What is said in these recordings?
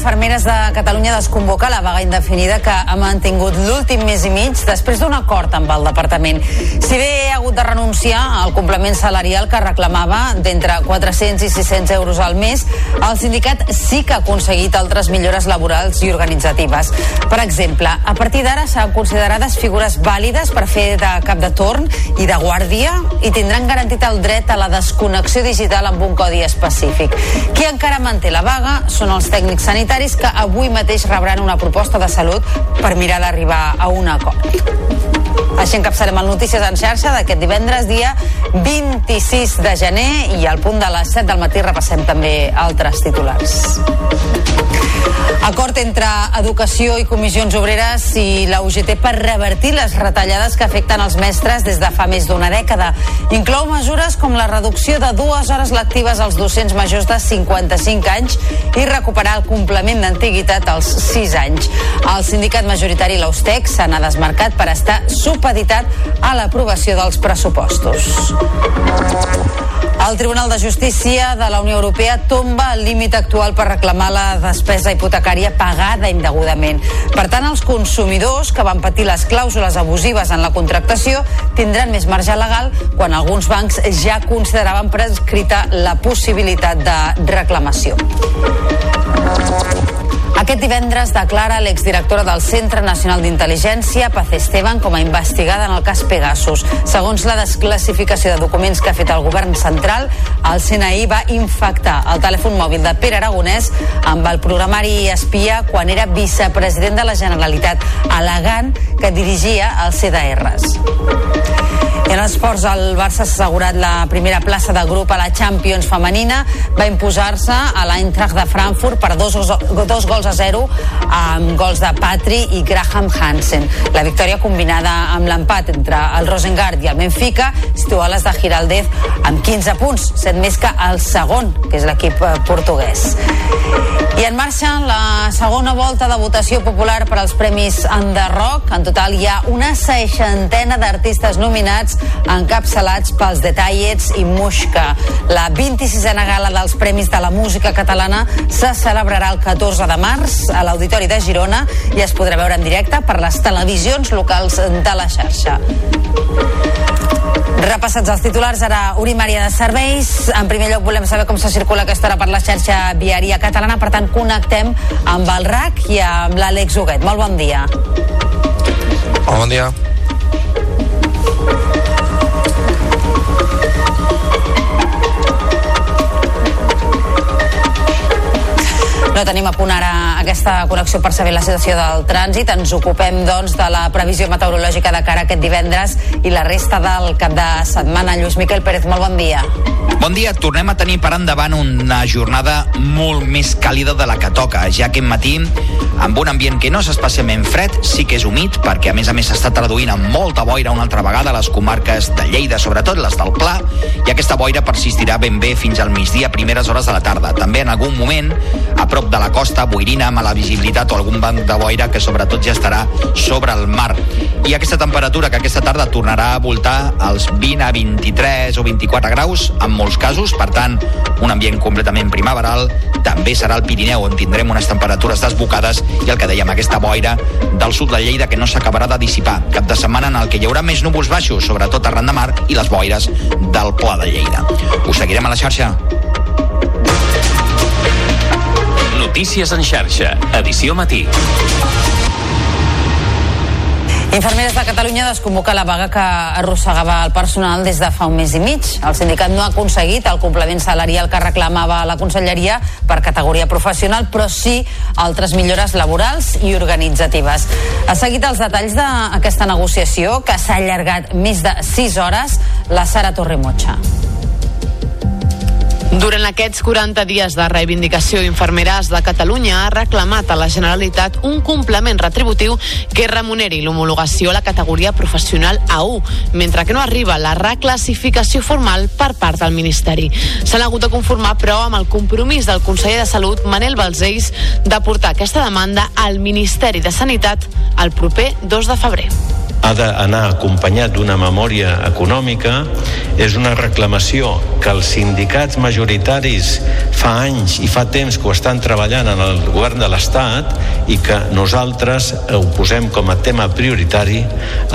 Bon dia, infermeres de Catalunya desconvoca la vaga indefinida que ha mantingut l'últim mes i mig després d'un acord amb el departament. Si bé ha hagut de renunciar al complement salarial que reclamava d'entre 400 i 600 euros al mes, el sindicat sí que ha aconseguit altres millores laborals i organitzatives. Per exemple, a partir d'ara seran considerades figures vàlides per fer de cap de torn i de guàrdia i tindran garantit el dret a la desconnexió digital amb un codi específic. Qui encara manté la vaga són els tècnics tècnics sanitaris que avui mateix rebran una proposta de salut per mirar d'arribar a un acord. Així encapçarem el Notícies en xarxa d'aquest divendres, dia 26 de gener, i al punt de les 7 del matí repassem també altres titulars. Acord entre Educació i Comissions Obreres i la UGT per revertir les retallades que afecten els mestres des de fa més d'una dècada. Inclou mesures com la reducció de dues hores lectives als docents majors de 55 anys i recuperar el complement d'antiguitat als 6 anys. El sindicat majoritari l'Austec se n'ha desmarcat per estar supeditat a l'aprovació dels pressupostos. El Tribunal de Justícia de la Unió Europea tomba el límit actual per reclamar la despesa hipotecària pagada indegudament. Per tant, els consumidors que van patir les clàusules abusives en la contractació tindran més marge legal quan alguns bancs ja consideraven prescrita la possibilitat de reclamació. Aquest divendres declara l'exdirectora del Centre Nacional d'Intel·ligència, Paz Esteban, com a investigada en el cas Pegasus. Segons la desclassificació de documents que ha fet el govern central, el CNI va infectar el telèfon mòbil de Pere Aragonès amb el programari espia quan era vicepresident de la Generalitat, alegant que dirigia els CDRs. I en esports, el Barça s'ha assegurat la primera plaça de grup a la Champions femenina. Va imposar-se a l'Eintracht de Frankfurt per dos, dos gols a zero amb gols de Patri i Graham Hansen. La victòria combinada amb l'empat entre el Rosengard i el Benfica situa les de Giraldez amb 15 punts, set més que el segon, que és l'equip eh, portuguès. I en marxa la segona volta de votació popular per als Premis Rock. En total hi ha una seixantena d'artistes nominats encapçalats pels Detallets i Muixca. La 26a gala dels Premis de la Música Catalana se celebrarà el 14 de març a l'Auditori de Girona i es podrà veure en directe per les televisions locals de la xarxa. Repassats els titulars, ara Uri Maria de Serveis. En primer lloc volem saber com se circula aquesta hora per la xarxa viària catalana, per tant connectem amb el RAC i amb l'Àlex Huguet. Molt bon dia. Bon dia. No tenim a punt ara aquesta connexió per saber la situació del trànsit. Ens ocupem, doncs, de la previsió meteorològica de cara a aquest divendres i la resta del cap de setmana. Lluís Miquel Pérez, molt bon dia. Bon dia. Tornem a tenir per endavant una jornada molt més càlida de la que toca, ja que matí, amb un ambient que no és especialment fred, sí que és humit, perquè a més a més s'està traduint amb molta boira una altra vegada a les comarques de Lleida, sobretot les del Pla, i aquesta boira persistirà ben bé fins al migdia, primeres hores de la tarda. També en algun moment, a prop de la costa, boirina, mala visibilitat o algun banc de boira que sobretot ja estarà sobre el mar. I aquesta temperatura que aquesta tarda tornarà a voltar als 20 a 23 o 24 graus en molts casos, per tant, un ambient completament primaveral. També serà el Pirineu on tindrem unes temperatures desbocades i el que dèiem, aquesta boira del sud de Lleida que no s'acabarà de dissipar. Cap de setmana en el que hi haurà més núvols baixos, sobretot arran de mar, i les boires del Pla de Lleida. Us seguirem a la xarxa. Notícies en xarxa, edició matí. Infermeres de Catalunya desconvoca la vaga que arrossegava el personal des de fa un mes i mig. El sindicat no ha aconseguit el complement salarial que reclamava la conselleria per categoria professional, però sí altres millores laborals i organitzatives. Ha seguit els detalls d'aquesta negociació, que s'ha allargat més de 6 hores, la Sara Torremotxa. Durant aquests 40 dies de reivindicació, Infermeres de Catalunya ha reclamat a la Generalitat un complement retributiu que remuneri l'homologació a la categoria professional A1, mentre que no arriba la reclassificació formal per part del Ministeri. S'han hagut de conformar, però, amb el compromís del conseller de Salut, Manel Balzells, de portar aquesta demanda al Ministeri de Sanitat el proper 2 de febrer. Ha d'anar acompanyat d'una memòria econòmica, és una reclamació que els sindicats majoritaris fa anys i fa temps que ho estan treballant en el govern de l'Estat i que nosaltres ho posem com a tema prioritari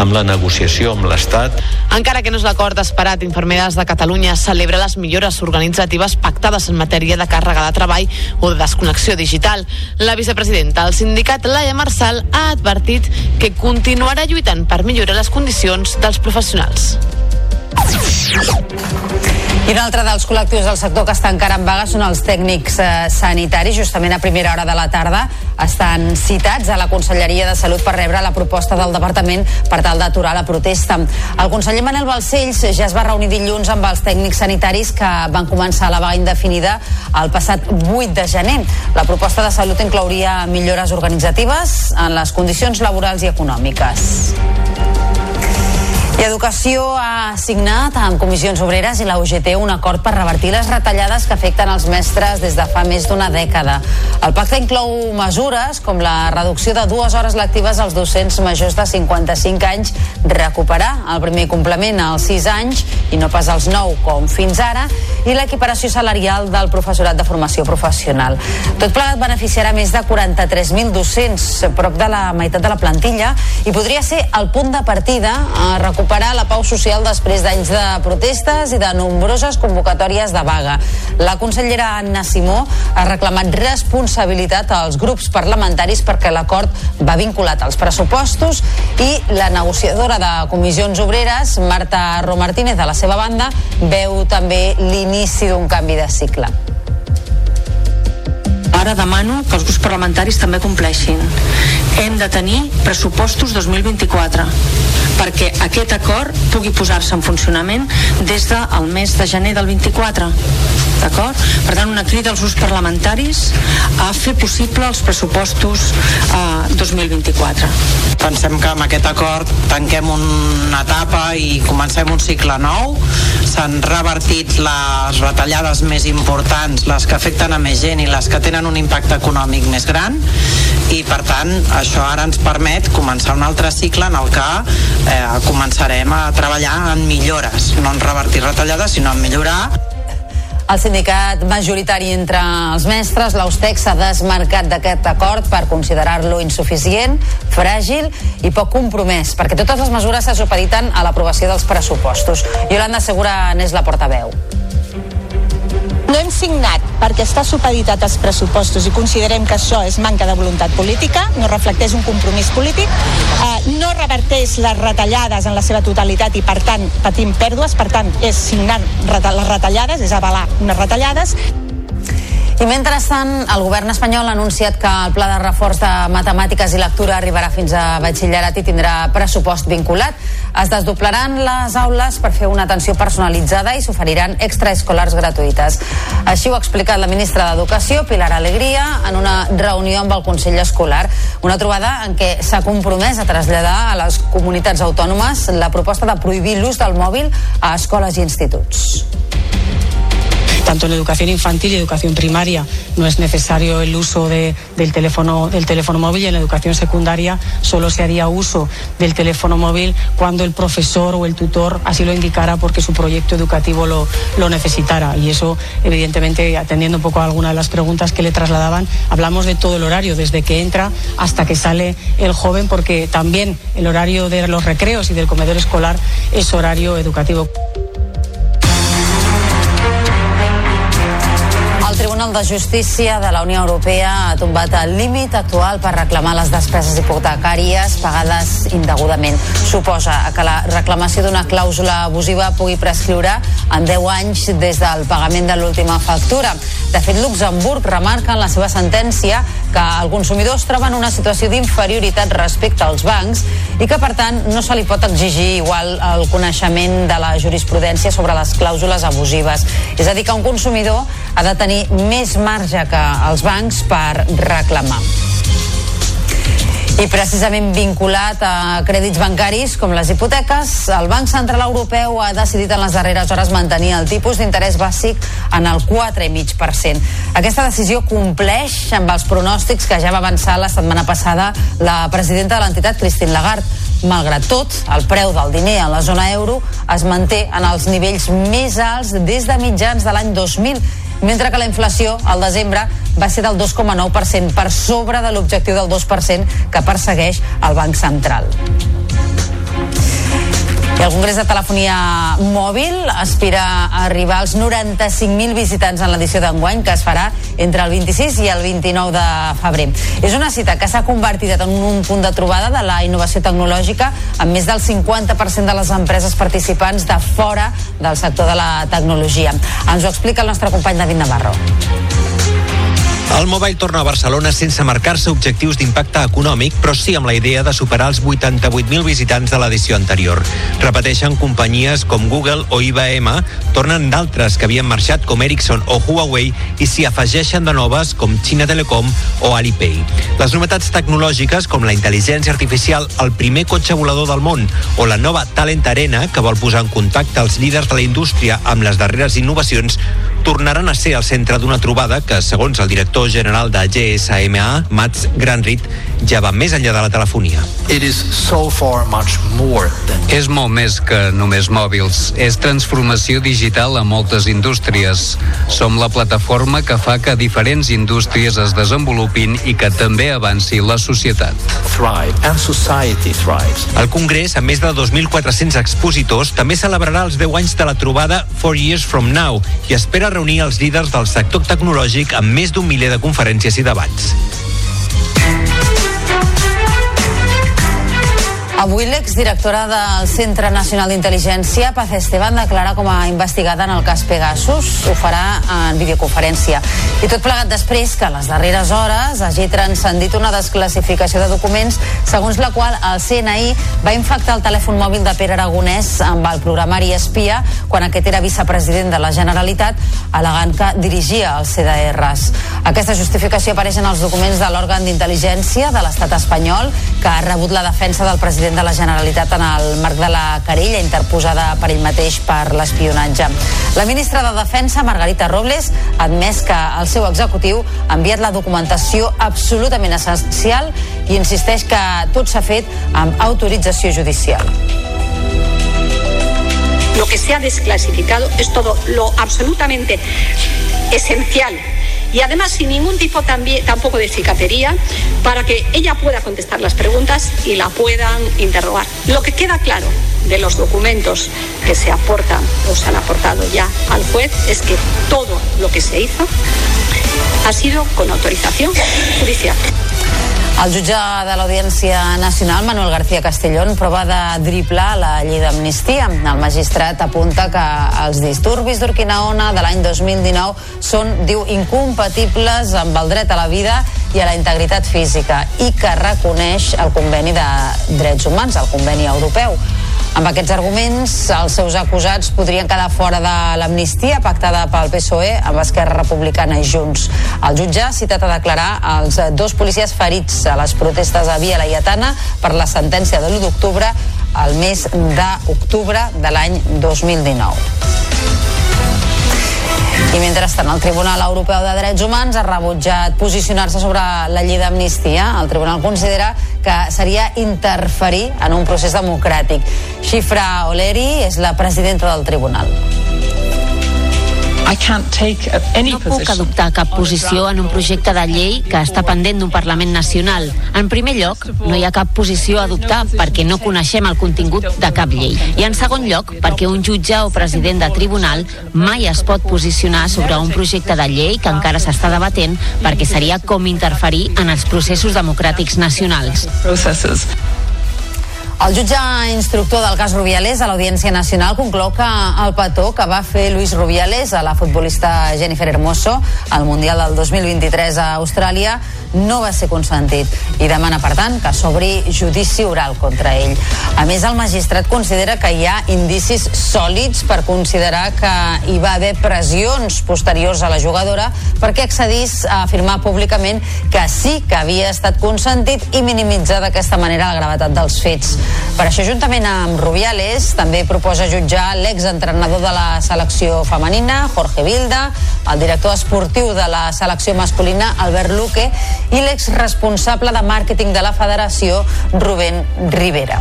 amb la negociació amb l'Estat. Encara que no és l'acord esperat, Infermeres de Catalunya celebra les millores organitzatives pactades en matèria de càrrega de treball o de desconnexió digital. La vicepresidenta del sindicat, Laia Marçal, ha advertit que continuarà lluitant per millorar les condicions dels professionals. I un altre dels col·lectius del sector que està encara en vaga són els tècnics eh, sanitaris. Justament a primera hora de la tarda estan citats a la Conselleria de Salut per rebre la proposta del Departament per tal d'aturar la protesta. El conseller Manel Balcells ja es va reunir dilluns amb els tècnics sanitaris que van començar la vaga indefinida el passat 8 de gener. La proposta de salut inclouria millores organitzatives en les condicions laborals i econòmiques. I Educació ha signat amb comissions obreres i la UGT un acord per revertir les retallades que afecten els mestres des de fa més d'una dècada. El pacte inclou mesures com la reducció de dues hores lectives als docents majors de 55 anys, recuperar el primer complement als 6 anys i no pas als 9 com fins ara, i l'equiparació salarial del professorat de formació professional. Tot plegat beneficiarà més de 43.000 docents, prop de la meitat de la plantilla, i podria ser el punt de partida a recuperar recuperar la pau social després d'anys de protestes i de nombroses convocatòries de vaga. La consellera Anna Simó ha reclamat responsabilitat als grups parlamentaris perquè l'acord va vinculat als pressupostos i la negociadora de comissions obreres, Marta Romartínez, de la seva banda, veu també l'inici d'un canvi de cicle. Ara demano que els grups parlamentaris també compleixin. Hem de tenir pressupostos 2024 perquè aquest acord pugui posar-se en funcionament des del mes de gener del 24 d'acord? Per tant, una crida als grups parlamentaris a fer possible els pressupostos eh, 2024. Pensem que amb aquest acord tanquem una etapa i comencem un cicle nou. S'han revertit les retallades més importants, les que afecten a més gent i les que tenen un impacte econòmic més gran i per tant això ara ens permet començar un altre cicle en el que eh, començarem a treballar en millores, no en revertir retallades sinó en millorar el sindicat majoritari entre els mestres, l'Austex, s'ha desmarcat d'aquest acord per considerar-lo insuficient, fràgil i poc compromès, perquè totes les mesures se supediten a l'aprovació dels pressupostos. Yolanda Segura n'és la portaveu. No hem signat perquè està supeditat als pressupostos i considerem que això és manca de voluntat política, no reflecteix un compromís polític, eh, no reverteix les retallades en la seva totalitat i per tant patim pèrdues, per tant és signar les retallades, és avalar unes retallades i mentrestant, el govern espanyol ha anunciat que el pla de reforç de matemàtiques i lectura arribarà fins a batxillerat i tindrà pressupost vinculat. Es desdoblaran les aules per fer una atenció personalitzada i s'oferiran extraescolars gratuïtes. Així ho ha explicat la ministra d'Educació, Pilar Alegria, en una reunió amb el Consell Escolar. Una trobada en què s'ha compromès a traslladar a les comunitats autònomes la proposta de prohibir l'ús del mòbil a escoles i instituts. Tanto en educación infantil y educación primaria no es necesario el uso de, del, teléfono, del teléfono móvil y en la educación secundaria solo se haría uso del teléfono móvil cuando el profesor o el tutor así lo indicara porque su proyecto educativo lo, lo necesitara. Y eso, evidentemente, atendiendo un poco a algunas de las preguntas que le trasladaban, hablamos de todo el horario, desde que entra hasta que sale el joven, porque también el horario de los recreos y del comedor escolar es horario educativo. Tribunal de Justícia de la Unió Europea ha tombat el límit actual per reclamar les despeses hipotecàries pagades indegudament. Suposa que la reclamació d'una clàusula abusiva pugui prescriure en 10 anys des del pagament de l'última factura. De fet, Luxemburg remarca en la seva sentència que el consumidor es troba en una situació d'inferioritat respecte als bancs i que, per tant, no se li pot exigir igual el coneixement de la jurisprudència sobre les clàusules abusives. És a dir, que un consumidor ha de tenir més marge que els bancs per reclamar. I precisament vinculat a crèdits bancaris com les hipoteques, el Banc Central Europeu ha decidit en les darreres hores mantenir el tipus d'interès bàsic en el 4,5%. Aquesta decisió compleix amb els pronòstics que ja va avançar la setmana passada la presidenta de l'entitat, Christine Lagarde. Malgrat tot, el preu del diner a la zona euro es manté en els nivells més alts des de mitjans de l'any 2000 mentre que la inflació al desembre va ser del 2,9% per sobre de l'objectiu del 2% que persegueix el Banc Central. I el Congrés de Telefonia Mòbil aspira a arribar als 95.000 visitants en l'edició d'enguany que es farà entre el 26 i el 29 de febrer. És una cita que s'ha convertit en un punt de trobada de la innovació tecnològica amb més del 50% de les empreses participants de fora del sector de la tecnologia. Ens ho explica el nostre company David Navarro. El Mobile torna a Barcelona sense marcar-se objectius d'impacte econòmic, però sí amb la idea de superar els 88.000 visitants de l'edició anterior. Repeteixen companyies com Google o IBM, tornen d'altres que havien marxat com Ericsson o Huawei i s'hi afegeixen de noves com China Telecom o Alipay. Les novetats tecnològiques com la intel·ligència artificial, el primer cotxe volador del món o la nova Talent Arena, que vol posar en contacte els líders de la indústria amb les darreres innovacions, tornaran a ser el centre d'una trobada que, segons el director general de GSMA, Mats Granrit, ja va més enllà de la telefonia. It is so far much more than... És molt més que només mòbils. És transformació digital a moltes indústries. Som la plataforma que fa que diferents indústries es desenvolupin i que també avanci la societat. Thrive and society thrives. El Congrés, amb més de 2.400 expositors, també celebrarà els 10 anys de la trobada Four Years From Now i espera reunir els líders del sector tecnològic amb més d'un miler de conferències i debats. Avui l'exdirectora del Centre Nacional d'Intel·ligència, Paz Esteban, declara com a investigada en el cas Pegasus. Ho farà en videoconferència. I tot plegat després que a les darreres hores hagi transcendit una desclassificació de documents segons la qual el CNI va infectar el telèfon mòbil de Pere Aragonès amb el programari espia quan aquest era vicepresident de la Generalitat alegant que dirigia els CDRs. Aquesta justificació apareix en els documents de l'òrgan d'intel·ligència de l'estat espanyol que ha rebut la defensa del president de la Generalitat en el marc de la querella interposada per ell mateix per l'espionatge. La ministra de Defensa, Margarita Robles, ha admès que el seu executiu ha enviat la documentació absolutament essencial i insisteix que tot s'ha fet amb autorització judicial. Lo que se ha desclasificado es todo lo absolutamente esencial y además sin ningún tipo también, tampoco de cicatería para que ella pueda contestar las preguntas y la puedan interrogar. Lo que queda claro de los documentos que se aportan o se han aportado ya al juez es que todo lo que se hizo ha sido con autorización judicial. El jutge de l'Audiència Nacional, Manuel García Castellón, prova de driblar la llei d'amnistia. El magistrat apunta que els disturbis d'Urquinaona de l'any 2019 són, diu, incompatibles amb el dret a la vida i a la integritat física i que reconeix el conveni de drets humans, el conveni europeu. Amb aquests arguments, els seus acusats podrien quedar fora de l'amnistia pactada pel PSOE amb Esquerra Republicana i Junts. El jutge ha citat a declarar els dos policies ferits a les protestes a Via Laietana per la sentència de l'1 d'octubre al mes d'octubre de l'any 2019. I mentrestant, el Tribunal Europeu de Drets Humans ha rebutjat posicionar-se sobre la llei d'amnistia. El Tribunal considera que seria interferir en un procés democràtic. Xifra Oleri és la presidenta del Tribunal. No puc adoptar cap posició en un projecte de llei que està pendent d'un Parlament Nacional. En primer lloc, no hi ha cap posició a adoptar perquè no coneixem el contingut de cap llei. I en segon lloc, perquè un jutge o president de tribunal mai es pot posicionar sobre un projecte de llei que encara s'està debatent perquè seria com interferir en els processos democràtics nacionals. El jutge instructor del cas Rubiales a l'Audiència Nacional conclou que el petó que va fer Luis Rubiales a la futbolista Jennifer Hermoso al Mundial del 2023 a Austràlia no va ser consentit i demana, per tant, que s'obri judici oral contra ell. A més, el magistrat considera que hi ha indicis sòlids per considerar que hi va haver pressions posteriors a la jugadora perquè accedís a afirmar públicament que sí que havia estat consentit i minimitzar d'aquesta manera la gravetat dels fets. Per això, juntament amb Rubiales, també proposa jutjar l'exentrenador de la selecció femenina, Jorge Vilda, el director esportiu de la selecció masculina, Albert Luque, i l'exresponsable de màrqueting de la federació, Rubén Rivera.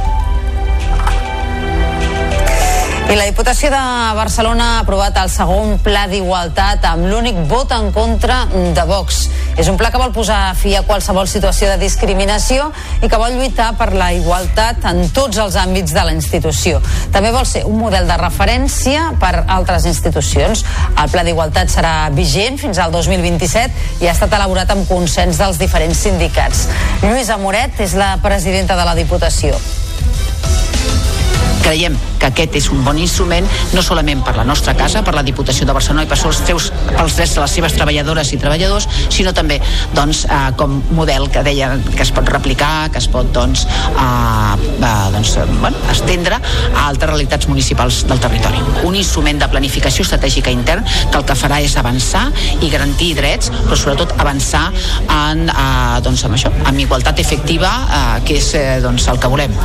I la Diputació de Barcelona ha aprovat el segon pla d'igualtat amb l'únic vot en contra de Vox. És un pla que vol posar fi a qualsevol situació de discriminació i que vol lluitar per la igualtat en tots els àmbits de la institució. També vol ser un model de referència per altres institucions. El pla d'igualtat serà vigent fins al 2027 i ha estat elaborat amb consens dels diferents sindicats. Lluïsa Moret és la presidenta de la Diputació creiem que aquest és un bon instrument no solament per la nostra casa, per la Diputació de Barcelona i per els seus, pels drets de les seves treballadores i treballadors, sinó també doncs, eh, com model que deia que es pot replicar, que es pot doncs, eh, eh, doncs, bueno, estendre a altres realitats municipals del territori. Un instrument de planificació estratègica intern que el que farà és avançar i garantir drets, però sobretot avançar en, eh, doncs, amb això, amb igualtat efectiva, eh, que és eh, doncs, el que volem.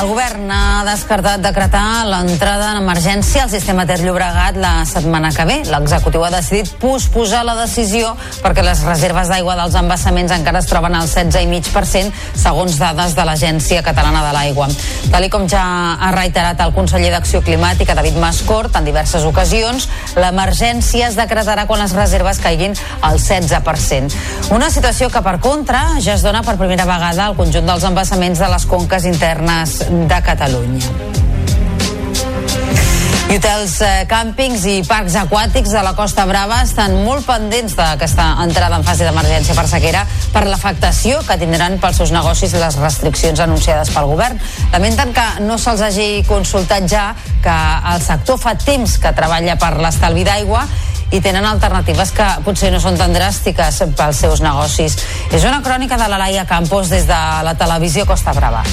El govern ha descartat decretar l'entrada en emergència al sistema Ter Llobregat la setmana que ve. L'executiu ha decidit posposar la decisió perquè les reserves d'aigua dels embassaments encara es troben al 16,5% segons dades de l'Agència Catalana de l'Aigua. Tal com ja ha reiterat el conseller d'Acció Climàtica, David Mascort, en diverses ocasions, l'emergència es decretarà quan les reserves caiguin al 16%. Una situació que, per contra, ja es dona per primera vegada al conjunt dels embassaments de les conques internes de Catalunya. I hotels, eh, càmpings i parcs aquàtics de la Costa Brava estan molt pendents d'aquesta entrada en fase d'emergència per sequera per l'afectació que tindran pels seus negocis les restriccions anunciades pel govern. Lamenten que no se'ls hagi consultat ja que el sector fa temps que treballa per l'estalvi d'aigua i tenen alternatives que potser no són tan dràstiques pels seus negocis. És una crònica de la Laia Campos des de la televisió Costa Brava.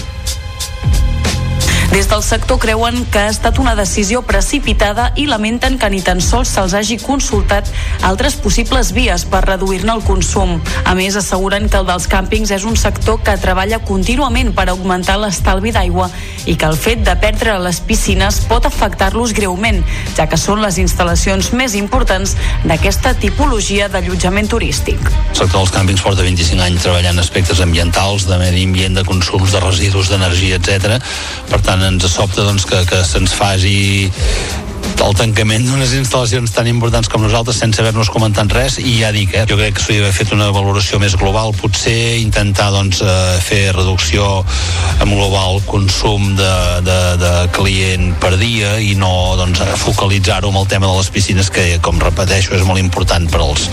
Des del sector creuen que ha estat una decisió precipitada i lamenten que ni tan sols se'ls hagi consultat altres possibles vies per reduir-ne el consum. A més, asseguren que el dels càmpings és un sector que treballa contínuament per augmentar l'estalvi d'aigua i que el fet de perdre les piscines pot afectar-los greument, ja que són les instal·lacions més importants d'aquesta tipologia d'allotjament turístic. El sector dels càmpings porta 25 anys treballant aspectes ambientals, de medi ambient, de consums de residus, d'energia, etc. Per tant, ens sobta doncs, que, que se'ns faci el tancament d'unes instal·lacions tan importants com nosaltres sense haver-nos comentat res i ja dic, eh, jo crec que s'hauria d'haver fet una valoració més global, potser intentar doncs, eh, fer reducció en global consum de, de, de client per dia i no doncs, focalitzar-ho amb el tema de les piscines que, com repeteixo, és molt important per als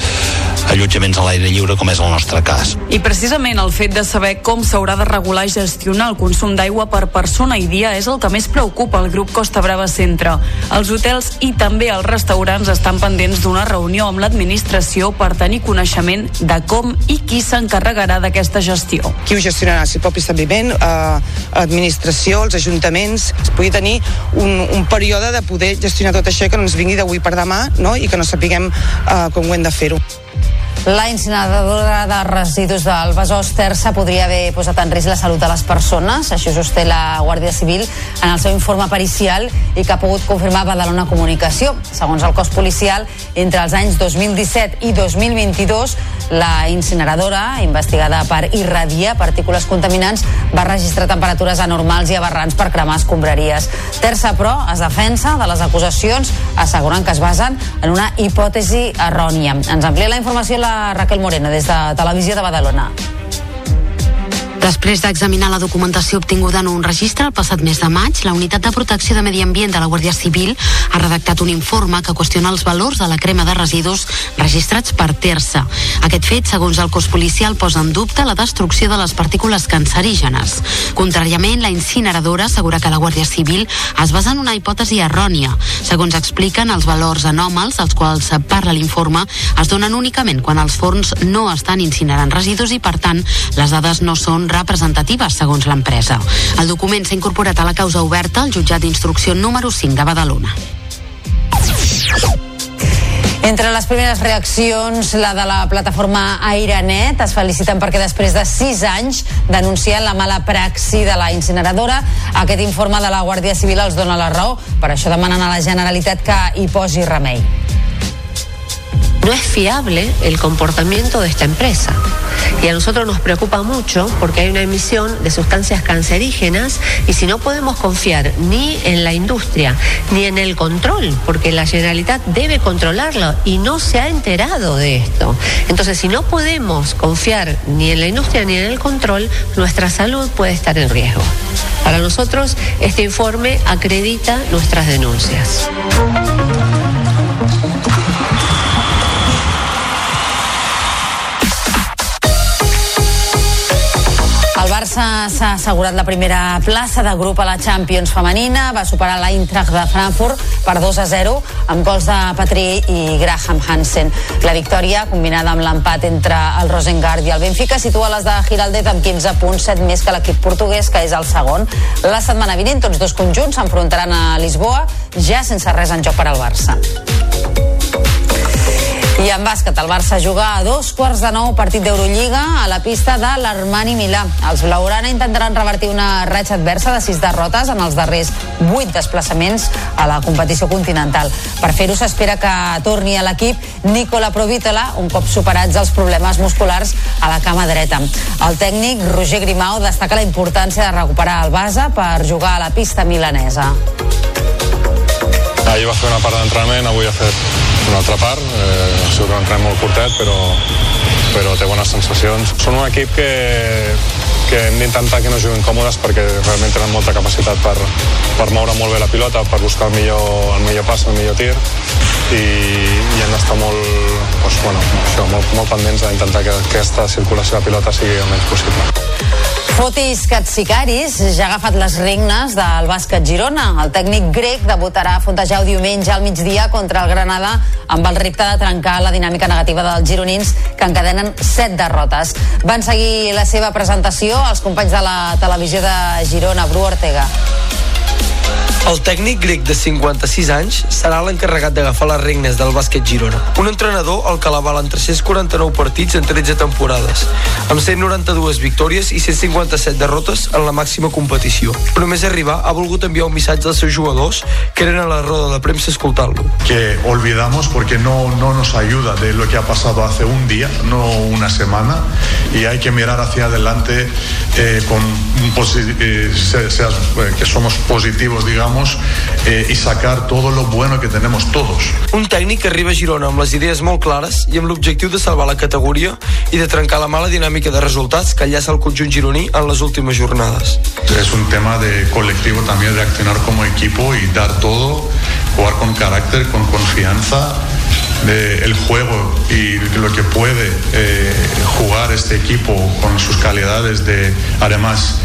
allotjaments a l'aire lliure com és el nostre cas. I precisament el fet de saber com s'haurà de regular i gestionar el consum d'aigua per persona i dia és el que més preocupa el grup Costa Brava Centre. Els hotels i també els restaurants estan pendents d'una reunió amb l'administració per tenir coneixement de com i qui s'encarregarà d'aquesta gestió. Qui ho gestionarà? Si el propi establiment, eh, l'administració, els ajuntaments, es pugui tenir un, un període de poder gestionar tot això i que no ens vingui d'avui per demà no? i que no sapiguem eh, com ho hem de fer-ho. La incineradora de residus del Besòs Terça podria haver posat en risc la salut de les persones, això sosté la Guàrdia Civil en el seu informe pericial i que ha pogut confirmar Badalona Comunicació. Segons el cos policial, entre els anys 2017 i 2022, la incineradora, investigada per irradiar partícules contaminants, va registrar temperatures anormals i aberrants per cremar escombraries. Terça, però, es defensa de les acusacions, assegurant que es basen en una hipòtesi errònia. Ens amplia la informació la Raquel Moreno des de Televisió de Badalona. Després d'examinar la documentació obtinguda en un registre el passat mes de maig, la Unitat de Protecció de Medi Ambient de la Guàrdia Civil ha redactat un informe que qüestiona els valors de la crema de residus registrats per terça. Aquest fet, segons el cos policial, posa en dubte la destrucció de les partícules cancerígenes. Contràriament, la incineradora assegura que la Guàrdia Civil es basa en una hipòtesi errònia. Segons expliquen, els valors anòmals als quals parla l'informe es donen únicament quan els forns no estan incinerant residus i, per tant, les dades no són representatives, segons l'empresa. El document s'ha incorporat a la causa oberta al jutjat d'instrucció número 5 de Badalona. Entre les primeres reaccions, la de la plataforma AireNet, es feliciten perquè després de sis anys denunciant la mala praxi de la incineradora, aquest informe de la Guàrdia Civil els dona la raó. Per això demanen a la Generalitat que hi posi remei. No es fiable el comportamiento de esta empresa. Y a nosotros nos preocupa mucho porque hay una emisión de sustancias cancerígenas y si no podemos confiar ni en la industria ni en el control, porque la Generalitat debe controlarlo y no se ha enterado de esto. Entonces, si no podemos confiar ni en la industria ni en el control, nuestra salud puede estar en riesgo. Para nosotros, este informe acredita nuestras denuncias. Barça s'ha assegurat la primera plaça de grup a la Champions femenina, va superar la Eintracht de Frankfurt per 2 a 0 amb gols de Patrí i Graham Hansen. La victòria, combinada amb l'empat entre el Rosengard i el Benfica, situa les de Giraldez amb 15 punts, 7 més que l'equip portuguès, que és el segon. La setmana vinent, tots dos conjunts s'enfrontaran a Lisboa, ja sense res en joc per al Barça. I en bàsquet, el Barça juga a dos quarts de nou partit d'Eurolliga a la pista de l'Armani Milà. Els Blaurana intentaran revertir una ratxa adversa de sis derrotes en els darrers vuit desplaçaments a la competició continental. Per fer-ho s'espera que torni a l'equip Nicola Provitola un cop superats els problemes musculars a la cama dreta. El tècnic Roger Grimau destaca la importància de recuperar el base per jugar a la pista milanesa. Ahir va fer una part d'entrenament, avui ha fet una altra part. Eh, ha sigut un entrenament molt curtet, però, però té bones sensacions. Són un equip que, que hem d'intentar que no juguin còmodes perquè realment tenen molta capacitat per, per moure molt bé la pilota, per buscar el millor, el millor pas, el millor tir i, i hem d'estar molt, doncs, bueno, això, molt, molt pendents d'intentar que aquesta circulació de pilota sigui el menys possible. Fotis Katsikaris ja ha agafat les regnes del bàsquet Girona. El tècnic grec debutarà a Fontejau diumenge al migdia contra el Granada amb el repte de trencar la dinàmica negativa dels gironins que encadenen set derrotes. Van seguir la seva presentació els companys de la televisió de Girona, Bru Ortega. El tècnic grec de 56 anys serà l'encarregat d'agafar les regnes del bàsquet Girona. Un entrenador al que l'avalen 349 partits en 13 temporades, amb 192 victòries i 157 derrotes en la màxima competició. Però només arribar ha volgut enviar un missatge als seus jugadors que eren a la roda de premsa escoltant-lo. Que olvidamos porque no, no nos ayuda de lo que ha pasado hace un día, no una semana, y hay que mirar hacia adelante eh, con eh, eh, que somos positivos, digamos, eh, y sacar todo lo bueno que tenemos todos. Un tècnic que arriba a Girona amb les idees molt clares i amb l'objectiu de salvar la categoria i de trencar la mala dinàmica de resultats que enllaça el conjunt gironí en les últimes jornades. Es un tema de colectivo también, de accionar como equipo y dar todo, jugar con carácter, con confianza, de el juego y lo que puede eh, jugar este equipo con sus calidades de, además,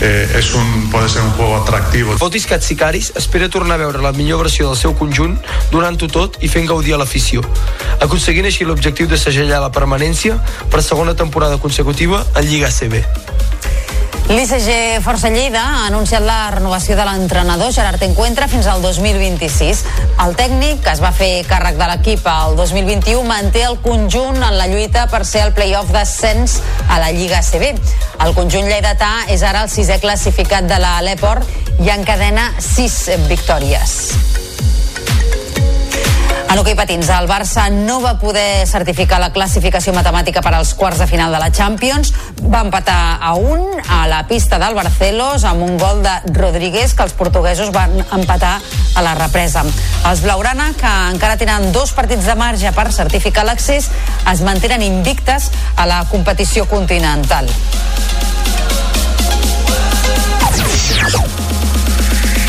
eh, es un, puede ser un juego atractivo. Fotis Katsikaris espera tornar a veure la millor versió del seu conjunt donant-ho tot i fent gaudir a l'afició, aconseguint així l'objectiu de segellar la permanència per segona temporada consecutiva en Lliga CB. L'ICG Força Lleida ha anunciat la renovació de l'entrenador Gerard Encuentra fins al 2026. El tècnic, que es va fer càrrec de l'equip el 2021, manté el conjunt en la lluita per ser el play-off d'ascens a la Lliga CB. El conjunt lleidatà és ara el sisè classificat de la Leport i encadena sis victòries. En hoquei patins, el Barça no va poder certificar la classificació matemàtica per als quarts de final de la Champions. Va empatar a un a la pista del Barcelos amb un gol de Rodríguez que els portuguesos van empatar a la represa. Els Blaugrana, que encara tenen dos partits de marge per certificar l'accés, es mantenen invictes a la competició continental.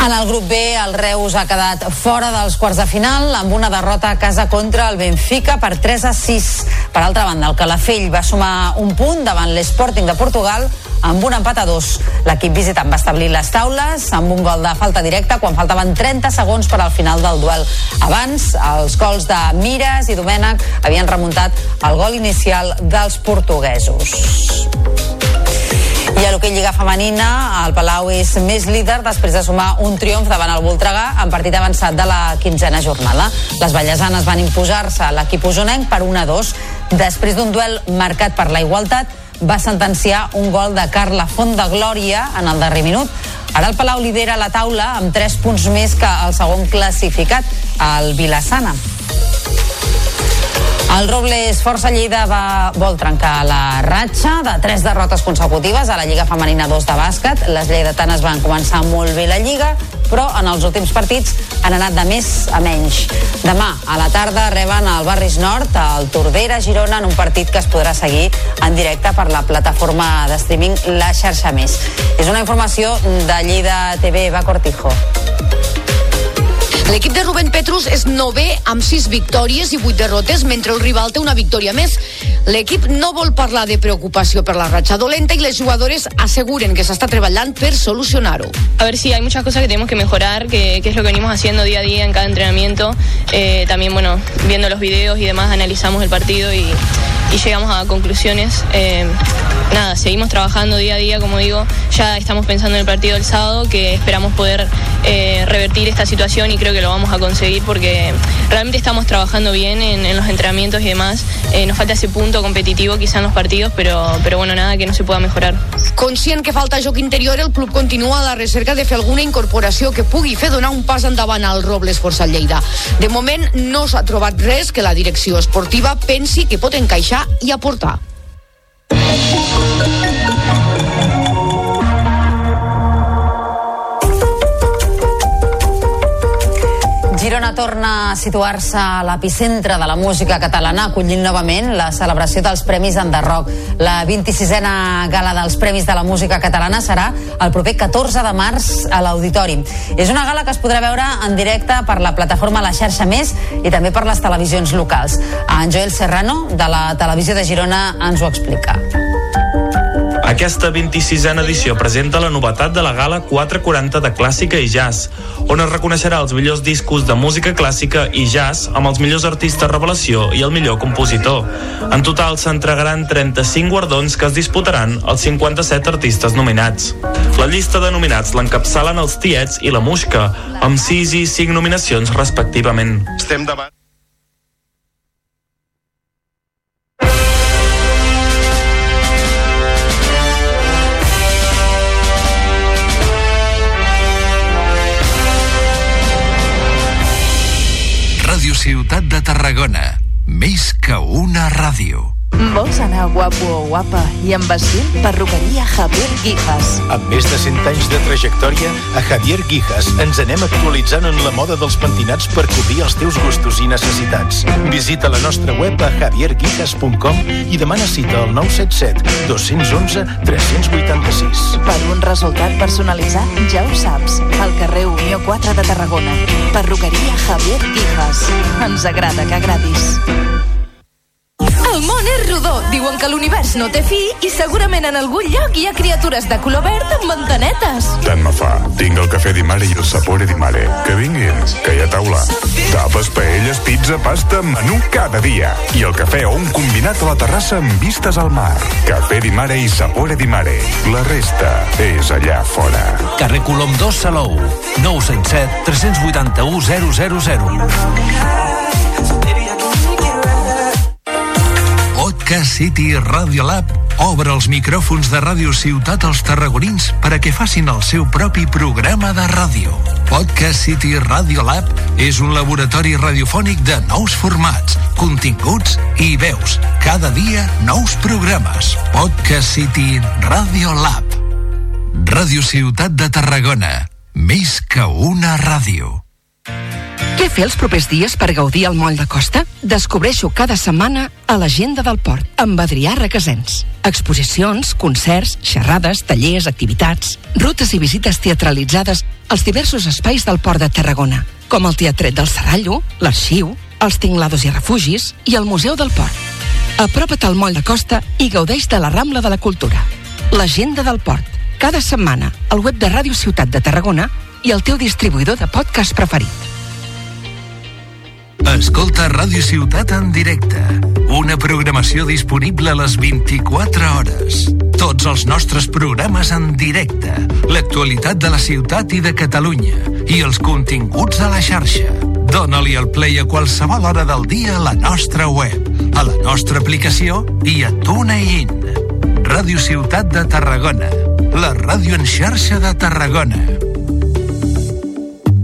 En el grup B, el Reus ha quedat fora dels quarts de final amb una derrota a casa contra el Benfica per 3 a 6. Per altra banda, el Calafell va sumar un punt davant l'Sporting de Portugal amb un empat a dos. L'equip visitant va establir les taules amb un gol de falta directa quan faltaven 30 segons per al final del duel. Abans, els gols de Mires i Domènech havien remuntat el gol inicial dels portuguesos. I a l'hoquei Lliga Femenina, el Palau és més líder després de sumar un triomf davant el Voltregà en partit avançat de la quinzena jornada. Les ballesanes van imposar-se a l'equip usonenc per 1 a 2. Després d'un duel marcat per la igualtat, va sentenciar un gol de Carla Font de Glòria en el darrer minut. Ara el Palau lidera la taula amb 3 punts més que el segon classificat, el Vilassana. El Robles Força Lleida va, vol trencar la ratxa de tres derrotes consecutives a la Lliga Femenina 2 de bàsquet. Les lleidatanes van començar molt bé la Lliga, però en els últims partits han anat de més a menys. Demà a la tarda reben el Barris Nord, al Tordera, Girona, en un partit que es podrà seguir en directe per la plataforma de streaming La Xarxa Més. És una informació de Lleida TV, va Cortijo. L'equip de Rubén Petrus és nové amb 6 victòries i 8 derrotes, mentre el rival té una victòria més. L'equip no vol parlar de preocupació per la ratxa dolenta y les jugadores aseguren que s'està treballant per solucionar-ho. A ver, sí, hay muchas cosas que tenemos que mejorar, que, es lo que venimos haciendo día a día en cada entrenamiento. Eh, también, bueno, viendo los videos y demás, analizamos el partido y, y llegamos a conclusiones. Eh, nada, seguimos trabajando día a día, como digo, ya estamos pensando en el partido del sábado, que esperamos poder eh, revertir esta situación y creo que lo vamos a conseguir porque realmente estamos trabajando bien en, en los entrenamientos y demás. Eh, nos falta ese punto competitivo quizá en los partidos, pero, pero bueno, nada que no se pueda mejorar. Conscient que falta joc interior, el club continua a la recerca de fer alguna incorporació que pugui fer donar un pas endavant al Robles Força Lleida. De moment no s'ha trobat res que la direcció esportiva pensi que pot encaixar i aportar. Girona torna a situar-se a l'epicentre de la música catalana, acollint novament la celebració dels Premis Enderroc. La 26a gala dels Premis de la Música Catalana serà el proper 14 de març a l'Auditori. És una gala que es podrà veure en directe per la plataforma La Xarxa Més i també per les televisions locals. En Joel Serrano, de la televisió de Girona, ens ho explica. Aquesta 26a edició presenta la novetat de la gala 440 de clàssica i jazz, on es reconeixerà els millors discos de música clàssica i jazz amb els millors artistes revelació i el millor compositor. En total s'entregaran 35 guardons que es disputaran els 57 artistes nominats. La llista de nominats l'encapçalen els Tiets i la Muixca, amb 6 i 5 nominacions respectivament. Estem davant Tarragona. Més una ràdio. Vols anar guapo o guapa i amb estil? Perruqueria Javier Guijas. Amb més de 100 anys de trajectòria, a Javier Guijas ens anem actualitzant en la moda dels pentinats per cobrir els teus gustos i necessitats. Visita la nostra web a javierguijas.com i demana cita al 977 211 386. Per un resultat personalitzat, ja ho saps. Al carrer Unió 4 de Tarragona. Perruqueria Javier Guijas. Ens agrada que agradis. El món és rodó. Diuen que l'univers no té fi i segurament en algun lloc hi ha criatures de color verd amb antenetes. Tant me fa. Tinc el cafè di mare i el sapore di mare. Que vinguin, que hi ha taula. Tapes, paelles, pizza, pasta, menú cada dia. I el cafè o un combinat a la terrassa amb vistes al mar. Cafè di mare i sapore di mare. La resta és allà fora. Carrer Colom 2 Salou. 977 381 000. Podcast City Radio Lab obre els micròfons de Ràdio Ciutat als tarragonins per a que facin el seu propi programa de ràdio. Podcast City Radio Lab és un laboratori radiofònic de nous formats, continguts i veus. Cada dia nous programes. Podcast City Radio Lab. Ràdio Ciutat de Tarragona. Més que una ràdio. Què fer els propers dies per gaudir al moll de costa? Descobreixo cada setmana a l'agenda del port amb Adrià Requesens. Exposicions, concerts, xerrades, tallers, activitats, rutes i visites teatralitzades als diversos espais del port de Tarragona, com el Teatret del Serrallo, l'Arxiu, els Tinglados i Refugis i el Museu del Port. Apropa't al moll de costa i gaudeix de la Rambla de la Cultura. L'agenda del port. Cada setmana al web de Ràdio Ciutat de Tarragona i el teu distribuïdor de podcast preferit. Escolta Ràdio Ciutat en directe. Una programació disponible a les 24 hores. Tots els nostres programes en directe. L'actualitat de la ciutat i de Catalunya. I els continguts de la xarxa. Dóna-li el play a qualsevol hora del dia a la nostra web, a la nostra aplicació i a TuneIn. Ràdio Ciutat de Tarragona. La ràdio en xarxa de Tarragona.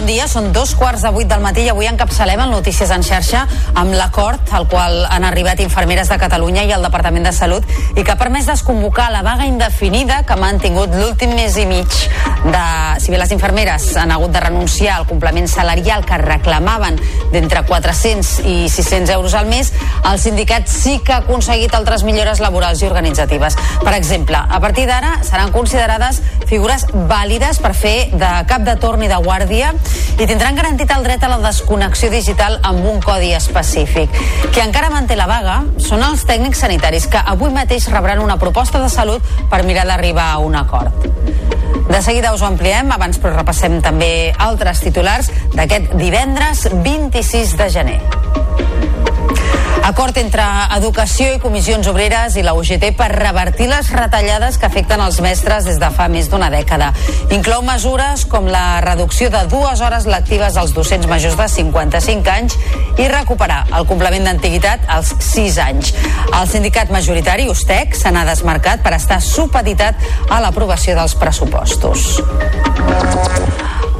Bon dia, són dos quarts de vuit del matí i avui encapçalem el Notícies en xarxa amb l'acord al qual han arribat infermeres de Catalunya i el Departament de Salut i que ha permès desconvocar la vaga indefinida que ha mantingut l'últim mes i mig de... Si bé les infermeres han hagut de renunciar al complement salarial que reclamaven d'entre 400 i 600 euros al mes, el sindicat sí que ha aconseguit altres millores laborals i organitzatives. Per exemple, a partir d'ara seran considerades figures vàlides per fer de cap de torn i de guàrdia i tindran garantit el dret a la desconnexió digital amb un codi específic. Qui encara manté la vaga són els tècnics sanitaris que avui mateix rebran una proposta de salut per mirar d'arribar a un acord. De seguida us ho ampliem, abans però repassem també altres titulars d'aquest divendres 26 de gener. Acord entre Educació i Comissions Obreres i la UGT per revertir les retallades que afecten els mestres des de fa més d'una dècada. Inclou mesures com la reducció de dues hores lectives als docents majors de 55 anys i recuperar el complement d'antiguitat als 6 anys. El sindicat majoritari, USTEC, se n'ha desmarcat per estar supeditat a l'aprovació dels pressupostos.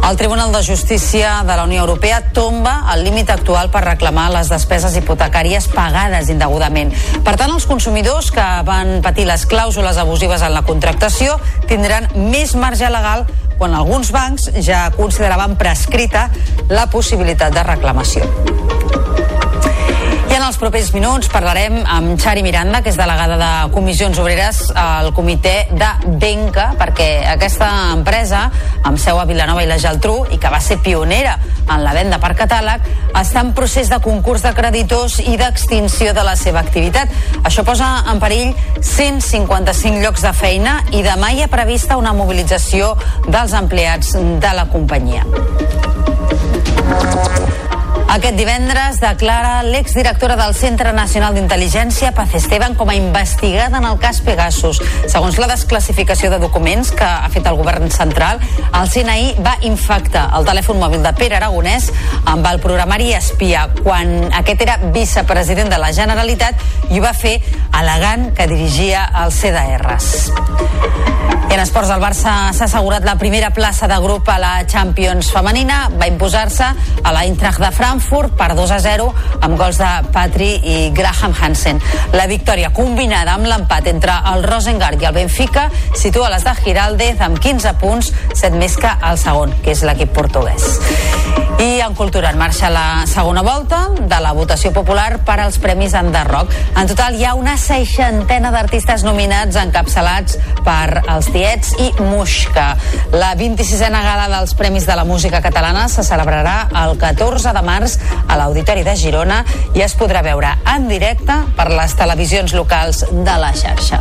El Tribunal de Justícia de la Unió Europea tomba el límit actual per reclamar les despeses hipotecàries pagades indegudament. Per tant, els consumidors que van patir les clàusules abusives en la contractació tindran més marge legal quan alguns bancs ja consideraven prescrita la possibilitat de reclamació. Els propers minuts parlarem amb Xari Miranda, que és delegada de Comissions Obreres al comitè de Benca, perquè aquesta empresa, amb seu a Vilanova i la Geltrú, i que va ser pionera en la venda per catàleg, està en procés de concurs de creditors i d'extinció de la seva activitat. Això posa en perill 155 llocs de feina i demà hi ha prevista una mobilització dels empleats de la companyia. Aquest divendres declara l'exdirectora del Centre Nacional d'Intel·ligència, Paz Esteban, com a investigada en el cas Pegasus. Segons la desclassificació de documents que ha fet el govern central, el CNI va infectar el telèfon mòbil de Pere Aragonès amb el programari espia quan aquest era vicepresident de la Generalitat i ho va fer alegant que dirigia els CDRs. I en esports, el Barça s'ha assegurat la primera plaça de grup a la Champions femenina. Va imposar-se a la Eintracht de Frankfurt per 2 a 0 amb gols de Patri i Graham Hansen. La victòria combinada amb l'empat entre el Rosengard i el Benfica situa les de Giraldez amb 15 punts, 7 més que el segon, que és l'equip portuguès. I en cultura en marxa la segona volta de la votació popular per als Premis Enderroc. En total hi ha una seixantena d'artistes nominats encapçalats per els Tiets i Muixca. La 26a gala dels Premis de la Música Catalana se celebrarà el 14 de març a l'Auditori de Girona i es podrà veure en directe per les televisions locals de la xarxa.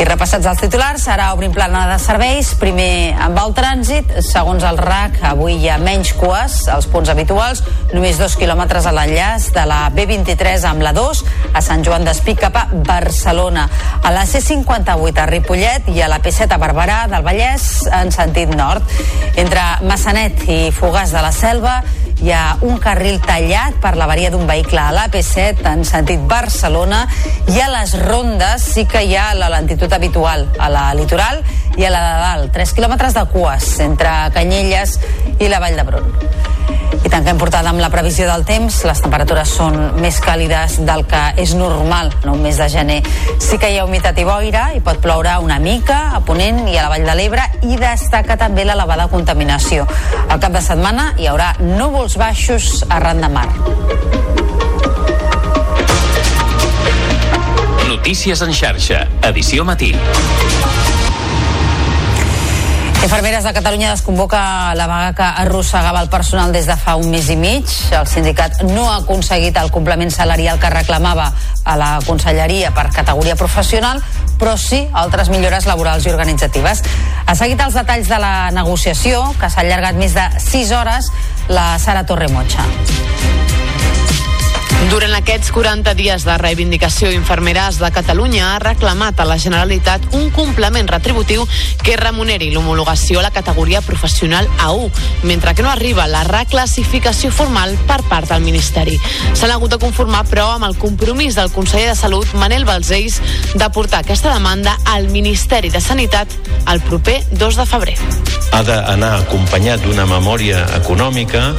I repassats els titulars, ara obrim plana de serveis, primer amb el trànsit, segons el RAC, avui hi ha menys cues als punts habituals, només dos quilòmetres a l'enllaç de la B23 amb la 2 a Sant Joan d'Espí cap a Barcelona, a la C58 a Ripollet i a la P7 a Barberà del Vallès en sentit nord. Entre Massanet i Fogàs de la Selva hi ha un carril tallat per l'avaria d'un vehicle a l'AP7 en sentit Barcelona i a les rondes sí que hi ha la lentitud habitual a la litoral i a la de dalt, 3 quilòmetres de cues entre Canyelles i la Vall d'Hebron. I tanquem portada amb la previsió del temps. Les temperatures són més càlides del que és normal en un mes de gener. Sí que hi ha humitat i boira i pot ploure una mica a Ponent i a la Vall de l'Ebre i destaca també l'elevada contaminació. Al cap de setmana hi haurà núvols baixos arran de mar. Notícies en xarxa, edició matí. Infermeres de Catalunya desconvoca la vaga que arrossegava el personal des de fa un mes i mig. El sindicat no ha aconseguit el complement salarial que reclamava a la conselleria per categoria professional, però sí altres millores laborals i organitzatives. Ha seguit els detalls de la negociació, que s'ha allargat més de 6 hores, la Sara Torremotxa. Durant aquests 40 dies de reivindicació, Infermeres de Catalunya ha reclamat a la Generalitat un complement retributiu que remuneri l'homologació a la categoria professional A1, mentre que no arriba la reclassificació formal per part del Ministeri. S'han hagut de conformar, però, amb el compromís del conseller de Salut, Manel Balzells, de portar aquesta demanda al Ministeri de Sanitat el proper 2 de febrer. Ha d'anar acompanyat d'una memòria econòmica,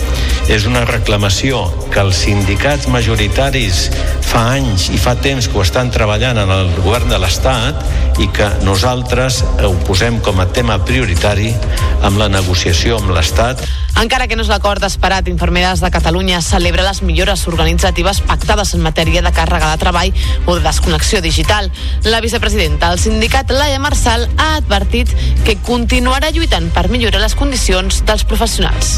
és una reclamació que els sindicats majoritaris fa anys i fa temps que ho estan treballant en el govern de l'Estat i que nosaltres ho posem com a tema prioritari amb la negociació amb l'Estat. Encara que no és l'acord esperat, Infermeres de Catalunya celebra les millores organitzatives pactades en matèria de càrrega de treball o de desconnexió digital. La vicepresidenta del sindicat, Laia Marçal, ha advertit que continuarà lluitant per millorar les condicions dels professionals.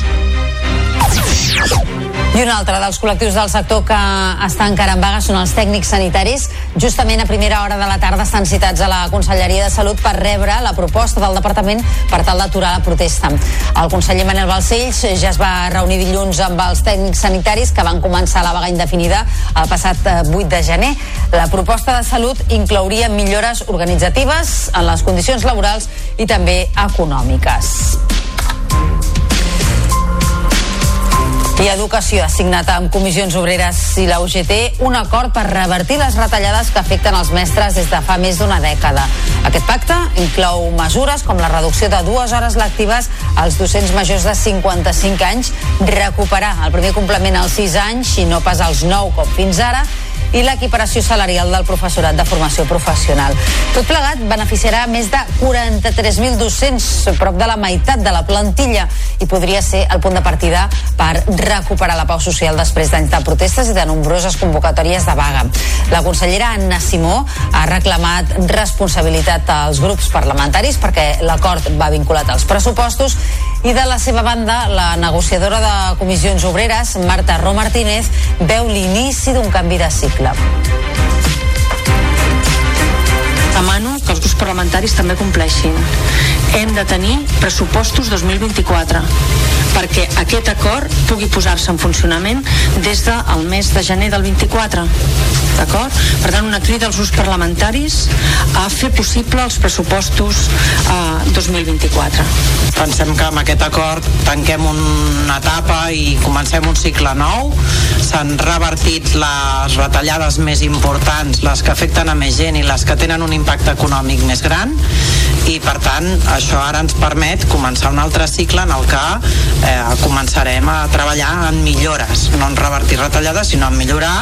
I un altre dels col·lectius del sector que està encara en vaga són els tècnics sanitaris. Justament a primera hora de la tarda estan citats a la Conselleria de Salut per rebre la proposta del departament per tal d'aturar la protesta. El conseller Manel Balcells ja es va reunir dilluns amb els tècnics sanitaris que van començar la vaga indefinida el passat 8 eh, de gener. La proposta de salut inclouria millores organitzatives en les condicions laborals i també econòmiques. I Educació ha signat amb Comissions Obreres i la UGT un acord per revertir les retallades que afecten els mestres des de fa més d'una dècada. Aquest pacte inclou mesures com la reducció de dues hores lectives als docents majors de 55 anys, recuperar el primer complement als 6 anys i no pas als 9 com fins ara, i l'equiparació salarial del professorat de formació professional. Tot plegat beneficiarà més de 43.000 docents, prop de la meitat de la plantilla, i podria ser el punt de partida per recuperar la pau social després d'anys de protestes i de nombroses convocatòries de vaga. La consellera Anna Simó ha reclamat responsabilitat als grups parlamentaris perquè l'acord va vinculat als pressupostos i de la seva banda, la negociadora de comissions obreres, Marta Ro Martínez, veu l'inici d'un canvi de cicle. Demano que els grups parlamentaris també compleixin. Hem de tenir pressupostos 2024 perquè aquest acord pugui posar-se en funcionament des del mes de gener del 24. D'acord? Per tant, una crida als grups parlamentaris a fer possible els pressupostos eh, 2024. Pensem que amb aquest acord tanquem una etapa i comencem un cicle nou. S'han revertit les retallades més importants, les que afecten a més gent i les que tenen un impacte econòmic més gran i per tant això ara ens permet començar un altre cicle en el que eh, començarem a treballar en millores, no en revertir retallades, sinó en millorar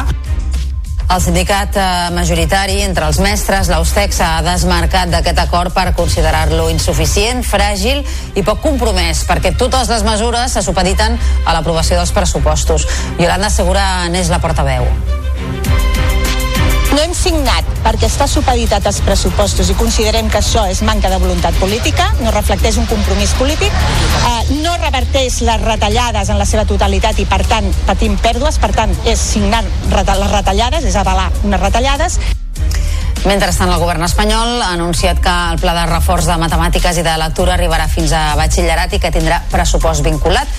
el sindicat eh, majoritari entre els mestres, l'Austex, s'ha desmarcat d'aquest acord per considerar-lo insuficient, fràgil i poc compromès, perquè totes les mesures se supediten a l'aprovació dels pressupostos. Yolanda Segura n'és la portaveu. No hem signat perquè està supeditat als pressupostos i considerem que això és manca de voluntat política, no reflecteix un compromís polític, eh, no reverteix les retallades en la seva totalitat i per tant patim pèrdues, per tant és signar les retallades, és avalar unes retallades Mentrestant, el govern espanyol ha anunciat que el pla de reforç de matemàtiques i de lectura arribarà fins a batxillerat i que tindrà pressupost vinculat.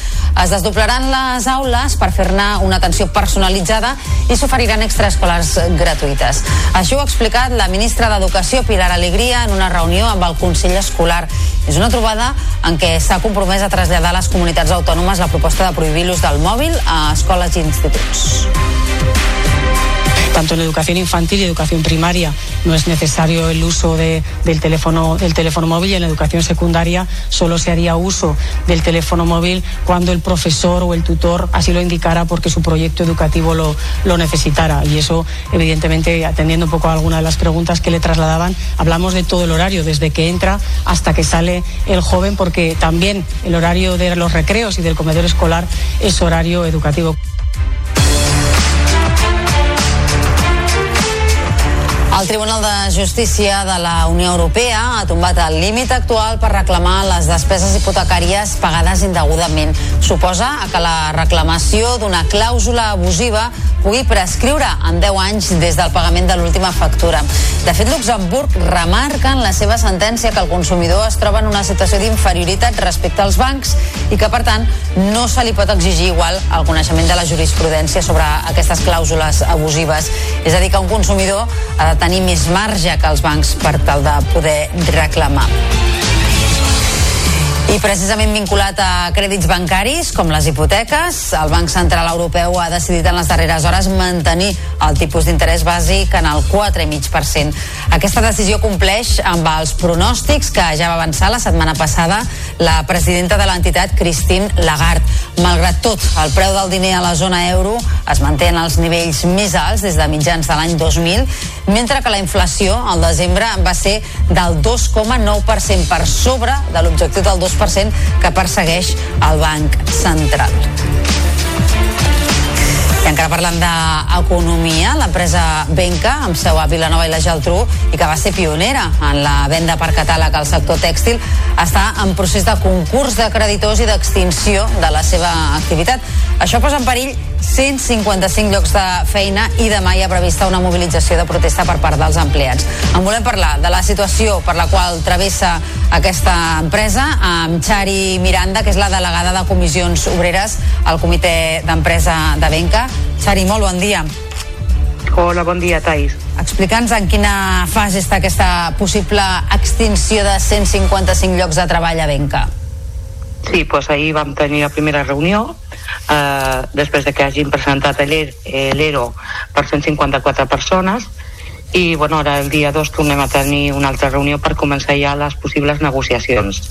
Es desdoblaran les aules per fer-ne una atenció personalitzada i s'oferiran extraescolars gratuïtes. Això ho ha explicat la ministra d'Educació, Pilar Alegria, en una reunió amb el Consell Escolar. És una trobada en què s'ha compromès a traslladar a les comunitats autònomes la proposta de prohibir l'ús del mòbil a escoles i instituts. Tanto en educación infantil y educación primaria no es necesario el uso de, del, teléfono, del teléfono móvil y en la educación secundaria solo se haría uso del teléfono móvil cuando el profesor o el tutor así lo indicara porque su proyecto educativo lo, lo necesitara. Y eso, evidentemente, atendiendo un poco a alguna de las preguntas que le trasladaban, hablamos de todo el horario, desde que entra hasta que sale el joven, porque también el horario de los recreos y del comedor escolar es horario educativo. El Tribunal de Justícia de la Unió Europea ha tombat el límit actual per reclamar les despeses hipotecàries pagades indegudament. Suposa que la reclamació d'una clàusula abusiva pugui prescriure en 10 anys des del pagament de l'última factura. De fet, Luxemburg remarca en la seva sentència que el consumidor es troba en una situació d'inferioritat respecte als bancs i que, per tant, no se li pot exigir igual el coneixement de la jurisprudència sobre aquestes clàusules abusives. És a dir, que un consumidor ha de tenir més marge que els bancs per tal de poder reclamar. I precisament vinculat a crèdits bancaris, com les hipoteques, el Banc Central Europeu ha decidit en les darreres hores mantenir el tipus d'interès bàsic en el 4,5%. Aquesta decisió compleix amb els pronòstics que ja va avançar la setmana passada la presidenta de l'entitat, Christine Lagarde. Malgrat tot, el preu del diner a la zona euro es manté en els nivells més alts des de mitjans de l'any 2000, mentre que la inflació al desembre va ser del 2,9% per sobre de l'objectiu del 2% 2% que persegueix el Banc Central. I encara parlant d'economia, l'empresa Benca, amb seu a Vilanova i la Geltrú, i que va ser pionera en la venda per catàleg al sector tèxtil, està en procés de concurs de creditors i d'extinció de la seva activitat. Això posa en perill 155 llocs de feina i demà hi ha prevista una mobilització de protesta per part dels empleats. En volem parlar de la situació per la qual travessa aquesta empresa amb Xari Miranda, que és la delegada de comissions obreres al comitè d'empresa de Benca. Xari, molt bon dia. Hola, bon dia, Thais. Explica'ns en quina fase està aquesta possible extinció de 155 llocs de treball a Benca. Sí, doncs ahir vam tenir la primera reunió eh, després de que hagin presentat l'ERO per 154 persones i bueno, ara el dia 2 tornem a tenir una altra reunió per començar ja les possibles negociacions.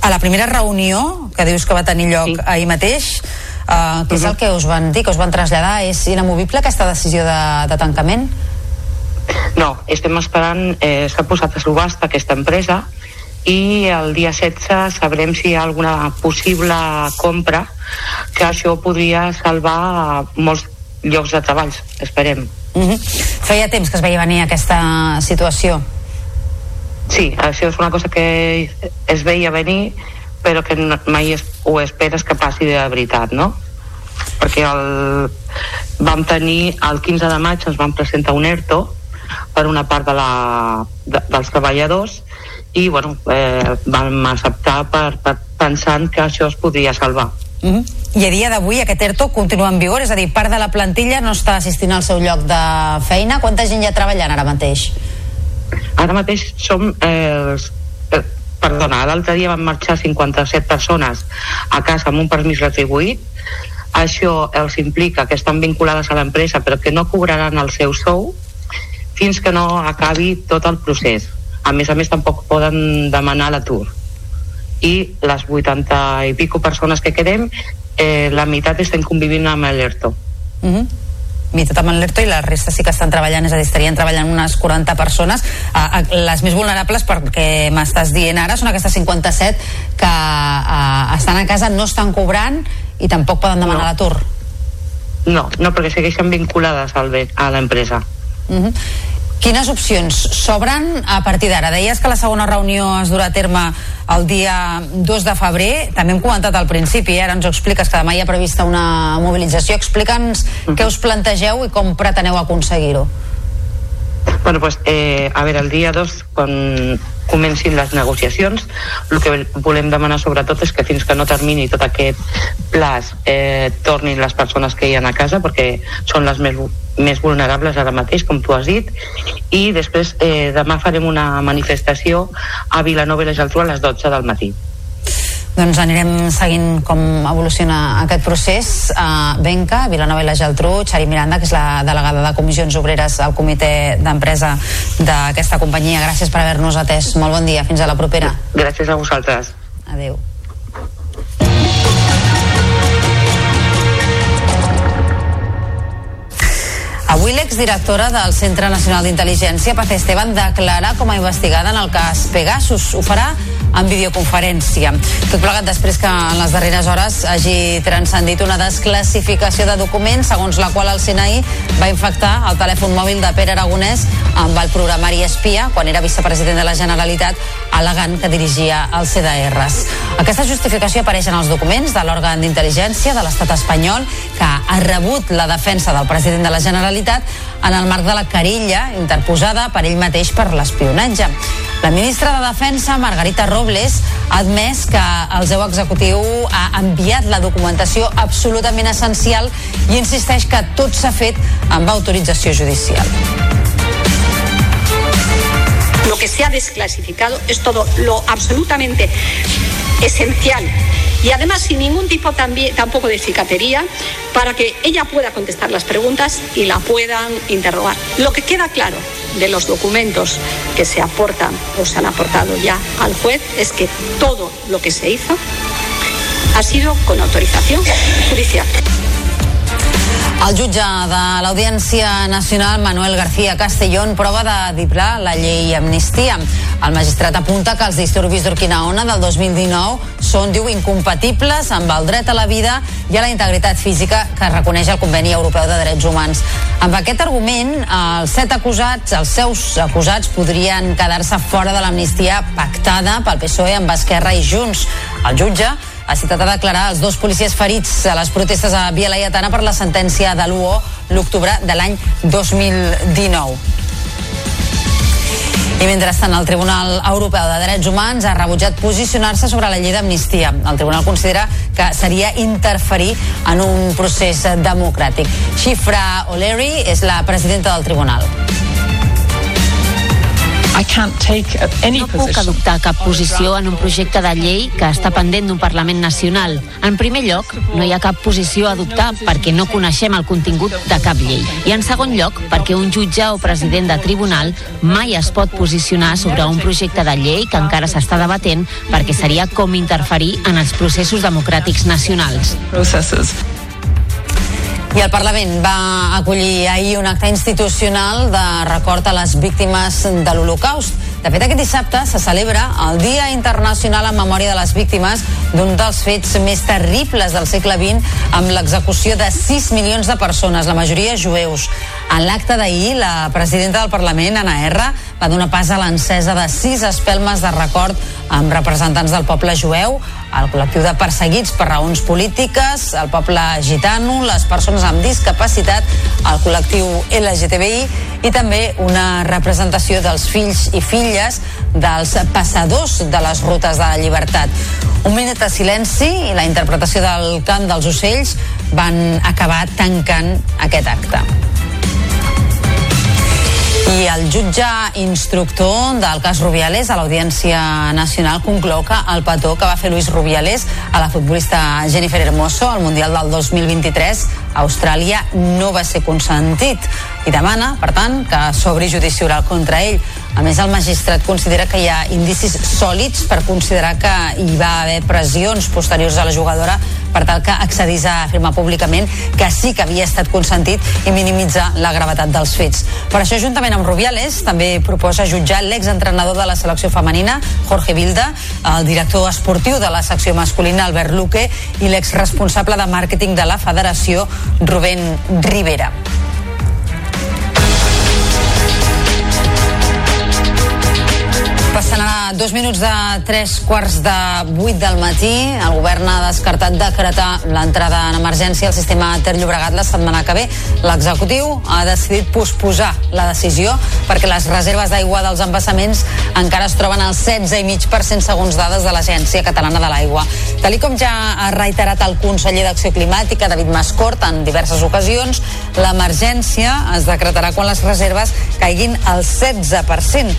A la primera reunió, que dius que va tenir lloc sí. ahir mateix, uh, què és uh -huh. el que us van dir, que us van traslladar? És inamovible aquesta decisió de, de tancament? No, estem esperant, eh, s'ha posat a subhasta aquesta empresa i el dia 16 sabrem si hi ha alguna possible compra que això podria salvar molts llocs de treball, esperem. Uh -huh. Feia temps que es veia venir aquesta situació. Sí, això és una cosa que es veia venir però que no, mai es, ho esperes que passi de veritat, no? Perquè el, vam tenir el 15 de maig ens van presentar un ERTO per una part de la, de, dels treballadors i bueno, eh, vam acceptar per, per pensant que això es podria salvar. Uh -huh. I a dia d'avui aquest ERTO continua en vigor, és a dir, part de la plantilla no està assistint al seu lloc de feina. Quanta gent hi ha treballant ara mateix? Ara mateix som... Eh, eh, perdona, l'altre dia van marxar 57 persones a casa amb un permís retribuït. Això els implica que estan vinculades a l'empresa però que no cobraran el seu sou fins que no acabi tot el procés. A més a més, tampoc poden demanar l'atur i les 80 i pico persones que quedem eh, la meitat estem convivint amb l'ERTO. Uh -huh meitat amb l'ERTO i la resta sí que estan treballant, és a dir, estarien treballant unes 40 persones. Uh, uh, les més vulnerables, perquè m'estàs dient ara, són aquestes 57 que uh, estan a casa, no estan cobrant i tampoc poden demanar no. l'atur. No, no, perquè segueixen vinculades al, a l'empresa. Uh -huh. Quines opcions s'obren a partir d'ara? Deies que la segona reunió es durà a terme el dia 2 de febrer. També hem comentat al principi, eh? ara ens ho expliques, que demà hi ha prevista una mobilització. Explica'ns uh -huh. què us plantegeu i com preteneu aconseguir-ho. Bueno, pues, eh, a veure, el dia 2, quan comencin les negociacions, el que volem demanar sobretot és que fins que no termini tot aquest plaç eh, tornin les persones que hi ha a casa, perquè són les més més vulnerables ara mateix, com tu has dit, i després eh, demà farem una manifestació a Vilanova i la Geltrú a les 12 del matí. Doncs anirem seguint com evoluciona aquest procés. Uh, Benca, Vilanova i la Geltrú, Xari Miranda, que és la delegada de Comissions Obreres al comitè d'empresa d'aquesta companyia. Gràcies per haver-nos atès. Molt bon dia. Fins a la propera. Gràcies a vosaltres. Adéu. Avui l'exdirectora del Centre Nacional d'Intel·ligència, Paz Esteban, declara com a investigada en el cas Pegasus. Ho farà en videoconferència. Tot plegat després que en les darreres hores hagi transcendit una desclassificació de documents segons la qual el CNI va infectar el telèfon mòbil de Pere Aragonès amb el programari espia quan era vicepresident de la Generalitat al·legant que dirigia els CDRs. Aquesta justificació apareix en els documents de l'òrgan d'intel·ligència de l'estat espanyol que ha rebut la defensa del president de la Generalitat en el marc de la querella interposada per ell mateix per l'espionatge. La ministra de Defensa, Margarita Robles, ha admès que el seu executiu ha enviat la documentació absolutament essencial i insisteix que tot s'ha fet amb autorització judicial. Lo que se ha desclasificado es todo lo absolutamente esencial y además sin ningún tipo también, tampoco de cicatería para que ella pueda contestar las preguntas y la puedan interrogar. Lo que queda claro de los documentos que se aportan o se han aportado ya al juez es que todo lo que se hizo ha sido con autorización judicial. El jutge de Nacional, Manuel García Castellón, prova de diplar la llei Amnistia. El magistrat apunta que els disturbis d'Urquinaona del 2019 són, diu, incompatibles amb el dret a la vida i a la integritat física que reconeix el Conveni Europeu de Drets Humans. Amb aquest argument, els set acusats, els seus acusats, podrien quedar-se fora de l'amnistia pactada pel PSOE amb Esquerra i Junts. El jutge ha citat a declarar els dos policies ferits a les protestes a Via Laietana per la sentència de l'UO l'octubre de l'any 2019. I mentrestant, el Tribunal Europeu de Drets Humans ha rebutjat posicionar-se sobre la llei d'amnistia. El tribunal considera que seria interferir en un procés democràtic. Xifra O'Leary és la presidenta del tribunal. No puc adoptar cap posició en un projecte de llei que està pendent d'un Parlament Nacional. En primer lloc, no hi ha cap posició a adoptar perquè no coneixem el contingut de cap llei. I en segon lloc, perquè un jutge o president de tribunal mai es pot posicionar sobre un projecte de llei que encara s'està debatent perquè seria com interferir en els processos democràtics nacionals. I el Parlament va acollir ahir un acte institucional de record a les víctimes de l'Holocaust. De fet, aquest dissabte se celebra el Dia Internacional en Memòria de les Víctimes d'un dels fets més terribles del segle XX amb l'execució de 6 milions de persones, la majoria jueus. En l'acte d'ahir, la presidenta del Parlament, Anna R, va donar pas a l'encesa de sis espelmes de record amb representants del poble jueu, el col·lectiu de perseguits per raons polítiques, el poble gitano, les persones amb discapacitat, el col·lectiu LGTBI i també una representació dels fills i filles dels passadors de les rutes de la llibertat. Un minut de silenci i la interpretació del cant dels ocells van acabar tancant aquest acte. I el jutge instructor del cas Rubiales a l'Audiència Nacional conclou que el petó que va fer Luis Rubiales a la futbolista Jennifer Hermoso al Mundial del 2023 a Austràlia no va ser consentit i demana, per tant, que s'obri judici oral contra ell. A més, el magistrat considera que hi ha indicis sòlids per considerar que hi va haver pressions posteriors a la jugadora per tal que accedís a afirmar públicament que sí que havia estat consentit i minimitzar la gravetat dels fets. Per això, juntament amb Rubiales, també proposa jutjar l'exentrenador de la selecció femenina, Jorge Vilda, el director esportiu de la secció masculina, Albert Luque, i l'exresponsable de màrqueting de la federació, Rubén Rivera. Passant a dos minuts de tres quarts de vuit del matí, el govern ha descartat decretar l'entrada en emergència al sistema Ter Llobregat la setmana que ve. L'executiu ha decidit posposar la decisió perquè les reserves d'aigua dels embassaments encara es troben al 16,5% segons dades de l'Agència Catalana de l'Aigua. Tal com ja ha reiterat el conseller d'Acció Climàtica, David Mascort, en diverses ocasions, l'emergència es decretarà quan les reserves caiguin al 16%.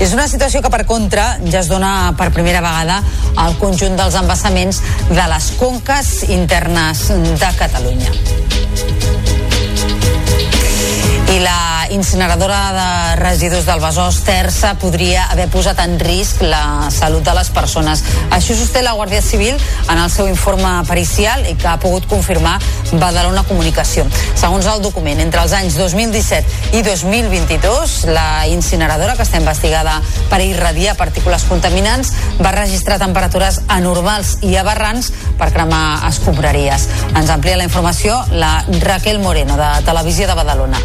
És una situació que, per contra, ja es dona per primera vegada al conjunt dels embassaments de les conques internes de Catalunya. I la incineradora de residus del Besòs Terça podria haver posat en risc la salut de les persones. Això sosté la Guàrdia Civil en el seu informe pericial i que ha pogut confirmar Badalona Comunicació. Segons el document, entre els anys 2017 i 2022, la incineradora, que està investigada per irradiar partícules contaminants, va registrar temperatures anormals i aberrants per cremar escombraries. Ens amplia la informació la Raquel Moreno, de Televisió de Badalona.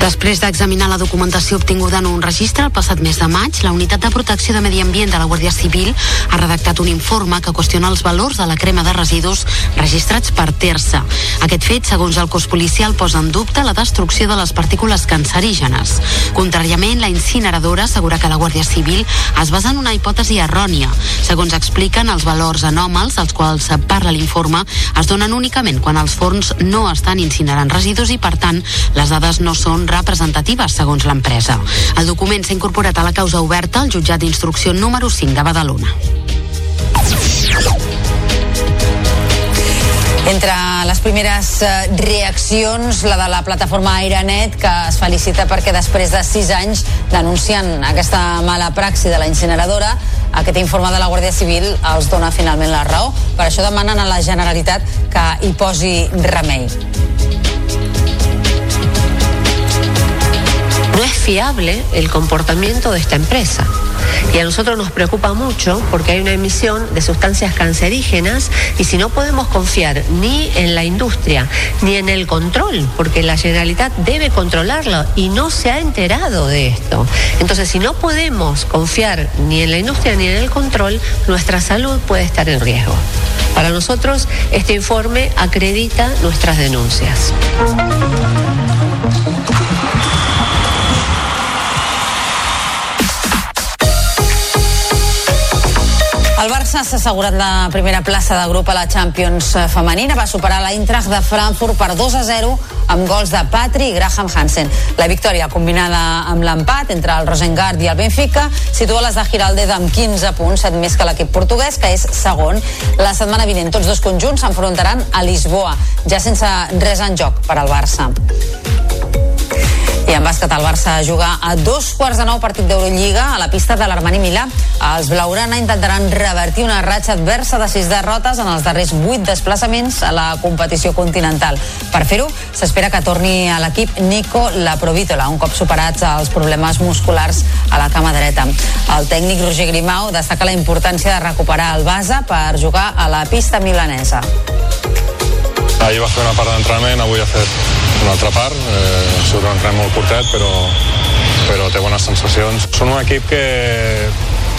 Després d'examinar la documentació obtinguda en un registre el passat mes de maig, la Unitat de Protecció de Medi Ambient de la Guàrdia Civil ha redactat un informe que qüestiona els valors de la crema de residus registrats per terça. Aquest fet, segons el cos policial, posa en dubte la destrucció de les partícules cancerígenes. Contràriament, la incineradora assegura que la Guàrdia Civil es basa en una hipòtesi errònia. Segons expliquen, els valors anòmals als quals parla l'informe es donen únicament quan els forns no estan incinerant residus i, per tant, les dades no són representatives, segons l'empresa. El document s'ha incorporat a la causa oberta al jutjat d'instrucció número 5 de Badalona. Entre les primeres eh, reaccions, la de la plataforma Airenet, que es felicita perquè després de sis anys denunciant aquesta mala praxi de la incineradora, aquest informe de la Guàrdia Civil els dona finalment la raó. Per això demanen a la Generalitat que hi posi remei. No es fiable el comportamiento de esta empresa. Y a nosotros nos preocupa mucho porque hay una emisión de sustancias cancerígenas y si no podemos confiar ni en la industria ni en el control, porque la Generalitat debe controlarlo y no se ha enterado de esto. Entonces, si no podemos confiar ni en la industria ni en el control, nuestra salud puede estar en riesgo. Para nosotros, este informe acredita nuestras denuncias. El Barça s'ha assegurat la primera plaça de grup a la Champions femenina. Va superar la Eintracht de Frankfurt per 2 a 0 amb gols de Patri i Graham Hansen. La victòria combinada amb l'empat entre el Rosengard i el Benfica situa les de Giraldez amb 15 punts, set més que l'equip portuguès, que és segon. La setmana vinent tots dos conjunts s'enfrontaran a Lisboa, ja sense res en joc per al Barça. I en bàsquet el Barça juga a dos quarts de nou partit d'Eurolliga a la pista de l'Armani Milà. Els Blaugrana intentaran revertir una ratxa adversa de sis derrotes en els darrers vuit desplaçaments a la competició continental. Per fer-ho, s'espera que torni a l'equip Nico Laprovítola, un cop superats els problemes musculars a la cama dreta. El tècnic Roger Grimau destaca la importància de recuperar el base per jugar a la pista milanesa. Ahir va fer una part d'entrenament, avui ha fet una altra part. Eh, ha sigut un entrenament molt curtet, però, però té bones sensacions. Són un equip que,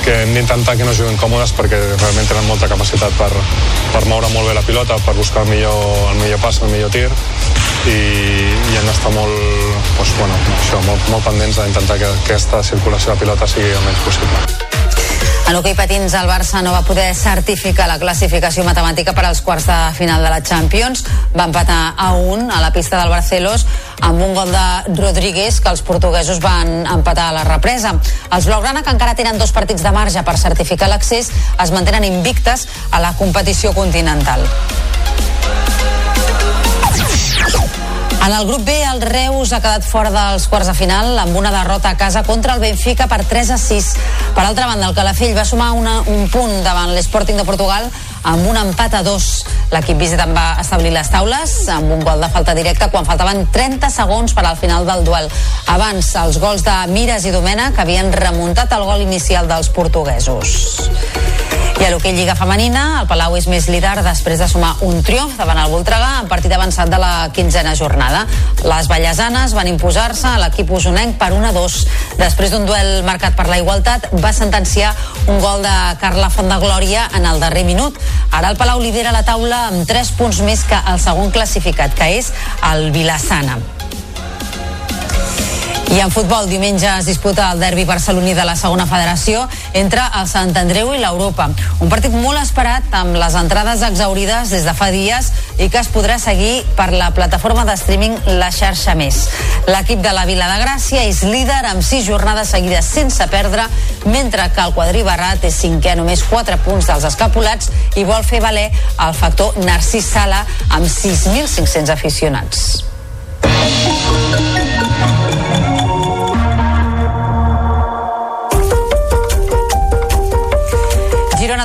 que hem d'intentar que no juguin còmodes perquè realment tenen molta capacitat per, per moure molt bé la pilota, per buscar el millor, el millor pas, el millor tir i, i hem d'estar molt, doncs, bueno, això, molt, molt pendents d'intentar que aquesta circulació de pilota sigui el menys possible. En hoquei patins, el Barça no va poder certificar la classificació matemàtica per als quarts de final de la Champions. Va empatar a un a la pista del Barcelos amb un gol de Rodríguez que els portuguesos van empatar a la represa. Els Blaugrana, que encara tenen dos partits de marge per certificar l'accés, es mantenen invictes a la competició continental. En el grup B, el Reus ha quedat fora dels quarts de final amb una derrota a casa contra el Benfica per 3 a 6. Per altra banda, el Calafell va sumar una, un punt davant l'Sporting de Portugal amb un empat a dos. L'equip visitant va establir les taules amb un gol de falta directa quan faltaven 30 segons per al final del duel. Abans, els gols de Mires i Domena que havien remuntat el gol inicial dels portuguesos. I a l'hoquei Lliga Femenina, el Palau és més líder després de sumar un triomf davant el Voltregà en partit avançat de la quinzena jornada. Les ballesanes van imposar-se a l'equip usonenc per 1 a 2. Després d'un duel marcat per la igualtat, va sentenciar un gol de Carla Fondaglòria en el darrer minut. Ara el Palau lidera la taula amb 3 punts més que el segon classificat, que és el Vilassana. I en futbol, diumenge es disputa el derbi barceloní de la segona federació entre el Sant Andreu i l'Europa. Un partit molt esperat amb les entrades exaurides des de fa dies i que es podrà seguir per la plataforma de streaming La Xarxa Més. L'equip de la Vila de Gràcia és líder amb sis jornades seguides sense perdre, mentre que el quadrí Barrat és cinquè només 4 punts dels escapulats i vol fer valer el factor Narcís Sala amb 6.500 aficionats.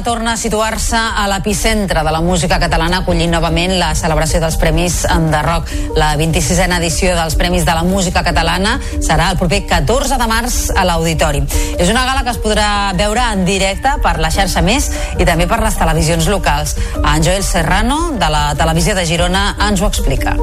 Torna a situar-se a l'epicentre de la música catalana acollint novament la celebració dels Premis de Rock. La 26a edició dels Premis de la Música Catalana serà el proper 14 de març a l'Auditori. És una gala que es podrà veure en directe per la xarxa Més i també per les televisions locals. En Joel Serrano, de la televisió de Girona, ens ho explica.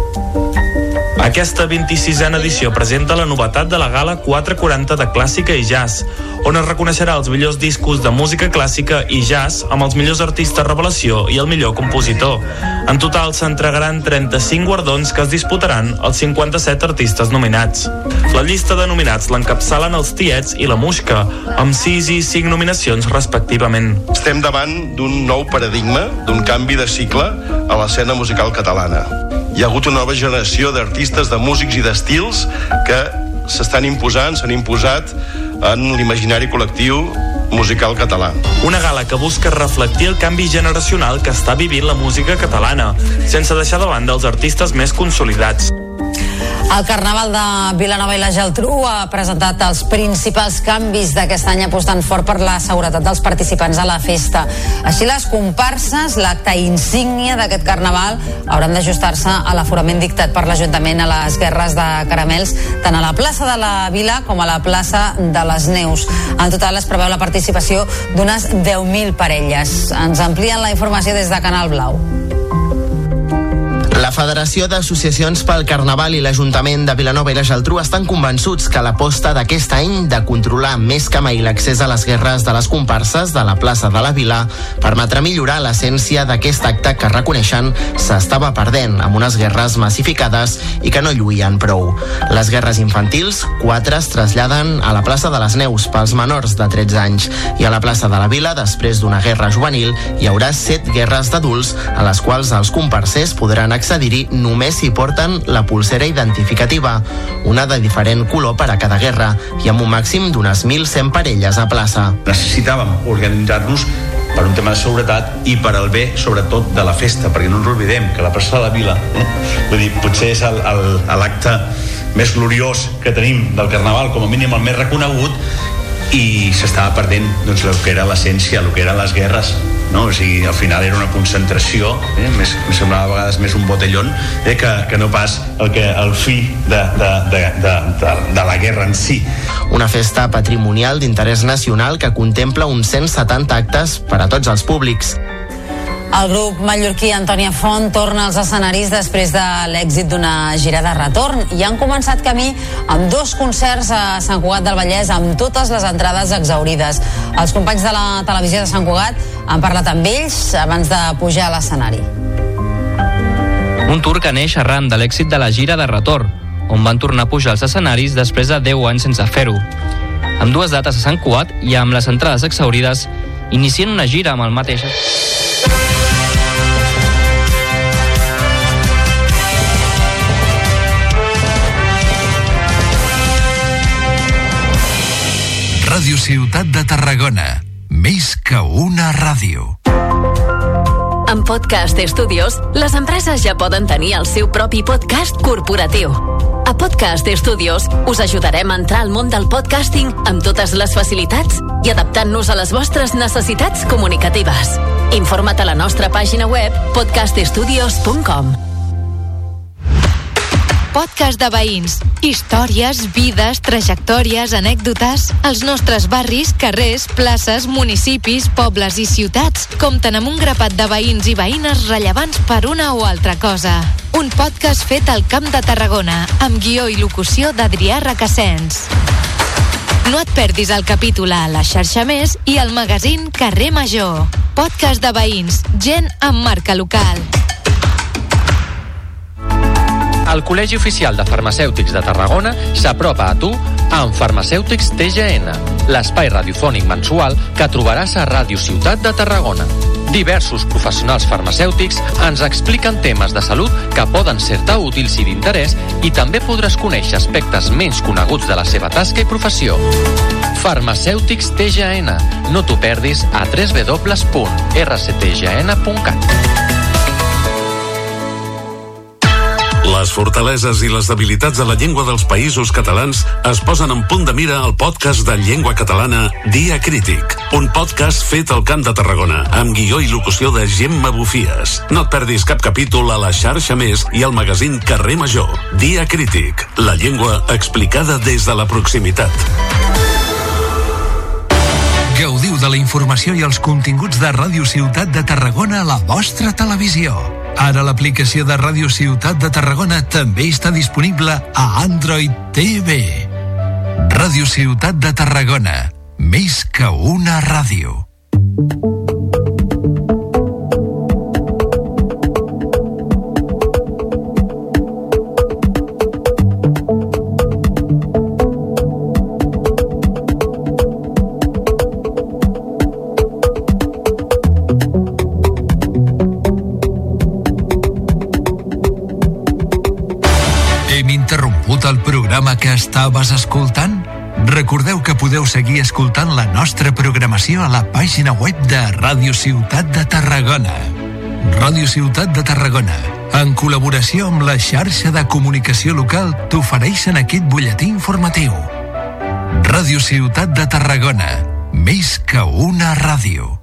Aquesta 26a edició presenta la novetat de la gala 440 de clàssica i jazz, on es reconeixerà els millors discos de música clàssica i jazz amb els millors artistes revelació i el millor compositor. En total s'entregaran 35 guardons que es disputaran els 57 artistes nominats. La llista de nominats l'encapçalen els Tiets i la Musca, amb 6 i 5 nominacions respectivament. Estem davant d'un nou paradigma, d'un canvi de cicle a l'escena musical catalana hi ha hagut una nova generació d'artistes, de músics i d'estils que s'estan imposant, s'han imposat en l'imaginari col·lectiu musical català. Una gala que busca reflectir el canvi generacional que està vivint la música catalana, sense deixar de banda els artistes més consolidats. El Carnaval de Vilanova i la Geltrú ha presentat els principals canvis d'aquest any apostant fort per la seguretat dels participants a la festa. Així les comparses, l'acte insígnia d'aquest Carnaval, hauran d'ajustar-se a l'aforament dictat per l'Ajuntament a les guerres de caramels, tant a la plaça de la Vila com a la plaça de les Neus. En total es preveu la participació d'unes 10.000 parelles. Ens amplien la informació des de Canal Blau. La Federació d'Associacions pel Carnaval i l'Ajuntament de Vilanova i la Geltrú estan convençuts que l'aposta d'aquest any de controlar més que mai l'accés a les guerres de les comparses de la plaça de la Vila permetrà millorar l'essència d'aquest acte que reconeixen s'estava perdent amb unes guerres massificades i que no lluïen prou. Les guerres infantils, quatre es traslladen a la plaça de les Neus pels menors de 13 anys i a la plaça de la Vila, després d'una guerra juvenil, hi haurà set guerres d'adults a les quals els comparsers podran accedir accedir-hi només si porten la pulsera identificativa, una de diferent color per a cada guerra i amb un màxim d'unes 1.100 parelles a plaça. Necessitàvem organitzar-nos per un tema de seguretat i per al bé, sobretot, de la festa, perquè no ens oblidem que la plaça de la Vila, eh? vull dir, potser és l'acte més gloriós que tenim del Carnaval, com a mínim el més reconegut, i s'estava perdent doncs, el que era l'essència, el que eren les guerres no? o sigui, al final era una concentració eh? més, em semblava a vegades més un botellón eh? que, que no pas el, que, el fi de, de, de, de, de, de la guerra en si una festa patrimonial d'interès nacional que contempla uns 170 actes per a tots els públics el grup mallorquí Antònia Font torna als escenaris després de l'èxit d'una gira de retorn i han començat camí amb dos concerts a Sant Cugat del Vallès amb totes les entrades exaurides. Els companys de la televisió de Sant Cugat han parlat amb ells abans de pujar a l'escenari. Un tour que neix arran de l'èxit de la gira de retorn, on van tornar a pujar als escenaris després de 10 anys sense fer-ho. Amb dues dates a Sant Cugat i amb les entrades exaurides, inicien una gira amb el mateix... Ràdio Ciutat de Tarragona. Més que una ràdio. Amb Podcast Studios, les empreses ja poden tenir el seu propi podcast corporatiu. A Podcast Studios us ajudarem a entrar al món del podcasting amb totes les facilitats i adaptant-nos a les vostres necessitats comunicatives. Informa't a la nostra pàgina web podcaststudios.com. Podcast de veïns. Històries, vides, trajectòries, anècdotes. Els nostres barris, carrers, places, municipis, pobles i ciutats compten amb un grapat de veïns i veïnes rellevants per una o altra cosa. Un podcast fet al Camp de Tarragona, amb guió i locució d'Adrià Requesens. No et perdis el capítol a la xarxa Més i al magazín Carrer Major. Podcast de veïns, gent amb marca local. El Col·legi Oficial de Farmacèutics de Tarragona s'apropa a tu amb Farmacèutics TGN, l'espai radiofònic mensual que trobaràs a Ràdio Ciutat de Tarragona. Diversos professionals farmacèutics ens expliquen temes de salut que poden ser-te útils i d'interès i també podràs conèixer aspectes menys coneguts de la seva tasca i professió. Farmacèutics TGN. No t'ho perdis a www.rctgn.cat. Les fortaleses i les debilitats de la llengua dels països catalans es posen en punt de mira al podcast de llengua catalana Dia Crític, un podcast fet al Camp de Tarragona, amb guió i locució de Gemma Bufies. No et perdis cap capítol a la xarxa Més i al magazín Carrer Major. Dia Crític, la llengua explicada des de la proximitat. Gaudiu de la informació i els continguts de Ràdio Ciutat de Tarragona a la vostra televisió. Ara l'aplicació de Ràdio Ciutat de Tarragona també està disponible a Android TV. Ràdio Ciutat de Tarragona. Més que una ràdio. Hem programa que estaves escoltant? Recordeu que podeu seguir escoltant la nostra programació a la pàgina web de Ràdio Ciutat de Tarragona. Ràdio Ciutat de Tarragona, en col·laboració amb la xarxa de comunicació local, t'ofereixen aquest butlletí informatiu. Ràdio Ciutat de Tarragona, més que una ràdio.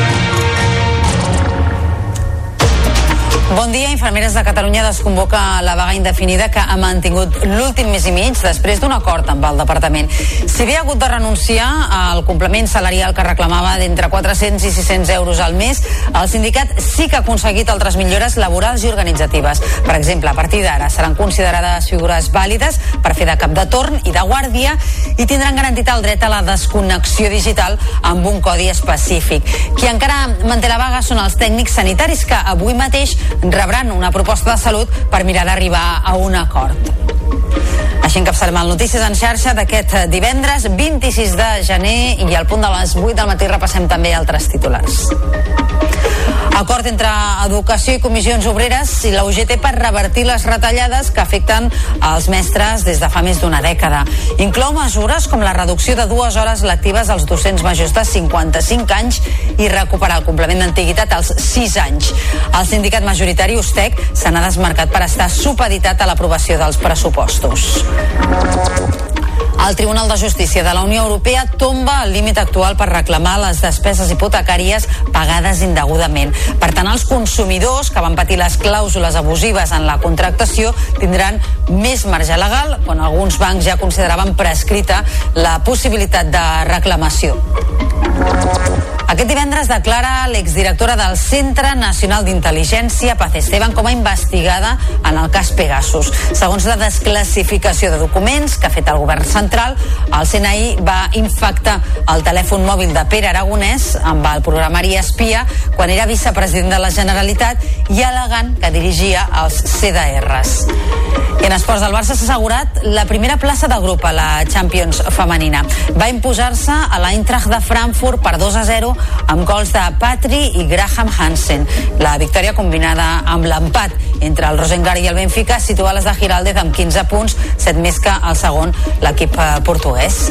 Bon dia. Infermeres de Catalunya desconvoca la vaga indefinida que ha mantingut l'últim mes i mig després d'un acord amb el departament. Si bé ha hagut de renunciar al complement salarial que reclamava d'entre 400 i 600 euros al mes, el sindicat sí que ha aconseguit altres millores laborals i organitzatives. Per exemple, a partir d'ara seran considerades figures vàlides per fer de cap de torn i de guàrdia i tindran garantit el dret a la desconnexió digital amb un codi específic. Qui encara manté la vaga són els tècnics sanitaris que avui mateix rebran una proposta de salut per mirar d'arribar a un acord. Així encapçalem el Notícies en xarxa d'aquest divendres 26 de gener i al punt de les 8 del matí repassem també altres titulars. Acord entre Educació i Comissions Obreres i la UGT per revertir les retallades que afecten els mestres des de fa més d'una dècada. Inclou mesures com la reducció de dues hores lectives als docents majors de 55 anys i recuperar el complement d'antiguitat als 6 anys. El sindicat majoritari Ustec se n'ha desmarcat per estar supeditat a l'aprovació dels pressupostos. El Tribunal de Justícia de la Unió Europea tomba el límit actual per reclamar les despeses hipotecàries pagades indegudament. Per tant, els consumidors que van patir les clàusules abusives en la contractació tindran més marge legal quan alguns bancs ja consideraven prescrita la possibilitat de reclamació. Aquest divendres declara l'exdirectora del Centre Nacional d'Intel·ligència, Paz Esteban, com a investigada en el cas Pegasus. Segons la desclassificació de documents que ha fet el govern central, el CNI va infectar el telèfon mòbil de Pere Aragonès amb el programari espia quan era vicepresident de la Generalitat i alegant que dirigia els CDRs. I en esports del Barça s'ha assegurat la primera plaça de grup a la Champions femenina. Va imposar-se a l'Eintracht de Frankfurt per 2 a 0 amb gols de Patri i Graham Hansen. La victòria combinada amb l'empat entre el Rosengar i el Benfica situa les de Giraldez amb 15 punts, 7 més que el segon, l'equip eh, portuguès.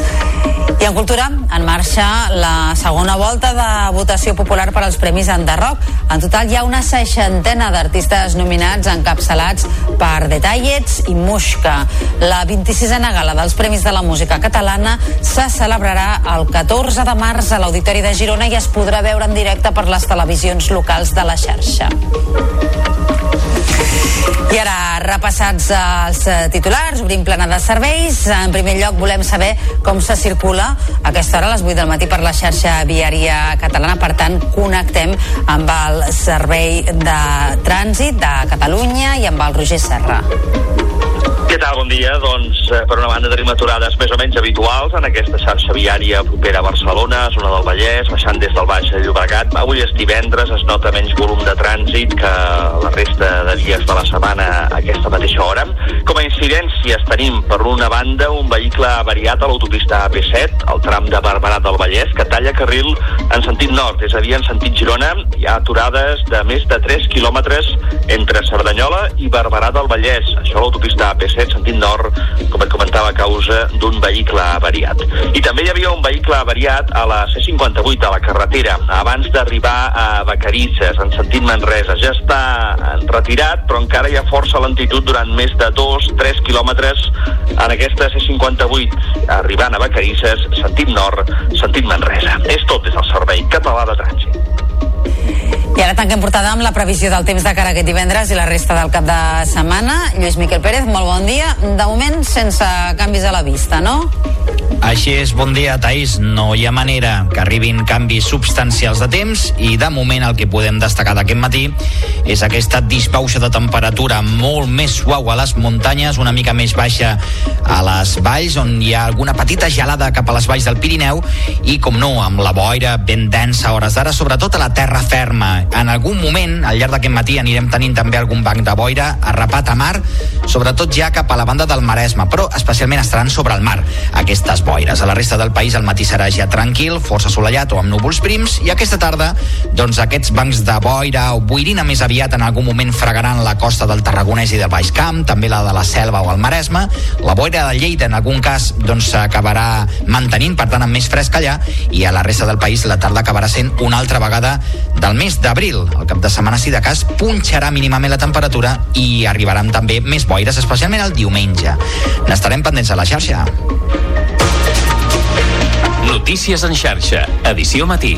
I en cultura, en marxa la segona volta de votació popular per als Premis Enderroc. En total hi ha una seixantena d'artistes nominats encapçalats per Detallets i Muixca. La 26a gala dels Premis de la Música Catalana se celebrarà el 14 de març a l'Auditori de Girona i es podrà veure en directe per les televisions locals de la xarxa. I ara, repassats els eh, titulars, obrim plana de serveis. En primer lloc, volem saber com se circula a aquesta hora a les 8 del matí per la xarxa viària catalana. Per tant, connectem amb el servei de trànsit de Catalunya i amb el Roger Serra. Què tal? Bon dia. Doncs, eh, per una banda, tenim aturades més o menys habituals en aquesta xarxa viària propera a Barcelona, zona del Vallès, baixant des del Baix de Llobregat. Avui és divendres, es nota menys volum de trànsit que la resta de dies de la setmana a aquesta mateixa hora. Com a incidències tenim, per una banda, un vehicle avariat a l'autopista AP7, al tram de Barberà del Vallès, que talla carril en sentit nord, és a dir, en sentit Girona. Hi ha aturades de més de 3 quilòmetres entre Cerdanyola i Barberà del Vallès. Això a l'autopista AP7, sentit nord, com et comentava, a causa d'un vehicle avariat. I també hi havia un vehicle avariat a la C58, a la carretera, abans d'arribar a Vacarisses, en sentit Manresa. Ja està retirat, però encara hi ha força lentitud durant més de 2-3 quilòmetres en aquesta C58, arribant a Vacarisses, sentit nord, sentit Manresa. És tot des del Servei Català de Trànsit. I ara tanquem portada amb la previsió del temps de cara aquest divendres i la resta del cap de setmana. Lluís Miquel Pérez, molt bon dia. De moment, sense canvis a la vista, no? Així és, bon dia, Taís. No hi ha manera que arribin canvis substancials de temps i de moment el que podem destacar d'aquest matí és aquesta dispauxa de temperatura molt més suau a les muntanyes, una mica més baixa a les valls, on hi ha alguna petita gelada cap a les valls del Pirineu i, com no, amb la boira ben densa a hores d'ara, sobretot a la terra ferma. En algun moment, al llarg d'aquest matí, anirem tenint també algun banc de boira arrapat a mar, sobretot ja cap a la banda del Maresme, però especialment estaran sobre el mar aquestes. A la resta del país el matí serà ja tranquil, força assolellat o amb núvols prims, i aquesta tarda, doncs aquests bancs de boira o boirina més aviat en algun moment fregaran la costa del Tarragonès i del Baix Camp, també la de la Selva o el Maresme. La boira de Lleida, en algun cas, doncs s'acabarà mantenint, per tant, amb més fresc allà, i a la resta del país la tarda acabarà sent una altra vegada del mes d'abril. El cap de setmana, si de cas, punxarà mínimament la temperatura i arribaran també més boires, especialment el diumenge. N'estarem pendents a la xarxa. Notícies en xarxa, edició matí.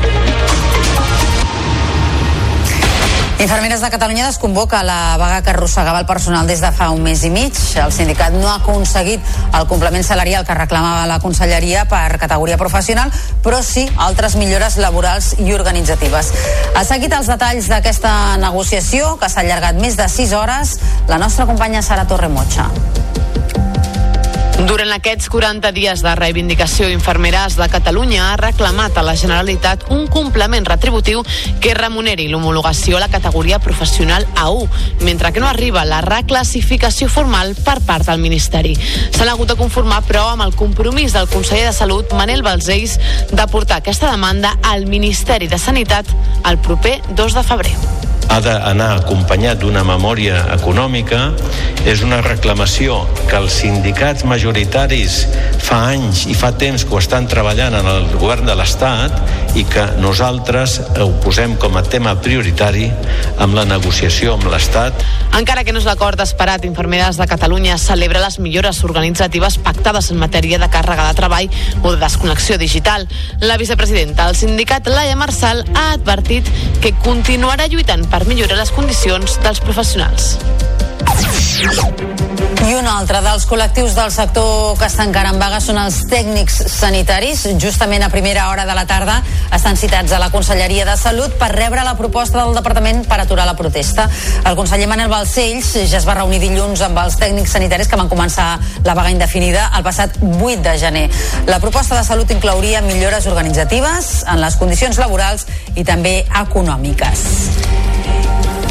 Infermeres de Catalunya desconvoca la vaga que arrossegava el personal des de fa un mes i mig. El sindicat no ha aconseguit el complement salarial que reclamava la conselleria per categoria professional, però sí altres millores laborals i organitzatives. Ha seguit els detalls d'aquesta negociació, que s'ha allargat més de 6 hores, la nostra companya Sara Torremotxa. Durant aquests 40 dies de reivindicació, Infermeres de Catalunya ha reclamat a la Generalitat un complement retributiu que remuneri l'homologació a la categoria professional A1, mentre que no arriba la reclassificació formal per part del Ministeri. S'han hagut de conformar, però, amb el compromís del conseller de Salut, Manel Balzells, de portar aquesta demanda al Ministeri de Sanitat el proper 2 de febrer ha d'anar acompanyat d'una memòria econòmica, és una reclamació que els sindicats majoritaris fa anys i fa temps que ho estan treballant en el govern de l'Estat i que nosaltres ho posem com a tema prioritari amb la negociació amb l'Estat. Encara que no és l'acord esperat, Infermeres de Catalunya celebra les millores organitzatives pactades en matèria de càrrega de treball o de desconnexió digital. La vicepresidenta del sindicat, Laia Marçal, ha advertit que continuarà lluitant per millorar les condicions dels professionals. I un altre dels col·lectius del sector que està encara en vaga són els tècnics sanitaris. Justament a primera hora de la tarda estan citats a la Conselleria de Salut per rebre la proposta del Departament per aturar la protesta. El conseller Manel Balcells ja es va reunir dilluns amb els tècnics sanitaris que van començar la vaga indefinida el passat 8 de gener. La proposta de Salut inclouria millores organitzatives en les condicions laborals i també econòmiques.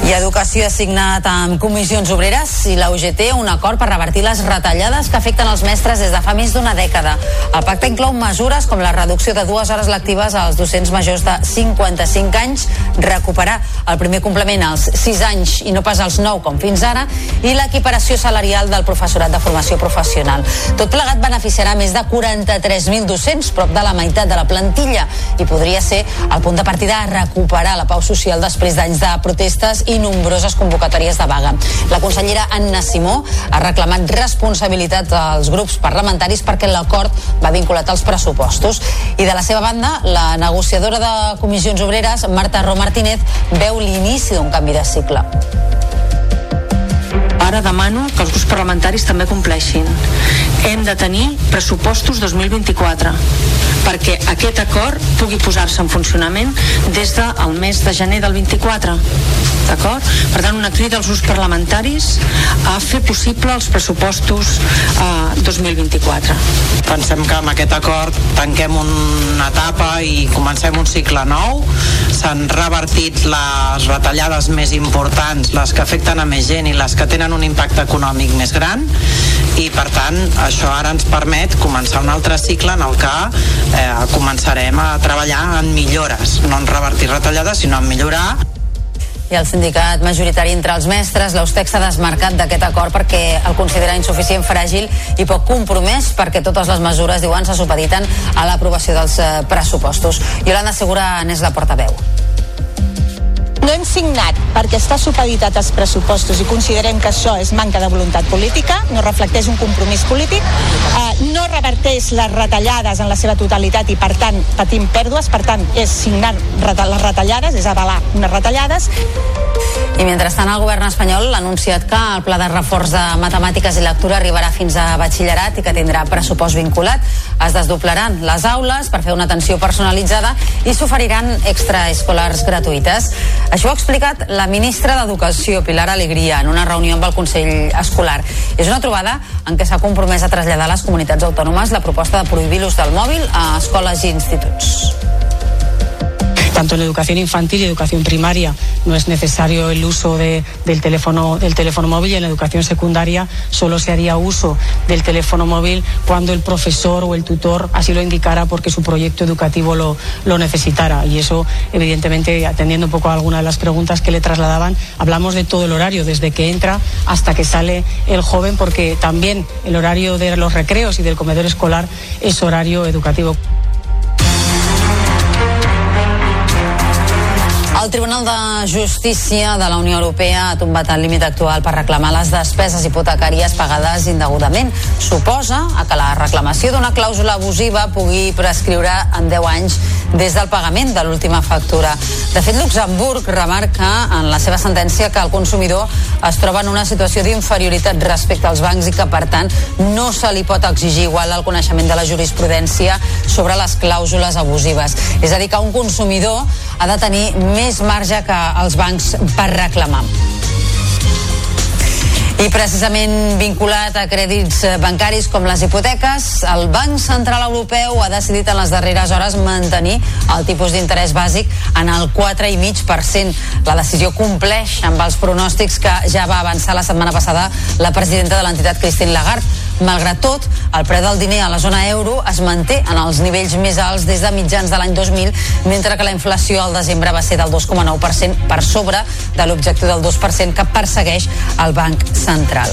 I Educació ha signat amb comissions obreres i la UGT un acord per revertir les retallades que afecten els mestres des de fa més d'una dècada. El pacte inclou mesures com la reducció de dues hores lectives als docents majors de 55 anys, recuperar el primer complement als 6 anys i no pas als 9 com fins ara, i l'equiparació salarial del professorat de formació professional. Tot plegat beneficiarà més de 43.000 docents, prop de la meitat de la plantilla, i podria ser el punt de partida a recuperar la pau social després d'anys de protestes i nombroses convocatòries de vaga. La consellera Anna Simó ha reclamat responsabilitat als grups parlamentaris perquè l'acord va vinculat als pressupostos. I de la seva banda, la negociadora de comissions obreres, Marta Ro Martínez, veu l'inici d'un canvi de cicle. Ara demano que els grups parlamentaris també compleixin. Hem de tenir pressupostos 2024 perquè aquest acord pugui posar-se en funcionament des del mes de gener del 24 d'acord? Per tant, una crida als grups parlamentaris a fer possible els pressupostos eh, 2024. Pensem que amb aquest acord tanquem una etapa i comencem un cicle nou. S'han revertit les retallades més importants, les que afecten a més gent i les que tenen un impacte econòmic més gran i per tant això ara ens permet començar un altre cicle en el que eh, començarem a treballar en millores, no en revertir retallades sinó en millorar i el sindicat majoritari entre els mestres, l'Eustex s'ha desmarcat d'aquest acord perquè el considera insuficient, fràgil i poc compromès perquè totes les mesures, diuen, se supediten a l'aprovació dels eh, pressupostos. Yolanda Segura n'és la portaveu. No hem signat perquè està supeditat als pressupostos i considerem que això és manca de voluntat política, no reflecteix un compromís polític, eh, no reverteix les retallades en la seva totalitat i per tant patim pèrdues, per tant és signar les retallades, és avalar unes retallades. I mentrestant el govern espanyol ha anunciat que el pla de reforç de matemàtiques i lectura arribarà fins a batxillerat i que tindrà pressupost vinculat. Es desdoblaran les aules per fer una atenció personalitzada i s'oferiran extraescolars gratuïtes. Això ho ha explicat la ministra d'Educació, Pilar Alegria, en una reunió amb el Consell Escolar. És una trobada en què s'ha compromès a traslladar a les comunitats autònomes la proposta de prohibir l'ús del mòbil a escoles i instituts. Tanto en educación infantil y educación primaria no es necesario el uso de, del, teléfono, teléfono móvil y en la educación secundaria solo se haría uso del teléfono móvil cuando el profesor o el tutor así lo indicara porque su proyecto educativo lo, lo necesitara. Y eso, evidentemente, atendiendo un poco a algunas de las preguntas que le trasladaban, hablamos de todo el horario, desde que entra hasta que sale el joven, porque también el horario de los recreos y del comedor escolar es horario educativo. El Tribunal de Justícia de la Unió Europea ha tombat el límit actual per reclamar les despeses hipotecàries pagades indegudament. Suposa que la reclamació d'una clàusula abusiva pugui prescriure en 10 anys des del pagament de l'última factura. De fet, Luxemburg remarca en la seva sentència que el consumidor es troba en una situació d'inferioritat respecte als bancs i que, per tant, no se li pot exigir igual el coneixement de la jurisprudència sobre les clàusules abusives. És a dir, que un consumidor ha de tenir més marge que els bancs per reclamar. I precisament vinculat a crèdits bancaris com les hipoteques, el Banc Central Europeu ha decidit en les darreres hores mantenir el tipus d'interès bàsic en el 4,5%. La decisió compleix amb els pronòstics que ja va avançar la setmana passada la presidenta de l'entitat, Christine Lagarde. Malgrat tot, el preu del diner a la zona euro es manté en els nivells més alts des de mitjans de l'any 2000, mentre que la inflació al desembre va ser del 2,9% per sobre de l'objectiu del 2% que persegueix el Banc Central.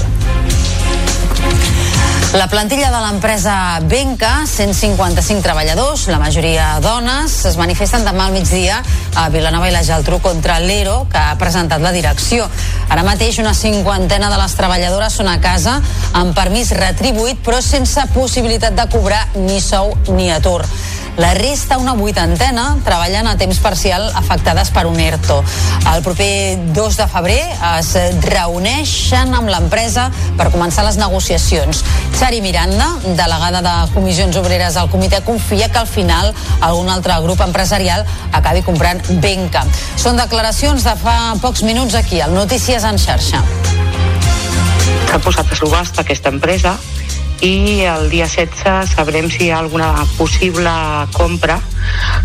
La plantilla de l'empresa Benca, 155 treballadors, la majoria dones, es manifesten demà al migdia a Vilanova i la Geltrú contra l'ERO que ha presentat la direcció. Ara mateix una cinquantena de les treballadores són a casa amb permís retribuït però sense possibilitat de cobrar ni sou ni atur. La resta, una vuitantena, treballen a temps parcial afectades per un ERTO. El proper 2 de febrer es reuneixen amb l'empresa per començar les negociacions. Xari Miranda, delegada de Comissions Obreres al comitè, confia que al final algun altre grup empresarial acabi comprant Benca. Són declaracions de fa pocs minuts aquí, al Notícies en xarxa. S'ha posat a subhasta aquesta empresa i el dia 16 sabrem si hi ha alguna possible compra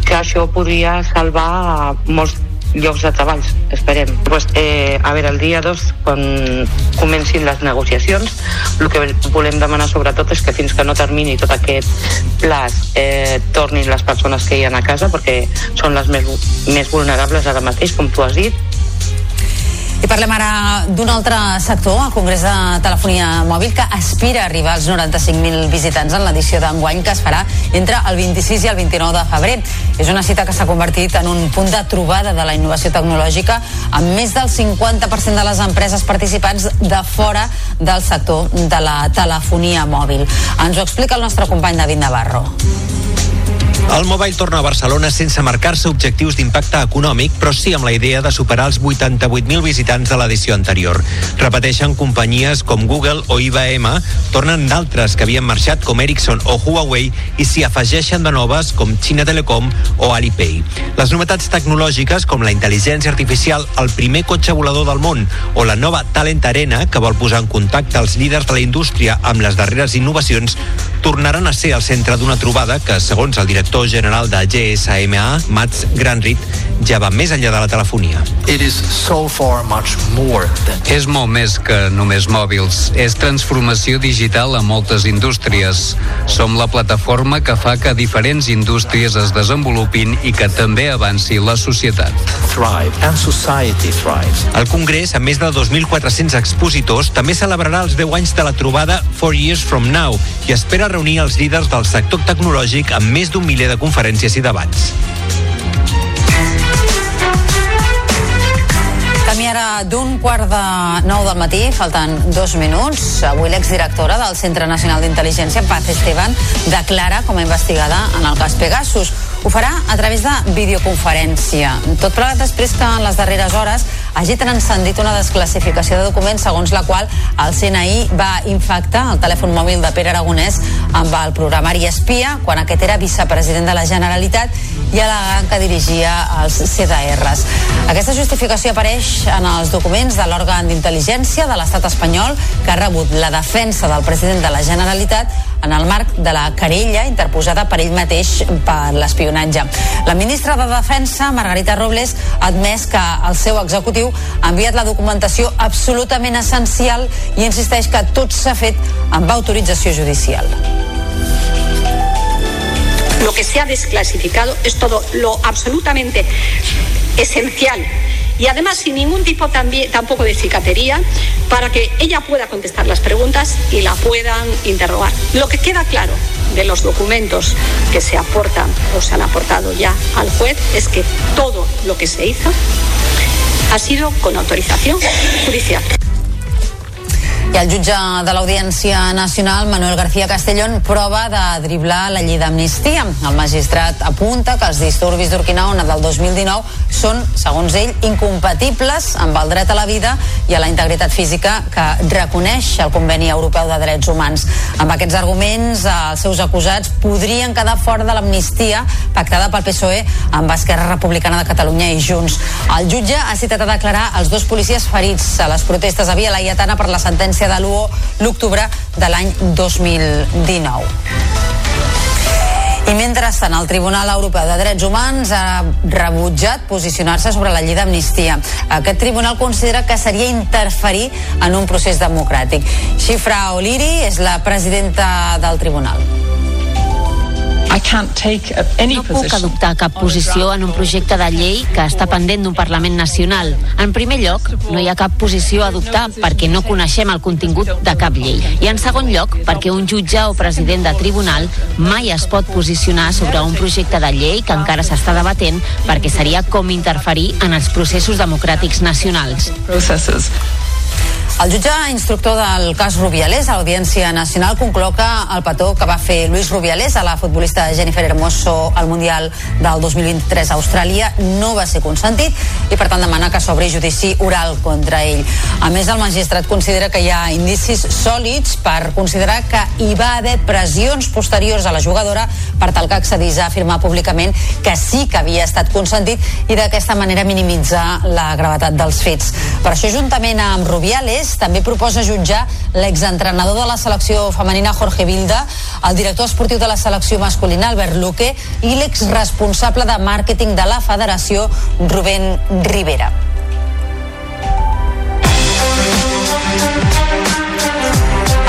que això podria salvar molts llocs de treballs, esperem. Pues, eh, a veure, el dia 2, quan comencin les negociacions, el que volem demanar sobretot és que fins que no termini tot aquest plaç eh, tornin les persones que hi ha a casa perquè són les més, més vulnerables ara mateix, com tu has dit, i parlem ara d'un altre sector, el Congrés de Telefonia Mòbil, que aspira a arribar als 95.000 visitants en l'edició d'enguany que es farà entre el 26 i el 29 de febrer. És una cita que s'ha convertit en un punt de trobada de la innovació tecnològica amb més del 50% de les empreses participants de fora del sector de la telefonia mòbil. Ens ho explica el nostre company David Navarro. El Mobile torna a Barcelona sense marcar-se objectius d'impacte econòmic, però sí amb la idea de superar els 88.000 visitants de l'edició anterior. Repeteixen companyies com Google o IBM, tornen d'altres que havien marxat com Ericsson o Huawei i s'hi afegeixen de noves com China Telecom o Alipay. Les novetats tecnològiques com la intel·ligència artificial, el primer cotxe volador del món o la nova Talent Arena, que vol posar en contacte els líders de la indústria amb les darreres innovacions, tornaran a ser al centre d'una trobada que, segons el director general de GSMA, Mats Granrit, ja va més enllà de la telefonia. It is so far much more than... És molt més que només mòbils. És transformació digital a moltes indústries. Som la plataforma que fa que diferents indústries es desenvolupin i que també avanci la societat. Thrive and society thrives. El Congrés, amb més de 2.400 expositors, també celebrarà els 10 anys de la trobada Four Years From Now i espera reunir els líders del sector tecnològic amb més d'un miler de conferències i debats. Camí ara d'un quart de nou del matí, falten dos minuts. Avui l'exdirectora del Centre Nacional d'Intel·ligència, Paz Esteban, declara com a investigada en el cas Pegasus. Ho farà a través de videoconferència. Tot plegat després que en les darreres hores hagi transcendit una desclassificació de documents segons la qual el CNI va infectar el telèfon mòbil de Pere Aragonès amb el programari espia quan aquest era vicepresident de la Generalitat i al·legant que dirigia els CDRs. Aquesta justificació apareix en els documents de l'òrgan d'intel·ligència de l'estat espanyol que ha rebut la defensa del president de la Generalitat en el marc de la querella interposada per ell mateix per l'espionatge. La ministra de Defensa, Margarita Robles, ha admès que el seu executiu ha enviat la documentació absolutament essencial i insisteix que tot s'ha fet amb autorització judicial. Lo que se ha desclasificado es todo lo absolutamente esencial y además sin ningún tipo tampoco de cicatería para que ella pueda contestar las preguntas y la puedan interrogar. Lo que queda claro de los documentos que se aportan o se han aportado ya al juez es que todo lo que se hizo ha sido con autorización judicial. I el jutge de l'Audiència Nacional, Manuel García Castellón, prova de driblar la llei d'amnistia. El magistrat apunta que els disturbis d'Urquinaona del 2019 són, segons ell, incompatibles amb el dret a la vida i a la integritat física que reconeix el Conveni Europeu de Drets Humans. Amb aquests arguments, els seus acusats podrien quedar fora de l'amnistia pactada pel PSOE amb Esquerra Republicana de Catalunya i Junts. El jutge ha citat a declarar els dos policies ferits a les protestes a Via Laietana per la sentència de l'UO l'octubre de l'any 2019. I mentrestant, el Tribunal Europeu de Drets Humans ha rebutjat posicionar-se sobre la llei d'amnistia. Aquest tribunal considera que seria interferir en un procés democràtic. Xifra Oliri és la presidenta del tribunal. No puc adoptar cap posició en un projecte de llei que està pendent d'un Parlament Nacional. En primer lloc, no hi ha cap posició a adoptar perquè no coneixem el contingut de cap llei. I en segon lloc, perquè un jutge o president de tribunal mai es pot posicionar sobre un projecte de llei que encara s'està debatent perquè seria com interferir en els processos democràtics nacionals. El jutge instructor del cas Rubiales a l'Audiència Nacional conclou que el petó que va fer Luis Rubiales a la futbolista Jennifer Hermoso al Mundial del 2023 a Austràlia no va ser consentit i per tant demana que s'obri judici oral contra ell. A més, el magistrat considera que hi ha indicis sòlids per considerar que hi va haver pressions posteriors a la jugadora per tal que accedís a afirmar públicament que sí que havia estat consentit i d'aquesta manera minimitzar la gravetat dels fets. Per això, juntament amb Rubiales, també proposa jutjar l'exentrenador de la selecció femenina Jorge Vilda, el director esportiu de la selecció masculina Albert Luque i l'exresponsable de màrqueting de la federació Rubén Rivera.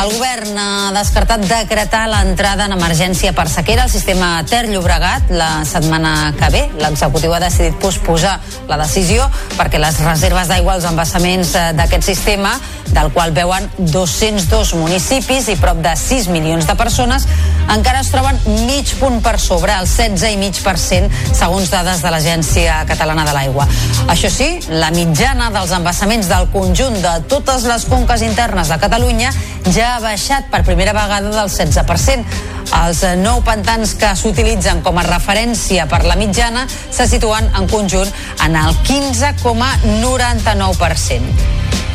El govern ha descartat decretar l'entrada en emergència per sequera al sistema Ter Llobregat la setmana que ve. L'executiu ha decidit posposar la decisió perquè les reserves d'aigua als embassaments eh, d'aquest sistema, del qual veuen 202 municipis i prop de 6 milions de persones, encara es troben mig punt per sobre, el 16,5% segons dades de l'Agència Catalana de l'Aigua. Això sí, la mitjana dels embassaments del conjunt de totes les conques internes de Catalunya ja ha baixat per primera vegada del 16%. Els nou pantans que s'utilitzen com a referència per la mitjana se situen en conjunt en el 15,99%.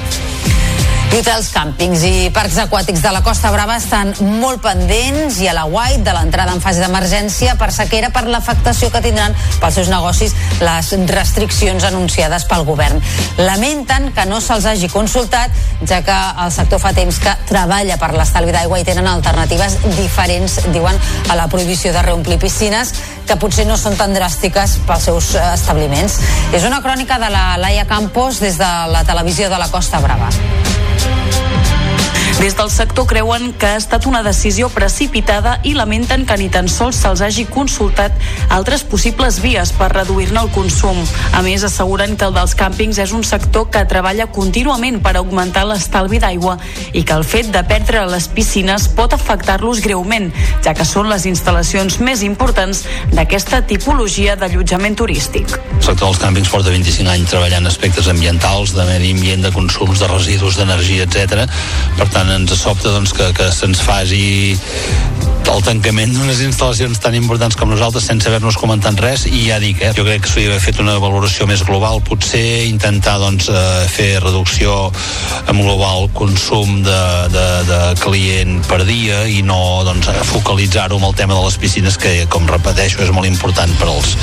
Hotels, càmpings i parcs aquàtics de la Costa Brava estan molt pendents i a la White de l'entrada en fase d'emergència per sequera per l'afectació que tindran pels seus negocis les restriccions anunciades pel govern. Lamenten que no se'ls hagi consultat, ja que el sector fa temps que treballa per l'estalvi d'aigua i tenen alternatives diferents, diuen, a la prohibició de reomplir piscines que potser no són tan dràstiques pels seus eh, establiments. És una crònica de la Laia Campos des de la televisió de la Costa Brava. Des del sector creuen que ha estat una decisió precipitada i lamenten que ni tan sols se'ls hagi consultat altres possibles vies per reduir-ne el consum. A més, asseguren que el dels càmpings és un sector que treballa contínuament per augmentar l'estalvi d'aigua i que el fet de perdre les piscines pot afectar-los greument, ja que són les instal·lacions més importants d'aquesta tipologia d'allotjament turístic. El sector dels càmpings porta 25 anys treballant aspectes ambientals, de medi ambient, de consums, de residus, d'energia, etc. Per tant, ens sobta doncs, que, que se'ns faci el tancament d'unes instal·lacions tan importants com nosaltres sense haver-nos comentat res i ja dic, eh, jo crec que s'hauria d'haver fet una valoració més global, potser intentar doncs, eh, fer reducció en global consum de, de, de client per dia i no doncs, focalitzar-ho amb el tema de les piscines que, com repeteixo, és molt important per als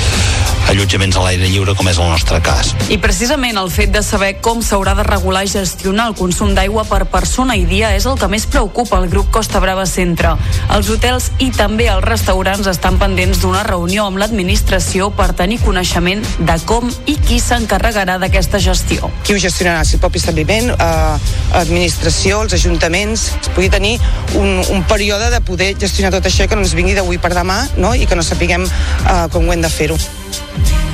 allotjaments a l'aire lliure com és el nostre cas. I precisament el fet de saber com s'haurà de regular i gestionar el consum d'aigua per persona i dia és el que més preocupa el grup Costa Brava Centre. Els hotels i també els restaurants estan pendents d'una reunió amb l'administració per tenir coneixement de com i qui s'encarregarà d'aquesta gestió. Qui ho gestionarà? Si el propi establiment, eh, administració, els ajuntaments, es pugui tenir un, un període de poder gestionar tot això que no ens vingui d'avui per demà no? i que no sapiguem eh, com ho hem de fer-ho.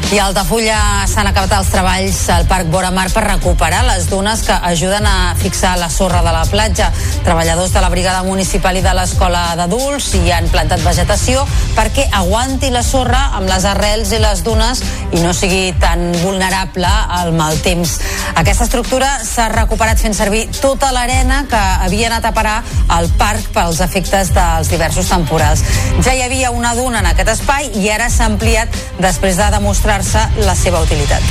I a Altafulla s'han acabat els treballs al Parc Vora Mar per recuperar les dunes que ajuden a fixar la sorra de la platja. Treballadors de la Brigada Municipal i de l'Escola d'Adults hi han plantat vegetació perquè aguanti la sorra amb les arrels i les dunes i no sigui tan vulnerable al mal temps. Aquesta estructura s'ha recuperat fent servir tota l'arena que havia anat a parar al parc pels efectes dels diversos temporals. Ja hi havia una duna en aquest espai i ara s'ha ampliat després de demostrar demostrar-se la seva utilitat.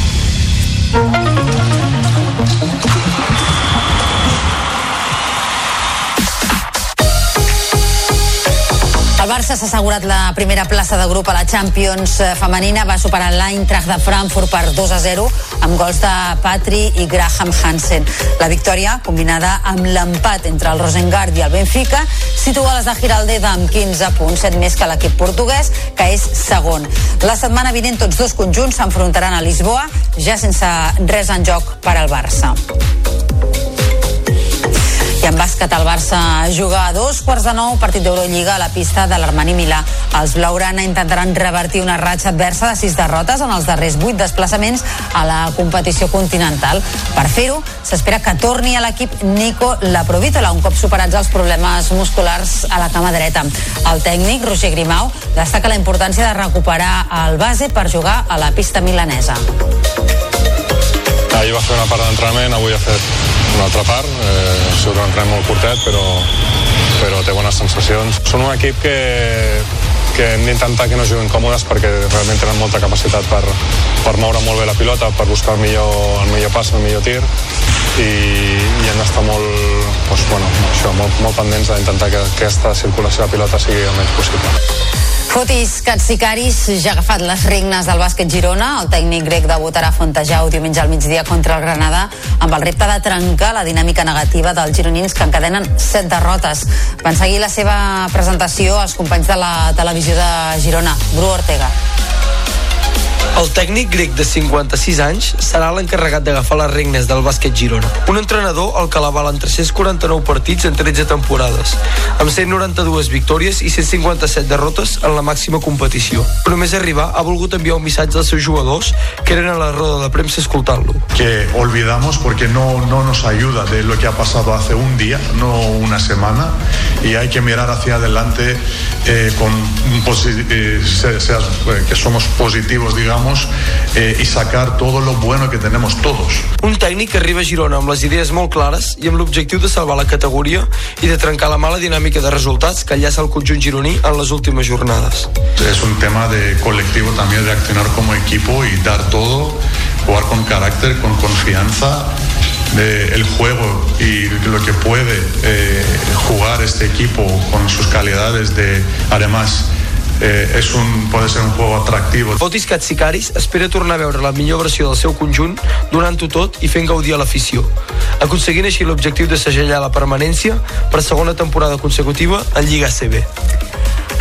Barça s'ha assegurat la primera plaça de grup a la Champions eh, femenina. Va superar l'Eintracht de Frankfurt per 2 a 0 amb gols de Patri i Graham Hansen. La victòria, combinada amb l'empat entre el Rosengard i el Benfica, situa les de Giraldeda amb 15 punts, 7 més que l'equip portuguès, que és segon. La setmana vinent tots dos conjunts s'enfrontaran a Lisboa, ja sense res en joc per al Barça. I en bàsquet el Barça juga a dos quarts de nou partit d'Eurolliga a la pista de l'Armani Milà. Els Blaurana intentaran revertir una ratxa adversa de sis derrotes en els darrers vuit desplaçaments a la competició continental. Per fer-ho, s'espera que torni a l'equip Nico Laprovítola un cop superats els problemes musculars a la cama dreta. El tècnic, Roger Grimau, destaca la importància de recuperar el base per jugar a la pista milanesa. Ahir va fer una part d'entrenament, avui ha fet una altra part. Eh, ha sigut un entrenament molt curtet, però, però té bones sensacions. Són un equip que, que hem d'intentar que no juguin còmodes perquè realment tenen molta capacitat per, per moure molt bé la pilota, per buscar el millor, el millor pas, el millor tir i, i hem d'estar molt, doncs, bueno, això, molt, molt pendents d'intentar que aquesta circulació de pilota sigui el menys possible. Fotis Katsikaris ja ha agafat les regnes del bàsquet Girona. El tècnic grec debutarà a Fontejau diumenge al migdia contra el Granada amb el repte de trencar la dinàmica negativa dels gironins que encadenen set derrotes. Van seguir la seva presentació els companys de la televisió de Girona. Bru Ortega. El tècnic grec de 56 anys serà l'encarregat d'agafar les regnes del bàsquet Girona. Un entrenador al que l'avalen 349 partits en 13 temporades, amb 192 victòries i 157 derrotes en la màxima competició. Però només arribar ha volgut enviar un missatge als seus jugadors que eren a la roda de premsa escoltant-lo. Que olvidamos porque no, no nos ayuda de lo que ha pasado hace un día, no una semana, y hay que mirar hacia adelante eh, con eh, que somos positivos, digamos, eh, y sacar todo lo bueno que tenemos todos. Un tècnic que arriba a Girona amb les idees molt clares i amb l'objectiu de salvar la categoria i de trencar la mala dinàmica de resultats que enllaça el conjunt gironí en les últimes jornades. Es un tema de colectivo también de accionar como equipo y dar todo, jugar con carácter, con confianza de el juego y lo que puede eh, jugar este equipo con sus calidades de además eh, és un, pot ser un juego atractiu. Fotis Katsikaris espera tornar a veure la millor versió del seu conjunt, donant-ho tot i fent gaudir a l'afició, aconseguint així l'objectiu de segellar la permanència per segona temporada consecutiva en Lliga CB.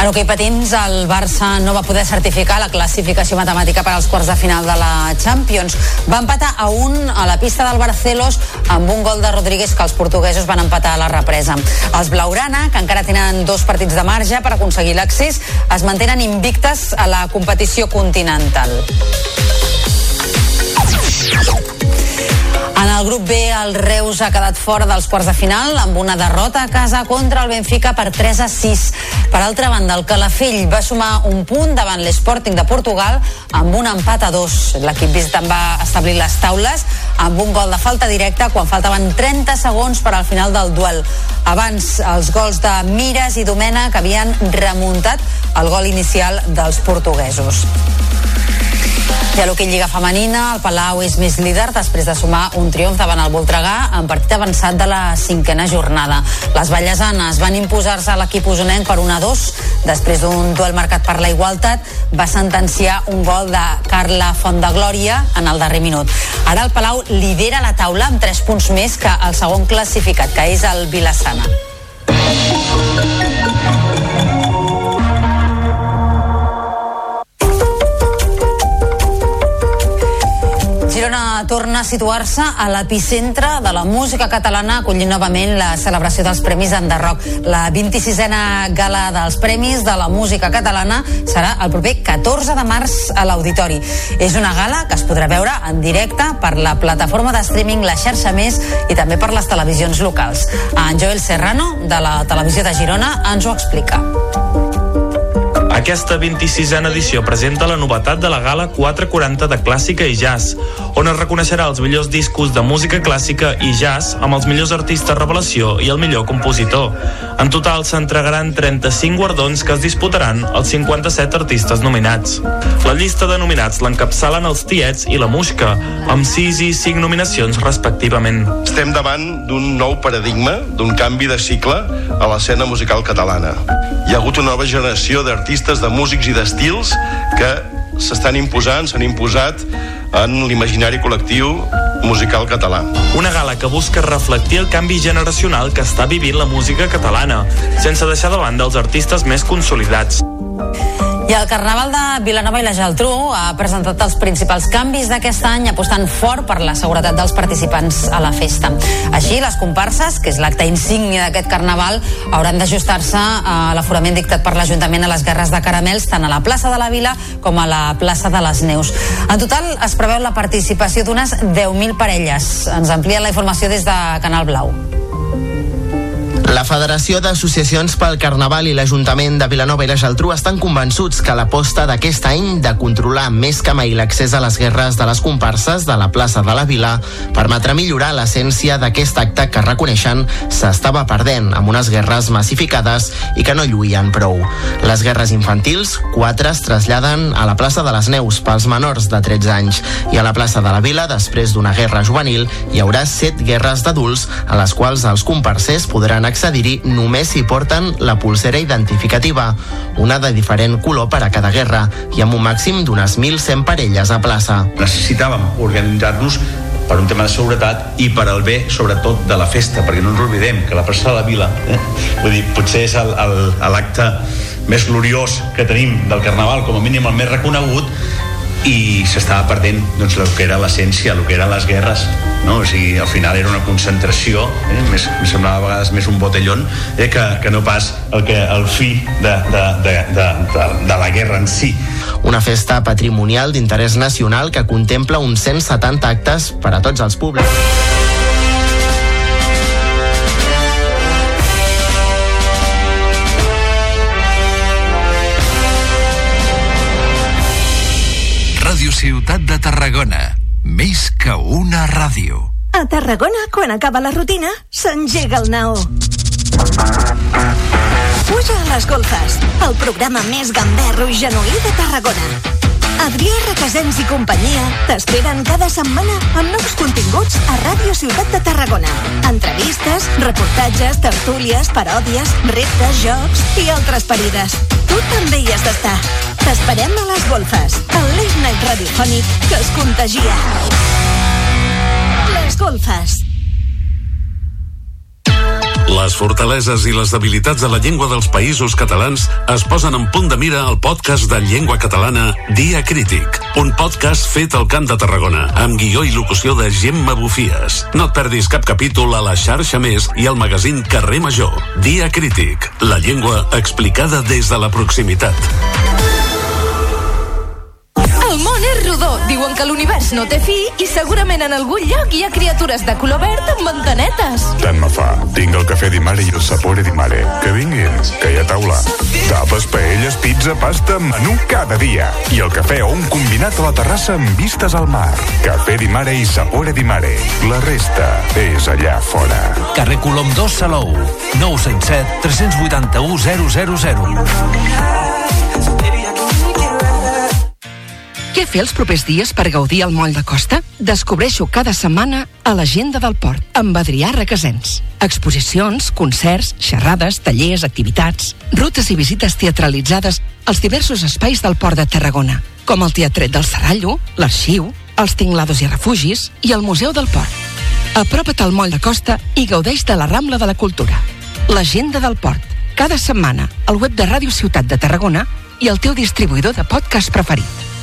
En hoquei patins, el Barça no va poder certificar la classificació matemàtica per als quarts de final de la Champions. Va empatar a un a la pista del Barcelos amb un gol de Rodríguez que els portuguesos van empatar a la represa. Els Blaurana, que encara tenen dos partits de marge per aconseguir l'accés, es mantenen invictes a la competició continental. El grup B, el Reus ha quedat fora dels quarts de final amb una derrota a casa contra el Benfica per 3 a 6. Per altra banda, el Calafell va sumar un punt davant l'Sporting de Portugal amb un empat a dos. L'equip visitant va establir les taules amb un gol de falta directa quan faltaven 30 segons per al final del duel. Abans, els gols de Mires i Domena que havien remuntat el gol inicial dels portuguesos. I a l'hoquei Lliga Femenina, el Palau és més líder després de sumar un triomf davant el Voltregà en partit avançat de la cinquena jornada. Les ballesanes van imposar-se a l'equip usonenc per 1 a 2 després d'un duel marcat per la igualtat va sentenciar un gol de Carla Fontdeglòria en el darrer minut. Ara el Palau lidera la taula amb 3 punts més que el segon classificat, que és el Vilassana. Girona torna a situar-se a l'epicentre de la música catalana acollint novament la celebració dels Premis Enderroc. La 26a gala dels Premis de la música catalana serà el proper 14 de març a l'Auditori. És una gala que es podrà veure en directe per la plataforma de streaming La Xarxa Més i també per les televisions locals. En Joel Serrano, de la televisió de Girona, ens ho explica. Aquesta 26a edició presenta la novetat de la gala 440 de clàssica i jazz, on es reconeixerà els millors discos de música clàssica i jazz amb els millors artistes revelació i el millor compositor. En total s'entregaran 35 guardons que es disputaran els 57 artistes nominats. La llista de nominats l'encapçalen els Tiets i la Muixca, amb 6 i 5 nominacions respectivament. Estem davant d'un nou paradigma, d'un canvi de cicle a l'escena musical catalana. Hi ha hagut una nova generació d'artistes, de músics i d'estils que s'estan imposant, s'han imposat en l'imaginari col·lectiu musical català. Una gala que busca reflectir el canvi generacional que està vivint la música catalana, sense deixar de banda els artistes més consolidats. I el Carnaval de Vilanova i la Geltrú ha presentat els principals canvis d'aquest any apostant fort per la seguretat dels participants a la festa. Així, les comparses, que és l'acte insígnia d'aquest Carnaval, hauran d'ajustar-se a l'aforament dictat per l'Ajuntament a les guerres de caramels, tant a la plaça de la Vila com a la plaça de les Neus. En total, es preveu la participació d'unes 10.000 parelles. Ens amplien la informació des de Canal Blau. La Federació d'Associacions pel Carnaval i l'Ajuntament de Vilanova i la Geltrú estan convençuts que l'aposta d'aquest any de controlar més que mai l'accés a les guerres de les comparses de la plaça de la Vila permetrà millorar l'essència d'aquest acte que reconeixen s'estava perdent amb unes guerres massificades i que no lluïen prou. Les guerres infantils, quatre es traslladen a la plaça de les Neus pels menors de 13 anys i a la plaça de la Vila, després d'una guerra juvenil, hi haurà set guerres d'adults a les quals els comparsers podran accedir accedir-hi només si porten la pulsera identificativa, una de diferent color per a cada guerra i amb un màxim d'unes 1.100 parelles a plaça. Necessitàvem organitzar-nos per un tema de seguretat i per al bé, sobretot, de la festa, perquè no ens oblidem que la plaça de la Vila, eh? vull dir, potser és l'acte més gloriós que tenim del Carnaval, com a mínim el més reconegut, i s'estava perdent doncs, el que era l'essència, el que eren les guerres no? o sigui, al final era una concentració eh? més, em semblava a vegades més un botellón eh? que, que no pas el, que, el fi de, de, de, de, de, de la guerra en si Una festa patrimonial d'interès nacional que contempla uns 170 actes per a tots els públics. Ciutat de Tarragona. Més que una ràdio. A Tarragona, quan acaba la rutina, s'engega el naó. Puja a les golfes, el programa més gamberro i genuí de Tarragona. Adrià Requesens i companyia t'esperen cada setmana amb nous continguts a Ràdio Ciutat de Tarragona. Entrevistes, reportatges, tertúlies, paròdies, reptes, jocs i altres parides. Tu també hi has d'estar. T'esperem a les golfes, el late night radiofònic que es contagia. Les golfes. Les fortaleses i les debilitats de la llengua dels països catalans es posen en punt de mira al podcast de llengua catalana Dia Crític, un podcast fet al Camp de Tarragona, amb guió i locució de Gemma Bufies. No et perdis cap capítol a la xarxa Més i al magazín Carrer Major. Dia Crític, la llengua explicada des de la proximitat. El món és rodó. Diuen que l'univers no té fi i segurament en algun lloc hi ha criatures de color verd amb ventanetes. Tant me fa. Tinc el cafè di mare i el sapore di mare. Que vinguin, que hi ha taula. Tapes, paelles, pizza, pasta, menú cada dia. I el cafè o un combinat a la terrassa amb vistes al mar. Cafè di mare i sapore di mare. La resta és allà fora. Carrer Colom 2 Salou 977 381 000 Què fer els propers dies per gaudir al moll de costa? Descobreixo cada setmana a l'agenda del port amb Adrià Requesens. Exposicions, concerts, xerrades, tallers, activitats, rutes i visites teatralitzades als diversos espais del port de Tarragona, com el Teatret del Serrallo, l'Arxiu, els Tinglados i Refugis i el Museu del Port. Apropa't al moll de costa i gaudeix de la Rambla de la Cultura. L'agenda del port. Cada setmana al web de Ràdio Ciutat de Tarragona i el teu distribuïdor de podcast preferit.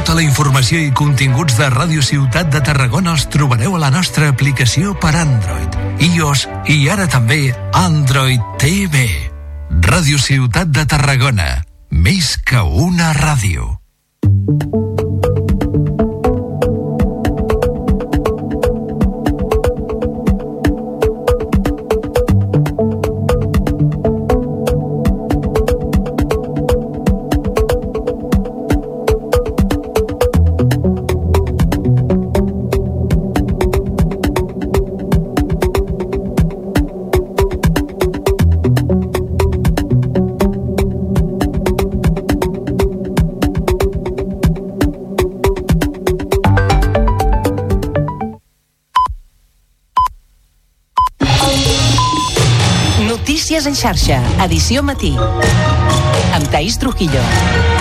Tota la informació i continguts de Ràdio Ciutat de Tarragona els trobareu a la nostra aplicació per Android, iOS i ara també Android TV. Ràdio Ciutat de Tarragona. Més que una ràdio. Xarxa, edició matí. Amb Taís Trujillo.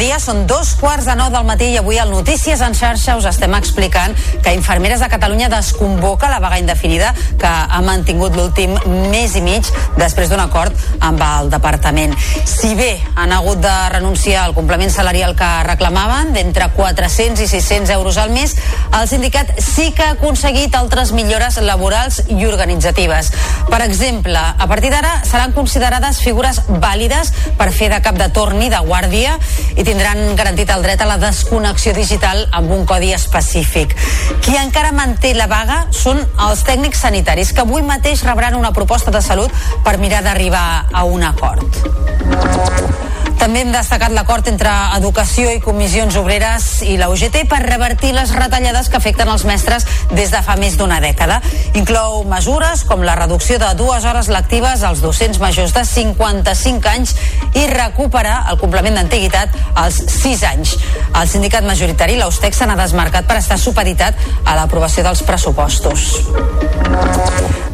Dia, són dos quarts de nou del matí i avui al Notícies en xarxa us estem explicant que Infermeres de Catalunya desconvoca la vaga indefinida que ha mantingut l'últim mes i mig després d'un acord amb el departament. Si bé han hagut de renunciar al complement salarial que reclamaven d'entre 400 i 600 euros al mes, el sindicat sí que ha aconseguit altres millores laborals i organitzatives. Per exemple, a partir d'ara seran considerades figures vàlides per fer de cap de torn i de guàrdia i tindran garantit el dret a la desconnexió digital amb un codi específic. Qui encara manté la vaga són els tècnics sanitaris que avui mateix rebran una proposta de salut per mirar d'arribar a un acord. També hem destacat l'acord entre Educació i Comissions Obreres i la UGT per revertir les retallades que afecten els mestres des de fa més d'una dècada. Inclou mesures com la reducció de dues hores lectives als docents majors de 55 anys i recuperar el complement d'antiguitat als 6 anys. El sindicat majoritari, l'Austec, se n'ha desmarcat per estar supeditat a l'aprovació dels pressupostos.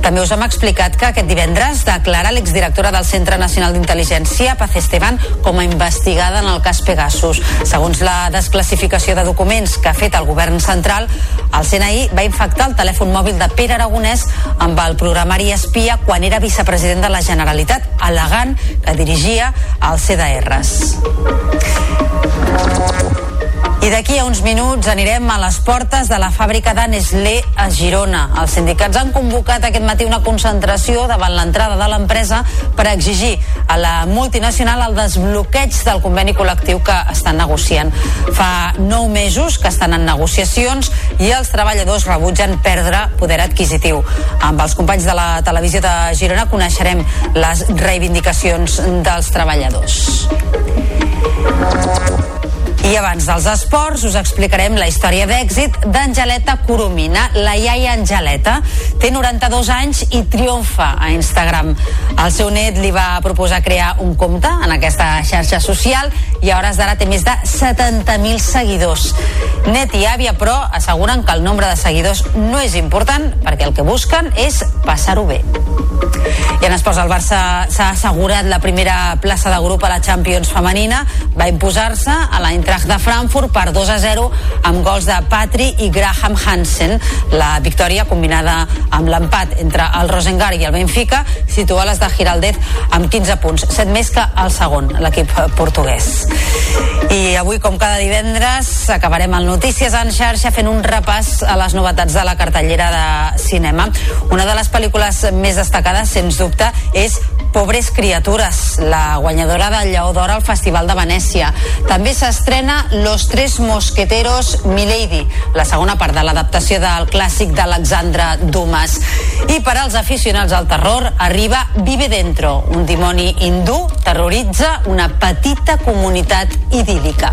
També us hem explicat que aquest divendres declara l'exdirectora del Centre Nacional d'Intel·ligència, Paz Esteban, com a investigada en el cas Pegasus. Segons la desclassificació de documents que ha fet el govern central, el CNI va infectar el telèfon mòbil de Pere Aragonès amb el programari espia quan era vicepresident de la Generalitat, al·legant que dirigia els CDRs. I d'aquí a uns minuts anirem a les portes de la fàbrica de Nestlé a Girona. Els sindicats han convocat aquest matí una concentració davant l'entrada de l'empresa per exigir a la multinacional el desbloqueig del conveni col·lectiu que estan negociant. Fa nou mesos que estan en negociacions i els treballadors rebutgen perdre poder adquisitiu. Amb els companys de la televisió de Girona coneixerem les reivindicacions dels treballadors. I abans dels esports us explicarem la història d'èxit d'Angeleta Coromina, la iaia Angeleta. Té 92 anys i triomfa a Instagram. El seu net li va proposar crear un compte en aquesta xarxa social i a hores d'ara té més de 70.000 seguidors. Net i Àvia, però, asseguren que el nombre de seguidors no és important perquè el que busquen és passar-ho bé. I en esports, el Barça s'ha assegurat la primera plaça de grup a la Champions femenina. Va imposar-se a l'Eintracht de Frankfurt per 2 a 0 amb gols de Patri i Graham Hansen. La victòria, combinada amb l'empat entre el Rosengar i el Benfica, situa les de Giraldez amb 15 punts, 7 més que el segon, l'equip portuguès. I avui, com cada divendres, acabarem el Notícies en xarxa fent un repàs a les novetats de la cartellera de cinema. Una de les pel·lícules més destacades, sens dubte, és Pobres criatures, la guanyadora del Lleó d'Or al Festival de Venècia. També s'estrena Los tres mosqueteros Milady, la segona part de l'adaptació del clàssic d'Alexandre Dumas. I per als aficionats al terror arriba Vive Dentro, un dimoni hindú terroritza una petita comunitat idíl·lica.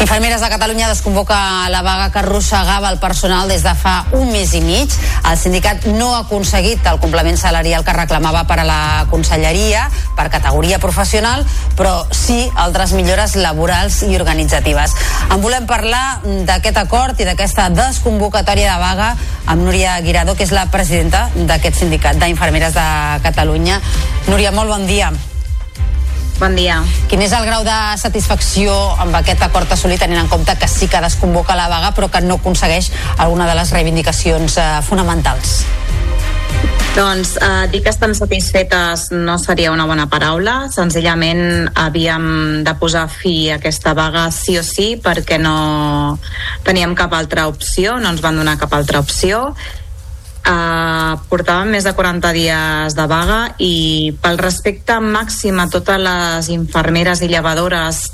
Infermeres de Catalunya desconvoca la vaga que arrossegava el personal des de fa un mes i mig. El sindicat no ha aconseguit el complement salarial que reclamava per a la conselleria, per categoria professional, però sí altres millores laborals i organitzatives. En volem parlar d'aquest acord i d'aquesta desconvocatòria de vaga amb Núria Guiradó, que és la presidenta d'aquest sindicat d'infermeres de Catalunya. Núria, molt bon dia. Bon dia. Quin és el grau de satisfacció amb aquest acord assolit tenint en compte que sí que desconvoca la vaga però que no aconsegueix alguna de les reivindicacions eh, fonamentals? Doncs eh, dir que estan satisfetes no seria una bona paraula. Senzillament havíem de posar fi a aquesta vaga sí o sí perquè no teníem cap altra opció, no ens van donar cap altra opció Uh, portàvem més de 40 dies de vaga i pel respecte màxim a totes les infermeres i llevadores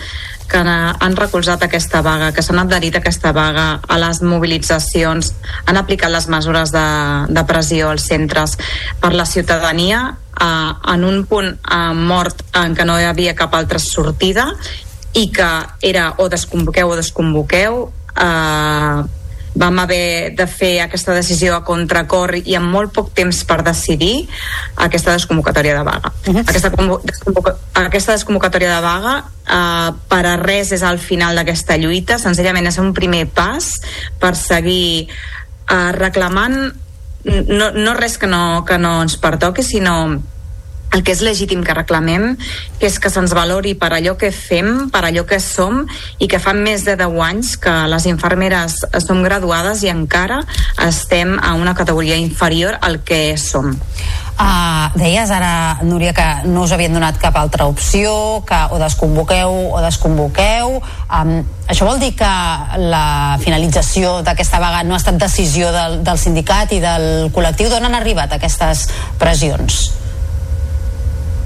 que han recolzat aquesta vaga, que s'han adherit a aquesta vaga, a les mobilitzacions, han aplicat les mesures de, de pressió als centres per la ciutadania uh, en un punt uh, mort en què no hi havia cap altra sortida i que era o desconvoqueu o desconvoqueu uh, vam haver de fer aquesta decisió a contracor i amb molt poc temps per decidir aquesta desconvocatòria de vaga. Uh -huh. aquesta, desconvoca aquesta desconvocatòria de vaga uh, per a res és al final d'aquesta lluita, senzillament és un primer pas per seguir uh, reclamant no, no res que no, que no ens pertoqui, sinó el que és legítim que reclamem, que és que se'ns valori per allò que fem, per allò que som, i que fa més de 10 anys que les infermeres som graduades i encara estem a una categoria inferior al que som. Uh, deies ara, Núria, que no us havien donat cap altra opció, que o desconvoqueu o desconvoqueu. Um, això vol dir que la finalització d'aquesta vaga no ha estat decisió del, del sindicat i del col·lectiu? D'on han arribat aquestes pressions?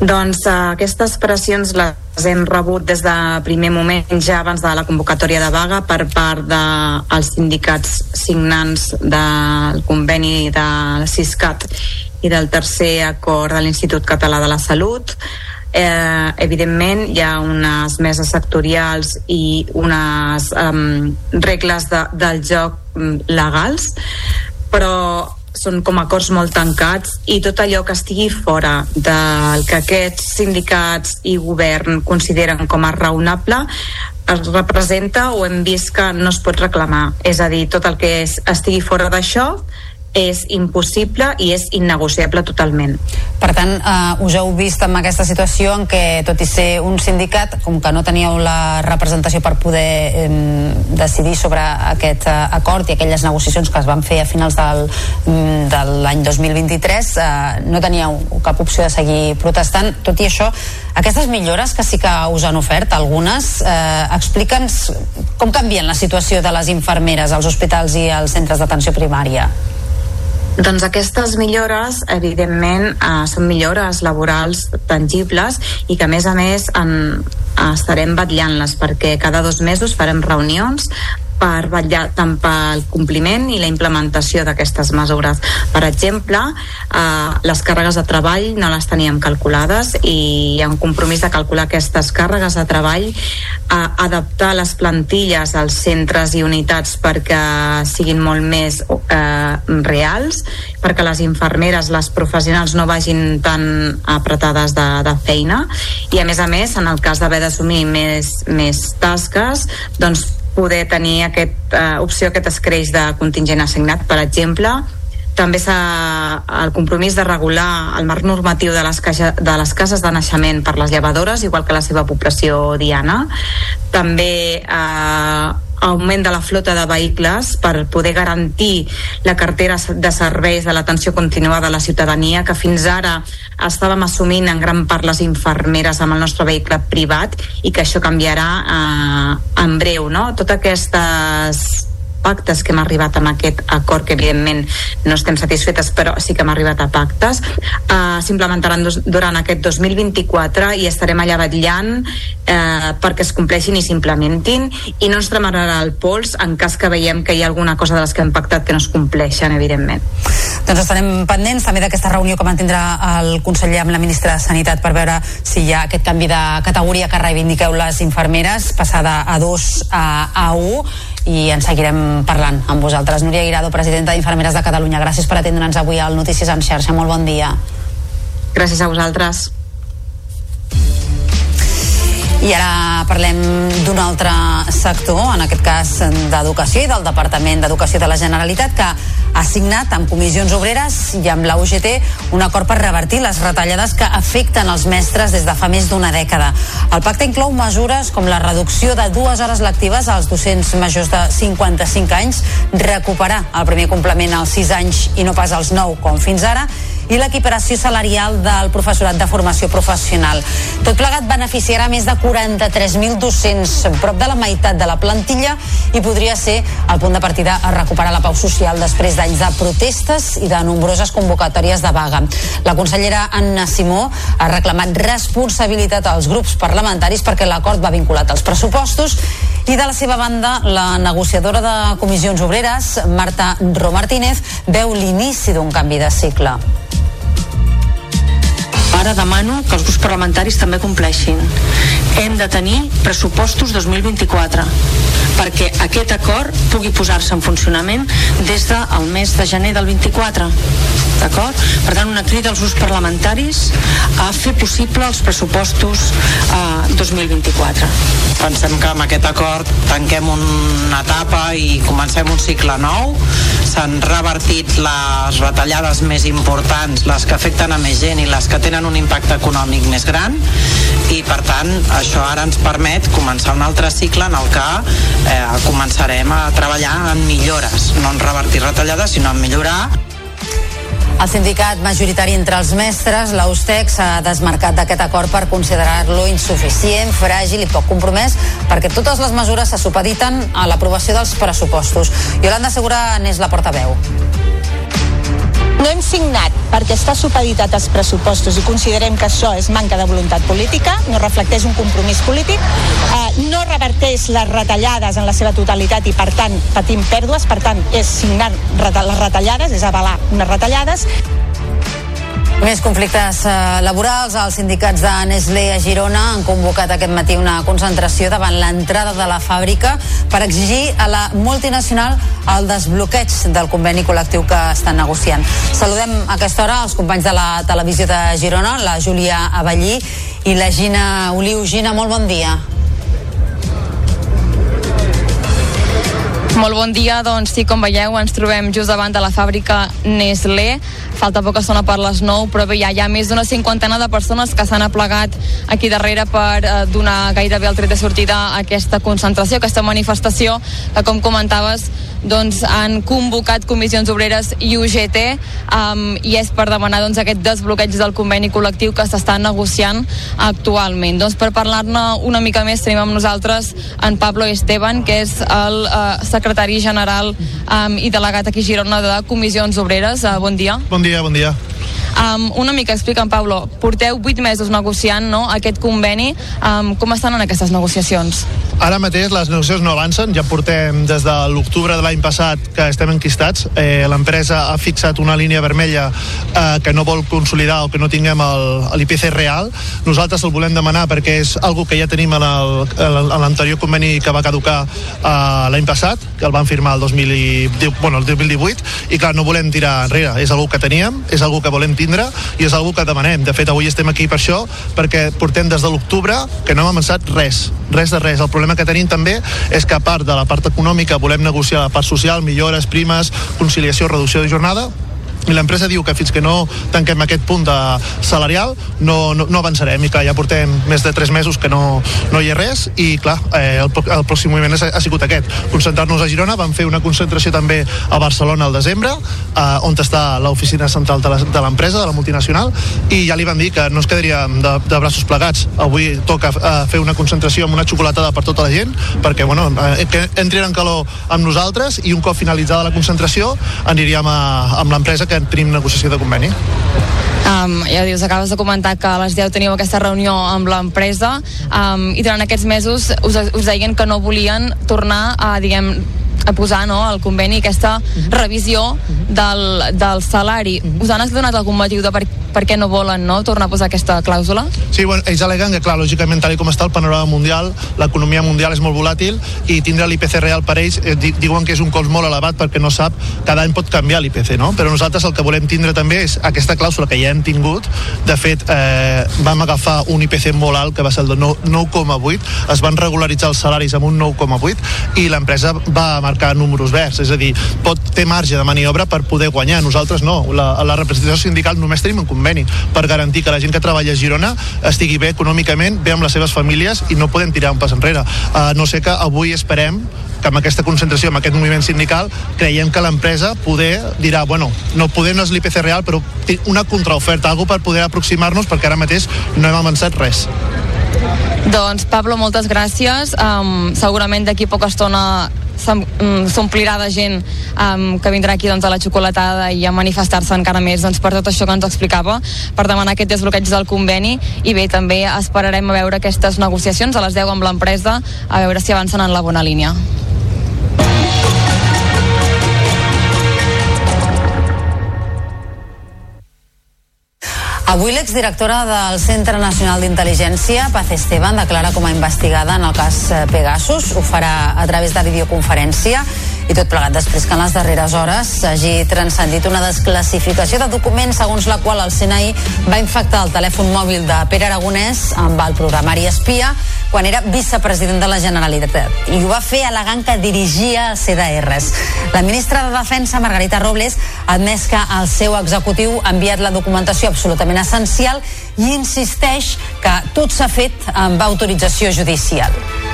Doncs uh, aquestes pressions les hem rebut des de primer moment, ja abans de la convocatòria de vaga, per part dels de, sindicats signants del conveni de CISCAT i del tercer acord de l'Institut Català de la Salut. Eh, evidentment hi ha unes meses sectorials i unes um, regles de, del joc mm, legals però són com acords molt tancats i tot allò que estigui fora del que aquests sindicats i govern consideren com a raonable es representa o hem vist que no es pot reclamar. És a dir, tot el que estigui fora d'això és impossible i és innegociable totalment. Per tant, eh, us heu vist en aquesta situació en què, tot i ser un sindicat, com que no teníeu la representació per poder eh, decidir sobre aquest eh, acord i aquelles negociacions que es van fer a finals del, mm, de l'any 2023, eh, no teníeu cap opció de seguir protestant. Tot i això, aquestes millores que sí que us han ofert, algunes, eh, explica'ns com canvien la situació de les infermeres als hospitals i als centres d'atenció primària. Doncs aquestes millores, evidentment, eh, són millores laborals tangibles i que, a més a més, en, estarem batllant-les perquè cada dos mesos farem reunions per vetllar tant pel compliment i la implementació d'aquestes mesures. Per exemple, eh, les càrregues de treball no les teníem calculades i hi ha un compromís de calcular aquestes càrregues de treball, eh, adaptar les plantilles als centres i unitats perquè siguin molt més eh, reals, perquè les infermeres, les professionals no vagin tan apretades de, de feina i a més a més, en el cas d'haver d'assumir més, més tasques, doncs poder tenir aquesta uh, opció, aquest escreix de contingent assignat, per exemple, també s'ha el compromís de regular el marc normatiu de les, caixa, de les cases de naixement per les llevadores, igual que la seva població diana. També eh, augment de la flota de vehicles per poder garantir la cartera de serveis de l'atenció continuada a la ciutadania que fins ara estàvem assumint en gran part les infermeres amb el nostre vehicle privat i que això canviarà eh, en breu no? totes aquestes pactes que hem arribat amb aquest acord que evidentment no estem satisfetes però sí que hem arribat a pactes uh, s'implementaran durant aquest 2024 i estarem allà vetllant uh, perquè es compleixin i s'implementin. I no ens tremarà el pols en cas que veiem que hi ha alguna cosa de les que hem pactat que no es compleixen evidentment. Doncs estarem pendents també d'aquesta reunió que mantindrà el conseller amb la ministra de Sanitat per veure si hi ha aquest canvi de categoria que reivindiqueu les infermeres passada a 2 a, a 1 i en seguirem parlant amb vosaltres. Núria Guirado, presidenta d'Infermeres de Catalunya, gràcies per atendre'ns avui al Notícies en xarxa. Molt bon dia. Gràcies a vosaltres. I ara parlem d'un altre sector, en aquest cas d'educació i del Departament d'Educació de la Generalitat, que ha signat amb comissions obreres i amb la UGT un acord per revertir les retallades que afecten els mestres des de fa més d'una dècada. El pacte inclou mesures com la reducció de dues hores lectives als docents majors de 55 anys, recuperar el primer complement als 6 anys i no pas als 9 com fins ara, i l'equiparació salarial del professorat de formació professional. Tot plegat beneficiarà més de 43.000 docents, prop de la meitat de la plantilla, i podria ser el punt de partida a recuperar la pau social després d'anys de protestes i de nombroses convocatòries de vaga. La consellera Anna Simó ha reclamat responsabilitat als grups parlamentaris perquè l'acord va vinculat als pressupostos i de la seva banda, la negociadora de comissions obreres, Marta Ro Martínez, veu l'inici d'un canvi de cicle. Ara demano que els grups parlamentaris també compleixin. Hem de tenir pressupostos 2024 perquè aquest acord pugui posar-se en funcionament des del mes de gener del 24 d'acord? Per tant, una crida als grups parlamentaris a fer possible els pressupostos eh, 2024. Pensem que amb aquest acord tanquem una etapa i comencem un cicle nou. S'han revertit les retallades més importants, les que afecten a més gent i les que tenen un impacte econòmic més gran i per tant això ara ens permet començar un altre cicle en el que eh, començarem a treballar en millores, no en revertir retallades sinó en millorar el sindicat majoritari entre els mestres, l'Austec, s'ha desmarcat d'aquest acord per considerar-lo insuficient, fràgil i poc compromès, perquè totes les mesures se supediten a l'aprovació dels pressupostos. Yolanda Segura n'és la portaveu. No hem signat perquè està supeditat als pressupostos i considerem que això és manca de voluntat política, no reflecteix un compromís polític, eh, no reverteix les retallades en la seva totalitat i per tant patim pèrdues, per tant és signar les retallades, és avalar unes retallades més conflictes eh, laborals. Els sindicats de Nestlé a Girona han convocat aquest matí una concentració davant l'entrada de la fàbrica per exigir a la multinacional el desbloqueig del conveni col·lectiu que estan negociant. Saludem a aquesta hora els companys de la televisió de Girona, la Júlia Avellí i la Gina Oliu. Gina, molt bon dia. Molt bon dia, doncs sí, com veieu, ens trobem just davant de la fàbrica Nestlé. Falta poca estona per les 9, però bé, ja hi ha més d'una cinquantena de persones que s'han aplegat aquí darrere per eh, donar gairebé el tret de sortida a aquesta concentració, aquesta manifestació que, com comentaves, doncs, han convocat comissions obreres i UGT um, i és per demanar doncs, aquest desbloqueig del conveni col·lectiu que s'està negociant actualment. Doncs per parlar-ne una mica més tenim amb nosaltres en Pablo Esteban, que és el uh, secretari general um, i delegat aquí a Girona de Comissions Obreres. Uh, bon dia. Bon dia, bon dia. Um, una mica, explica'm, Pablo, porteu vuit mesos negociant no, aquest conveni. Um, com estan en aquestes negociacions? Ara mateix les negociacions no avancen, ja portem des de l'octubre de l'any passat que estem enquistats. Eh, L'empresa ha fixat una línia vermella eh, que no vol consolidar o que no tinguem l'IPC real. Nosaltres el volem demanar perquè és algo que ja tenim en l'anterior conveni que va caducar eh, l'any passat, que el van firmar el, 2010, bueno, el 2018, i clar, no volem tirar enrere. És algo que teníem, és algo que volem tindre i és algo que demanem. De fet, avui estem aquí per això, perquè portem des de l'octubre que no hem avançat res, res de res. El problema que tenim també és que a part de la part econòmica volem negociar la part social, millores, primes, conciliació, reducció de jornada, i l'empresa diu que fins que no tanquem aquest punt de salarial no, no, no avançarem i clar, ja portem més de 3 mesos que no, no hi ha res. I clar, eh, el, el pròxim moviment ha, ha sigut aquest, concentrar-nos a Girona. Vam fer una concentració també a Barcelona al desembre, eh, on està l'oficina central de l'empresa, de la multinacional i ja li van dir que no es quedaríem de, de braços plegats, avui toca eh, fer una concentració amb una xocolatada per tota la gent perquè bueno, eh, que entrin en calor amb nosaltres i un cop finalitzada la concentració aniríem a, amb l'empresa que tenim negociació de conveni. Um, ja dius, acabes de comentar que a les 10 teníeu aquesta reunió amb l'empresa um, i durant aquests mesos us, us deien que no volien tornar a, diguem, a posar no, al conveni aquesta -huh. revisió -huh. del, del salari. -huh. Us han donat algun motiu de per, per què no volen no, tornar a posar aquesta clàusula? Sí, bueno, ells aleguen que, clar, lògicament, tal com està el panorama mundial, l'economia mundial és molt volàtil i tindre l'IPC real per ells eh, diuen que és un cost molt elevat perquè no sap, cada any pot canviar l'IPC, no? Però nosaltres el que volem tindre també és aquesta clàusula que ja hem tingut. De fet, eh, vam agafar un IPC molt alt, que va ser el de 9,8, es van regularitzar els salaris amb un 9,8 i l'empresa va marcar números verds, és a dir, pot té marge de maniobra per poder guanyar. Nosaltres no. La, la representació sindical només tenim un conveni per garantir que la gent que treballa a Girona estigui bé econòmicament, bé amb les seves famílies i no podem tirar un pas enrere. Uh, no sé que avui esperem que amb aquesta concentració, amb aquest moviment sindical, creiem que l'empresa poder dirà, bueno, no podem no és l'IPC real, però una contraoferta, algo per poder aproximar-nos, perquè ara mateix no hem avançat res. Doncs Pablo, moltes gràcies. Um, segurament d'aquí poca estona mm, s'omplirà de gent um, que vindrà aquí doncs, a la xocolatada i a manifestar-se encara més doncs, per tot això que ens explicava, per demanar aquest desbloqueig del conveni i bé, també esperarem a veure aquestes negociacions a les 10 amb l'empresa, a veure si avancen en la bona línia. Avui l'exdirectora del Centre Nacional d'Intel·ligència, Paz Esteban, declara com a investigada en el cas eh, Pegasus. Ho farà a través de videoconferència i tot plegat després que en les darreres hores s'hagi transcendit una desclassificació de documents segons la qual el CNI va infectar el telèfon mòbil de Pere Aragonès amb el programari espia quan era vicepresident de la Generalitat i ho va fer al·legant que dirigia CDRs. La ministra de Defensa, Margarita Robles, ha admès que el seu executiu ha enviat la documentació absolutament essencial i insisteix que tot s'ha fet amb autorització judicial.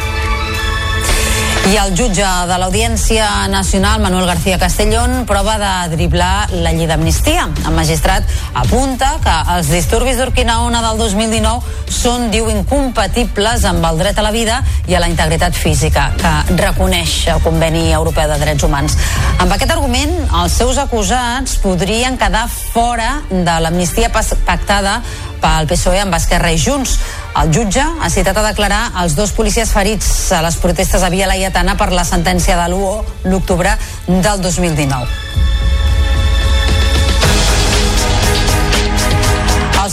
I el jutge de l'Audiència Nacional, Manuel García Castellón, prova de driblar la llei d'amnistia. El magistrat apunta que els disturbis d'Urquinaona del 2019 són, diu, incompatibles amb el dret a la vida i a la integritat física, que reconeix el Conveni Europeu de Drets Humans. Amb aquest argument, els seus acusats podrien quedar fora de l'amnistia pactada pel PSOE amb Esquerra i Junts. El jutge ha citat a declarar els dos policies ferits a les protestes a Via Laietana per la sentència de l'UO l'octubre del 2019.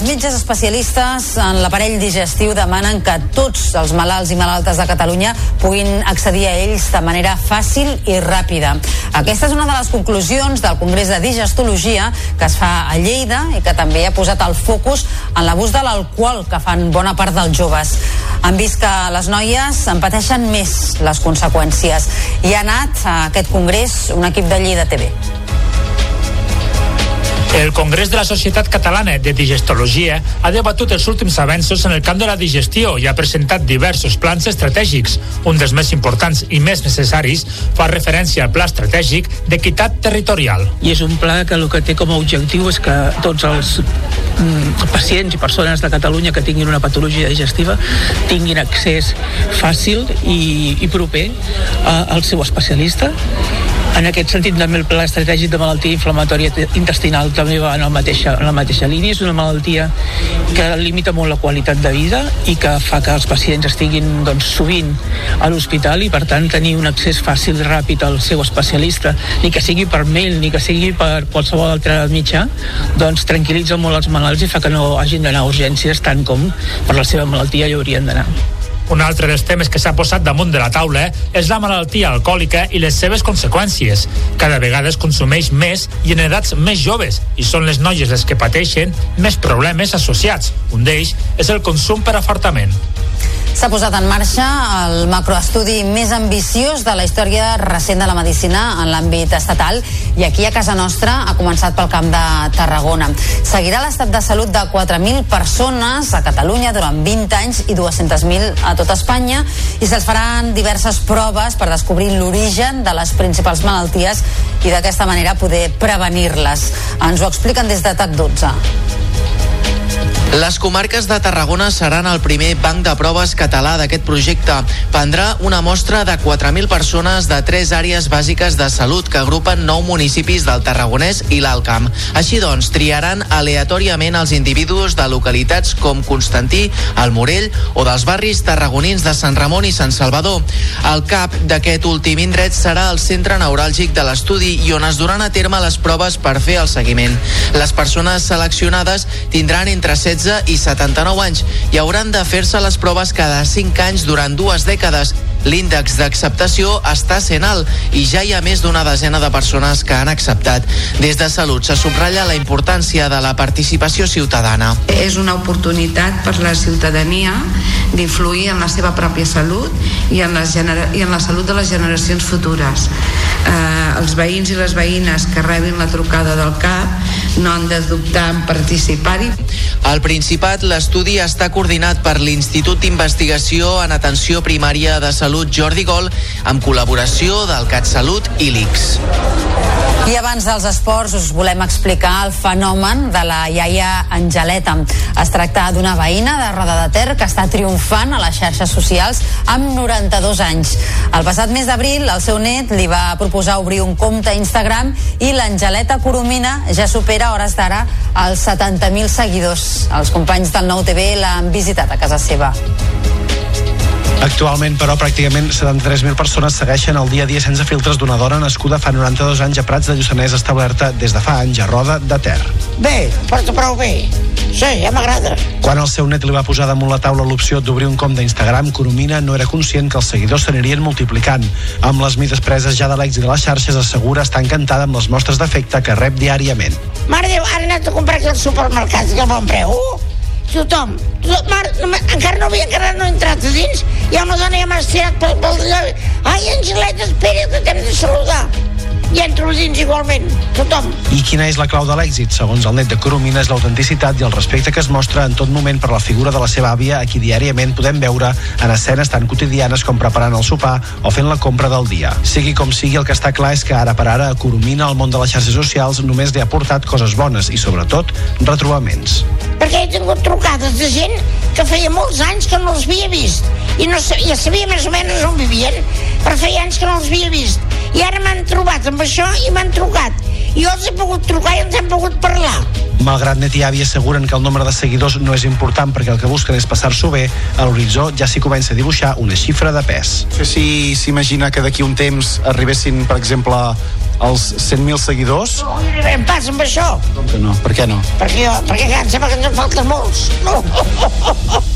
Metges especialistes en l'aparell digestiu demanen que tots els malalts i malaltes de Catalunya puguin accedir a ells de manera fàcil i ràpida. Aquesta és una de les conclusions del Congrés de Digestologia que es fa a Lleida i que també ha posat el focus en l'abús de l'alcohol que fan bona part dels joves. Han vist que les noies en pateixen més les conseqüències i ha anat a aquest congrés un equip de Lleida TV. El Congrés de la Societat Catalana de Digestologia ha debatut els últims avenços en el camp de la digestió i ha presentat diversos plans estratègics. Un dels més importants i més necessaris fa referència al Pla Estratègic d'Equitat Territorial. I és un pla que el que té com a objectiu és que tots els mm, pacients i persones de Catalunya que tinguin una patologia digestiva tinguin accés fàcil i, i proper al seu especialista En aquest sentit, també el pla estratègic de malaltia inflamatòria intestinal també va en la mateixa, en la mateixa línia. És una malaltia que limita molt la qualitat de vida i que fa que els pacients estiguin doncs, sovint a l'hospital i, per tant, tenir un accés fàcil i ràpid al seu especialista, ni que sigui per mail, ni que sigui per qualsevol altre mitjà, doncs tranquil·litza molt els malalts i fa que no hagin d'anar a urgències tant com per la seva malaltia hi haurien d'anar. Un altre dels temes que s'ha posat damunt de la taula és la malaltia alcohòlica i les seves conseqüències. Cada vegada es consumeix més i en edats més joves i són les noies les que pateixen més problemes associats. Un d'ells és el consum per afartament. S'ha posat en marxa el macroestudi més ambiciós de la història recent de la medicina en l'àmbit estatal i aquí a casa nostra ha començat pel camp de Tarragona. Seguirà l'estat de salut de 4.000 persones a Catalunya durant 20 anys i 200.000 a tot Espanya i se'ls faran diverses proves per descobrir l'origen de les principals malalties i d'aquesta manera poder prevenir-les. Ens ho expliquen des de TAC 12. Les comarques de Tarragona seran el primer banc de proves català d'aquest projecte. Prendrà una mostra de 4.000 persones de tres àrees bàsiques de salut que agrupen nou municipis del Tarragonès i l'Alt Camp. Així doncs, triaran aleatòriament els individus de localitats com Constantí, el Morell o dels barris tarragonins de Sant Ramon i Sant Salvador. El cap d'aquest últim indret serà el centre neuràlgic de l'estudi i on es duran a terme les proves per fer el seguiment. Les persones seleccionades tindran entre 16 16 i 79 anys i hauran de fer-se les proves cada 5 anys durant dues dècades. L'índex d'acceptació està sent alt i ja hi ha més d'una desena de persones que han acceptat. Des de Salut se subratlla la importància de la participació ciutadana. És una oportunitat per la ciutadania d'influir en la seva pròpia salut i en, les i en la salut de les generacions futures. Eh, els veïns i les veïnes que rebin la trucada del CAP no han de dubtar en participar-hi. Al Principat, l'estudi està coordinat per l'Institut d'Investigació en Atenció Primària de Salut Jordi Gol amb col·laboració del CatSalut i l'ICS. I abans dels esports us volem explicar el fenomen de la iaia Angeleta. Es tracta d'una veïna de Roda de Ter que està triomfant a les xarxes socials amb 92 anys. El passat mes d'abril el seu net li va proposar obrir un compte a Instagram i l'Angeleta Coromina ja supera hores d'ara els 70.000 seguidors. Els companys del Nou TV l'han visitat a casa seva. Actualment, però, pràcticament 73.000 persones segueixen el dia a dia sense filtres d'una dona nascuda fa 92 anys a Prats de Lluçanès establerta des de fa anys a Roda de Ter. Bé, porta prou bé. Sí, ja m'agrada. Quan el seu net li va posar damunt la taula l'opció d'obrir un compte d'Instagram, Coromina no era conscient que els seguidors s'anirien multiplicant. Amb les mides preses ja de l'èxit de les xarxes, assegura estar encantada amb les mostres d'efecte que rep diàriament. Mare Déu, ara he anat a comprar aquí al supermercat, que bon preu. Tothom. Tot, mar, no, encara no havia encara no he entrat a dins. Hi ha una dona ja m'ha estirat pel, pel llavi. Ai, Angeleta, espera, que t'hem de saludar i entro dins igualment, tothom. I quina és la clau de l'èxit? Segons el net de Coromina és l'autenticitat i el respecte que es mostra en tot moment per la figura de la seva àvia a qui diàriament podem veure en escenes tan quotidianes com preparant el sopar o fent la compra del dia. Sigui com sigui, el que està clar és que ara per ara a Coromina el món de les xarxes socials només li ha portat coses bones i sobretot retrobaments. Perquè he tingut trucades de gent que feia molts anys que no els havia vist. I no sabia, sabia més o menys on vivien però feia anys que no els havia vist. I ara m'han trobat amb això i m'han trucat jo els he pogut trucar i ens hem pogut parlar Malgrat net i àvia asseguren que el nombre de seguidors no és important perquè el que busquen és passar-s'ho bé, a l'horitzó ja s'hi comença a dibuixar una xifra de pes. Si s'imagina que d'aquí un temps arribessin, per exemple, als 100.000 seguidors... No hi arribem pas amb això, Com que no? Per què no? perquè, jo, perquè em sembla que ens en falten molts.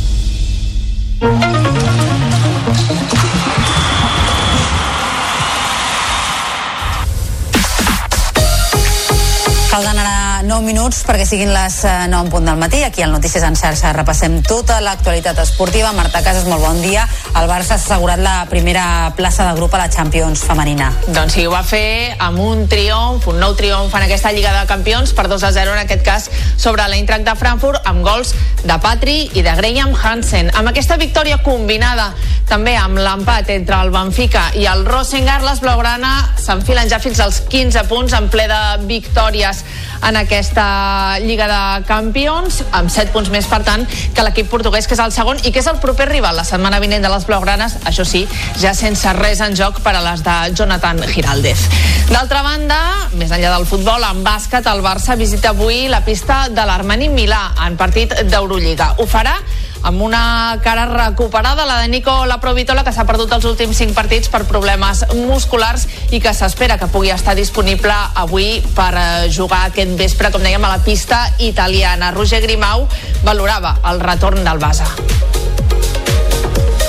Falten ara 9 minuts perquè siguin les eh, 9 en punt del matí. Aquí al Notícies en xarxa repassem tota l'actualitat esportiva. Marta Casas, molt bon dia. El Barça s'ha assegurat la primera plaça de grup a la Champions femenina. Doncs sí, ho va fer amb un triomf, un nou triomf en aquesta Lliga de Campions per 2 a 0 en aquest cas sobre l'Eintracht de Frankfurt amb gols de Patri i de Graham Hansen. Amb aquesta victòria combinada també amb l'empat entre el Benfica i el Rosengar, les blaugrana s'enfilen ja fins als 15 punts en ple de victòries. En aquesta Lliga de Campions, amb 7 punts més, per tant, que l'equip portuguès, que és el segon i que és el proper rival la setmana vinent de les Blaugranes, això sí, ja sense res en joc per a les de Jonathan Giraldez. D'altra banda, més enllà del futbol, en bàsquet, el Barça visita avui la pista de l'Armani Milà en partit d'Eurolliga. Ho farà amb una cara recuperada, la de Nico Laprovitola, que s'ha perdut els últims 5 partits per problemes musculars i que s'espera que pugui estar disponible avui per eh, jugar aquest vespre, com dèiem, a la pista italiana. Roger Grimau valorava el retorn del Basa.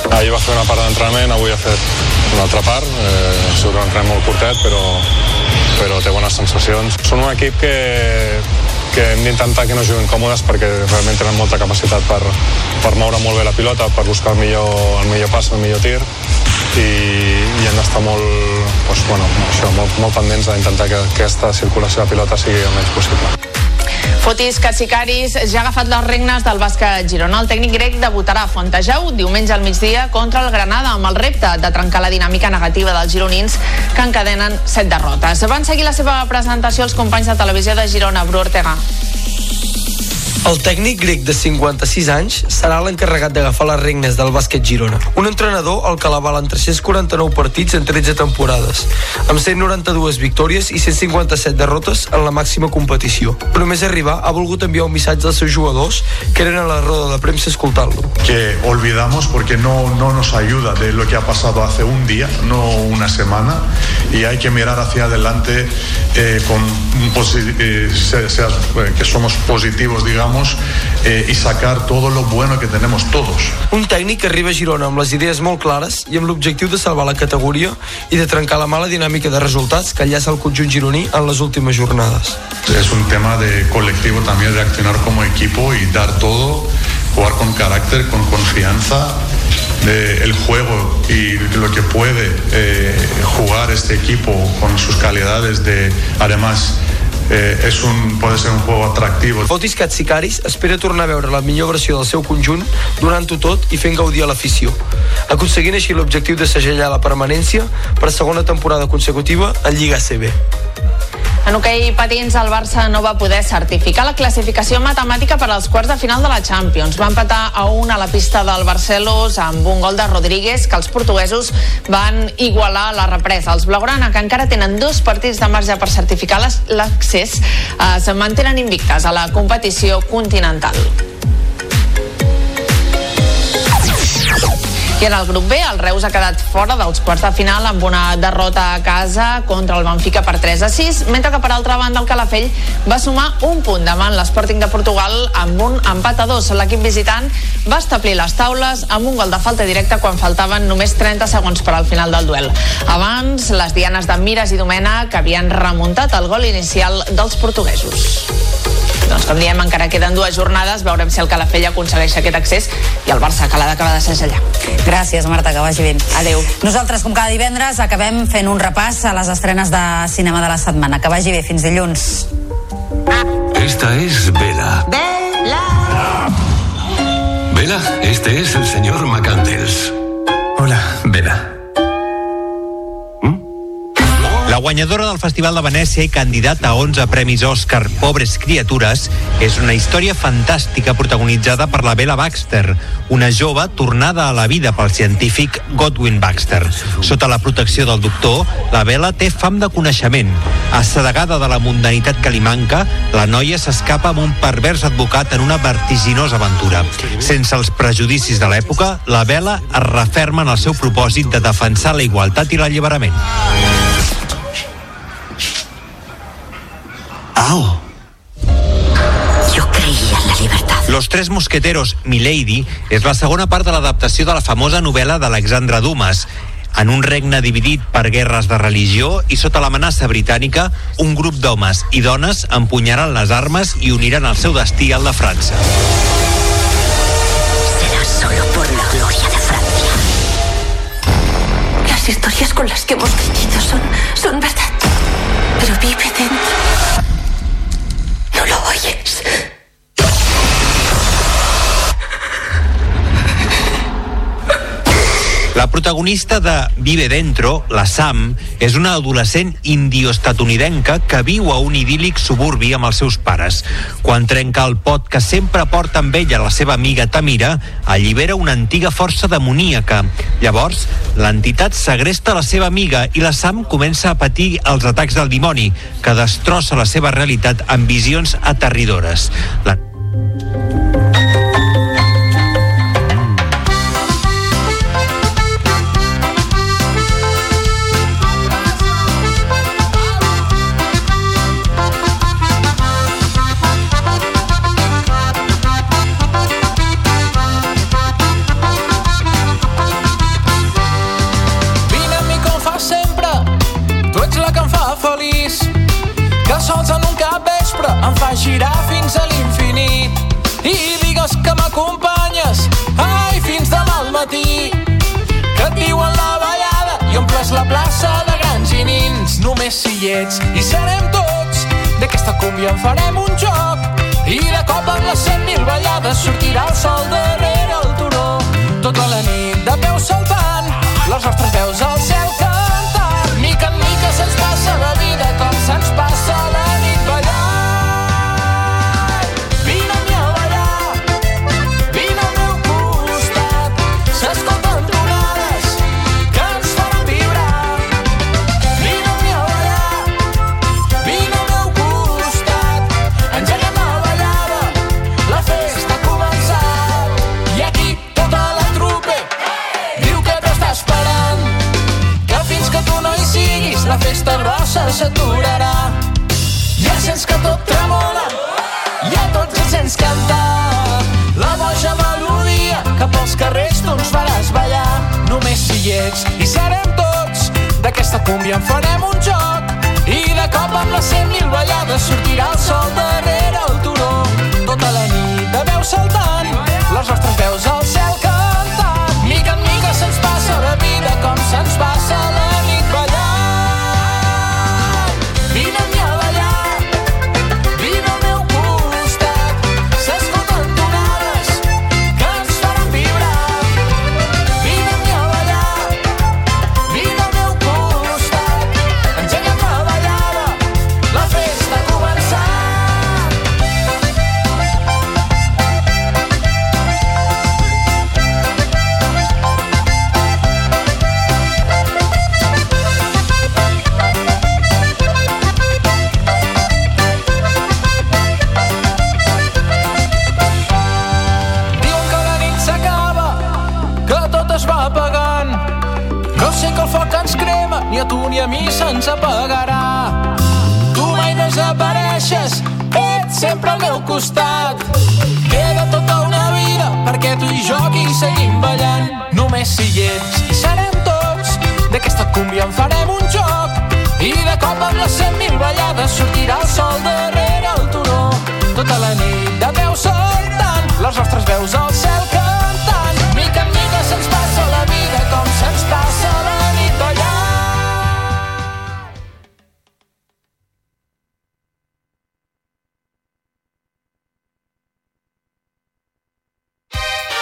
Ahir va fer una part d'entrenament, avui ha fet una altra part. Eh, sigut un entrenament molt curtet, però, però té bones sensacions. Són un equip que, que hem d'intentar que no juguin còmodes perquè realment tenen molta capacitat per, per moure molt bé la pilota, per buscar el millor, el millor pas, el millor tir i, i hem d'estar molt, doncs, bueno, això, molt, molt pendents d'intentar que aquesta circulació de pilota sigui el menys possible. Fotis Catsicaris ja ha agafat les regnes del bàsquet Girona. El tècnic grec debutarà a Fontejau diumenge al migdia contra el Granada amb el repte de trencar la dinàmica negativa dels gironins que encadenen set derrotes. Van seguir la seva presentació els companys de televisió de Girona, Bru Ortega. El tècnic grec de 56 anys serà l'encarregat d'agafar les regnes del bàsquet Girona. Un entrenador al que l'avalen 349 partits en 13 temporades, amb 192 victòries i 157 derrotes en la màxima competició. Però més arribar ha volgut enviar un missatge als seus jugadors que eren a la roda de premsa escoltant-lo. que olvidamos porque no, no nos ayuda de lo que ha pasado hace un día, no una semana, y hay que mirar hacia adelante eh, con eh, eh, que somos positivos, digamos, eh, y sacar todo lo bueno que tenemos todos. Un tècnic que arriba a Girona amb les idees molt clares i amb l'objectiu de salvar la categoria i de trencar la mala dinàmica de resultats que enllaça el conjunt gironí en les últimes jornades. Es un tema de colectivo también reaccionar como equipo y dar todo, jugar con carácter, con confianza de el juego y lo que puede eh, jugar este equipo con sus calidades de además eh, es un puede ser un juego atractivo Fotis Katsikaris espera tornar a veure la millor versió del seu conjunt donant-ho tot i fent gaudir a l'afició, aconseguint així l'objectiu de segellar la permanència per segona temporada consecutiva en Lliga CB. En hoquei patins, el Barça no va poder certificar la classificació matemàtica per als quarts de final de la Champions. Va empatar a un a la pista del Barcelos amb un gol de Rodríguez que els portuguesos van igualar a la represa. Els Blaugrana, que encara tenen dos partits de marge per certificar les- l'accés, eh, es mantenen invictes a la competició continental. I en el grup B, el Reus ha quedat fora dels quarts de final amb una derrota a casa contra el Benfica per 3 a 6, mentre que per altra banda el Calafell va sumar un punt davant l'Sporting de Portugal amb un empat a dos. L'equip visitant va establir les taules amb un gol de falta directa quan faltaven només 30 segons per al final del duel. Abans, les dianes de Mires i Domena que havien remuntat el gol inicial dels portuguesos. Doncs com diem, encara queden dues jornades, veurem si el Calafell aconsegueix aquest accés i el Barça, que l'ha d'acabar de segellar. Gràcies, Marta, que vagi bé. Adéu. Nosaltres, com cada divendres, acabem fent un repàs a les estrenes de cinema de la setmana. Que vagi bé, fins dilluns. Esta es Vela. Vela, este es el señor McCandles. Hola, Vela. Guanyadora del Festival de Venècia i candidata a 11 premis Òscar, Pobres criatures, és una història fantàstica protagonitzada per la Bella Baxter, una jove tornada a la vida pel científic Godwin Baxter. Sota la protecció del doctor, la Bella té fam de coneixement. Assedegada de la mundanitat que li manca, la noia s'escapa amb un pervers advocat en una vertiginosa aventura. Sense els prejudicis de l'època, la Bella es referma en el seu propòsit de defensar la igualtat i l'alliberament. Au. Yo creía en la libertad. Los Tres Mosqueteros, Milady, és la segona part de l'adaptació de la famosa novel·la d'Alexandre Dumas. En un regne dividit per guerres de religió i sota l'amenaça britànica, un grup d'homes i dones empunyaran les armes i uniran el seu destí al de França. Será solo por la gloria de Francia. Las historias con las que hemos crecido son, son verdad. Pero vive dentro. ¿No La protagonista de Vive Dentro, la Sam, és una adolescent indio-estatunidenca que viu a un idíl·lic suburbi amb els seus pares. Quan trenca el pot que sempre porta amb ella la seva amiga Tamira, allibera una antiga força demoníaca. Llavors, l'entitat segresta la seva amiga i la Sam comença a patir els atacs del dimoni, que destrossa la seva realitat amb visions aterridores. La Només si hi ets i serem tots, d'aquesta cúmbia en farem un joc. I de cop amb les cent mil ballades sortirà el sol darrere el turó. Tota la nit de peu saltant, les nostres veus al cel cantant. Mica en mica se'ns passa la vida com se'ns passa grossa s'aturarà. Ja sents que tot tremola, ja tots ens sents cantar. La boja melodia que pels carrers tu ens faràs ballar. Només si hi ets i serem tots, d'aquesta cúmbia en farem un joc. I de cop amb les cent mil ballades sortirà el sol darrere el turó. Tota la nit de veu saltant, les nostres veus al cel cantant. Mica en mica se'ns passa la vida com se'ns passa la se'ns apagarà. Tu mai desapareixes, ets sempre al meu costat. Queda tota una vida perquè tu i jo aquí seguim ballant. Només si hi ets i serem tots, d'aquesta cúmbia en farem un joc. I de cop amb les cent mil ballades sortirà el sol darrere el turó. Tota la nit de peu saltant, les nostres veus al cel que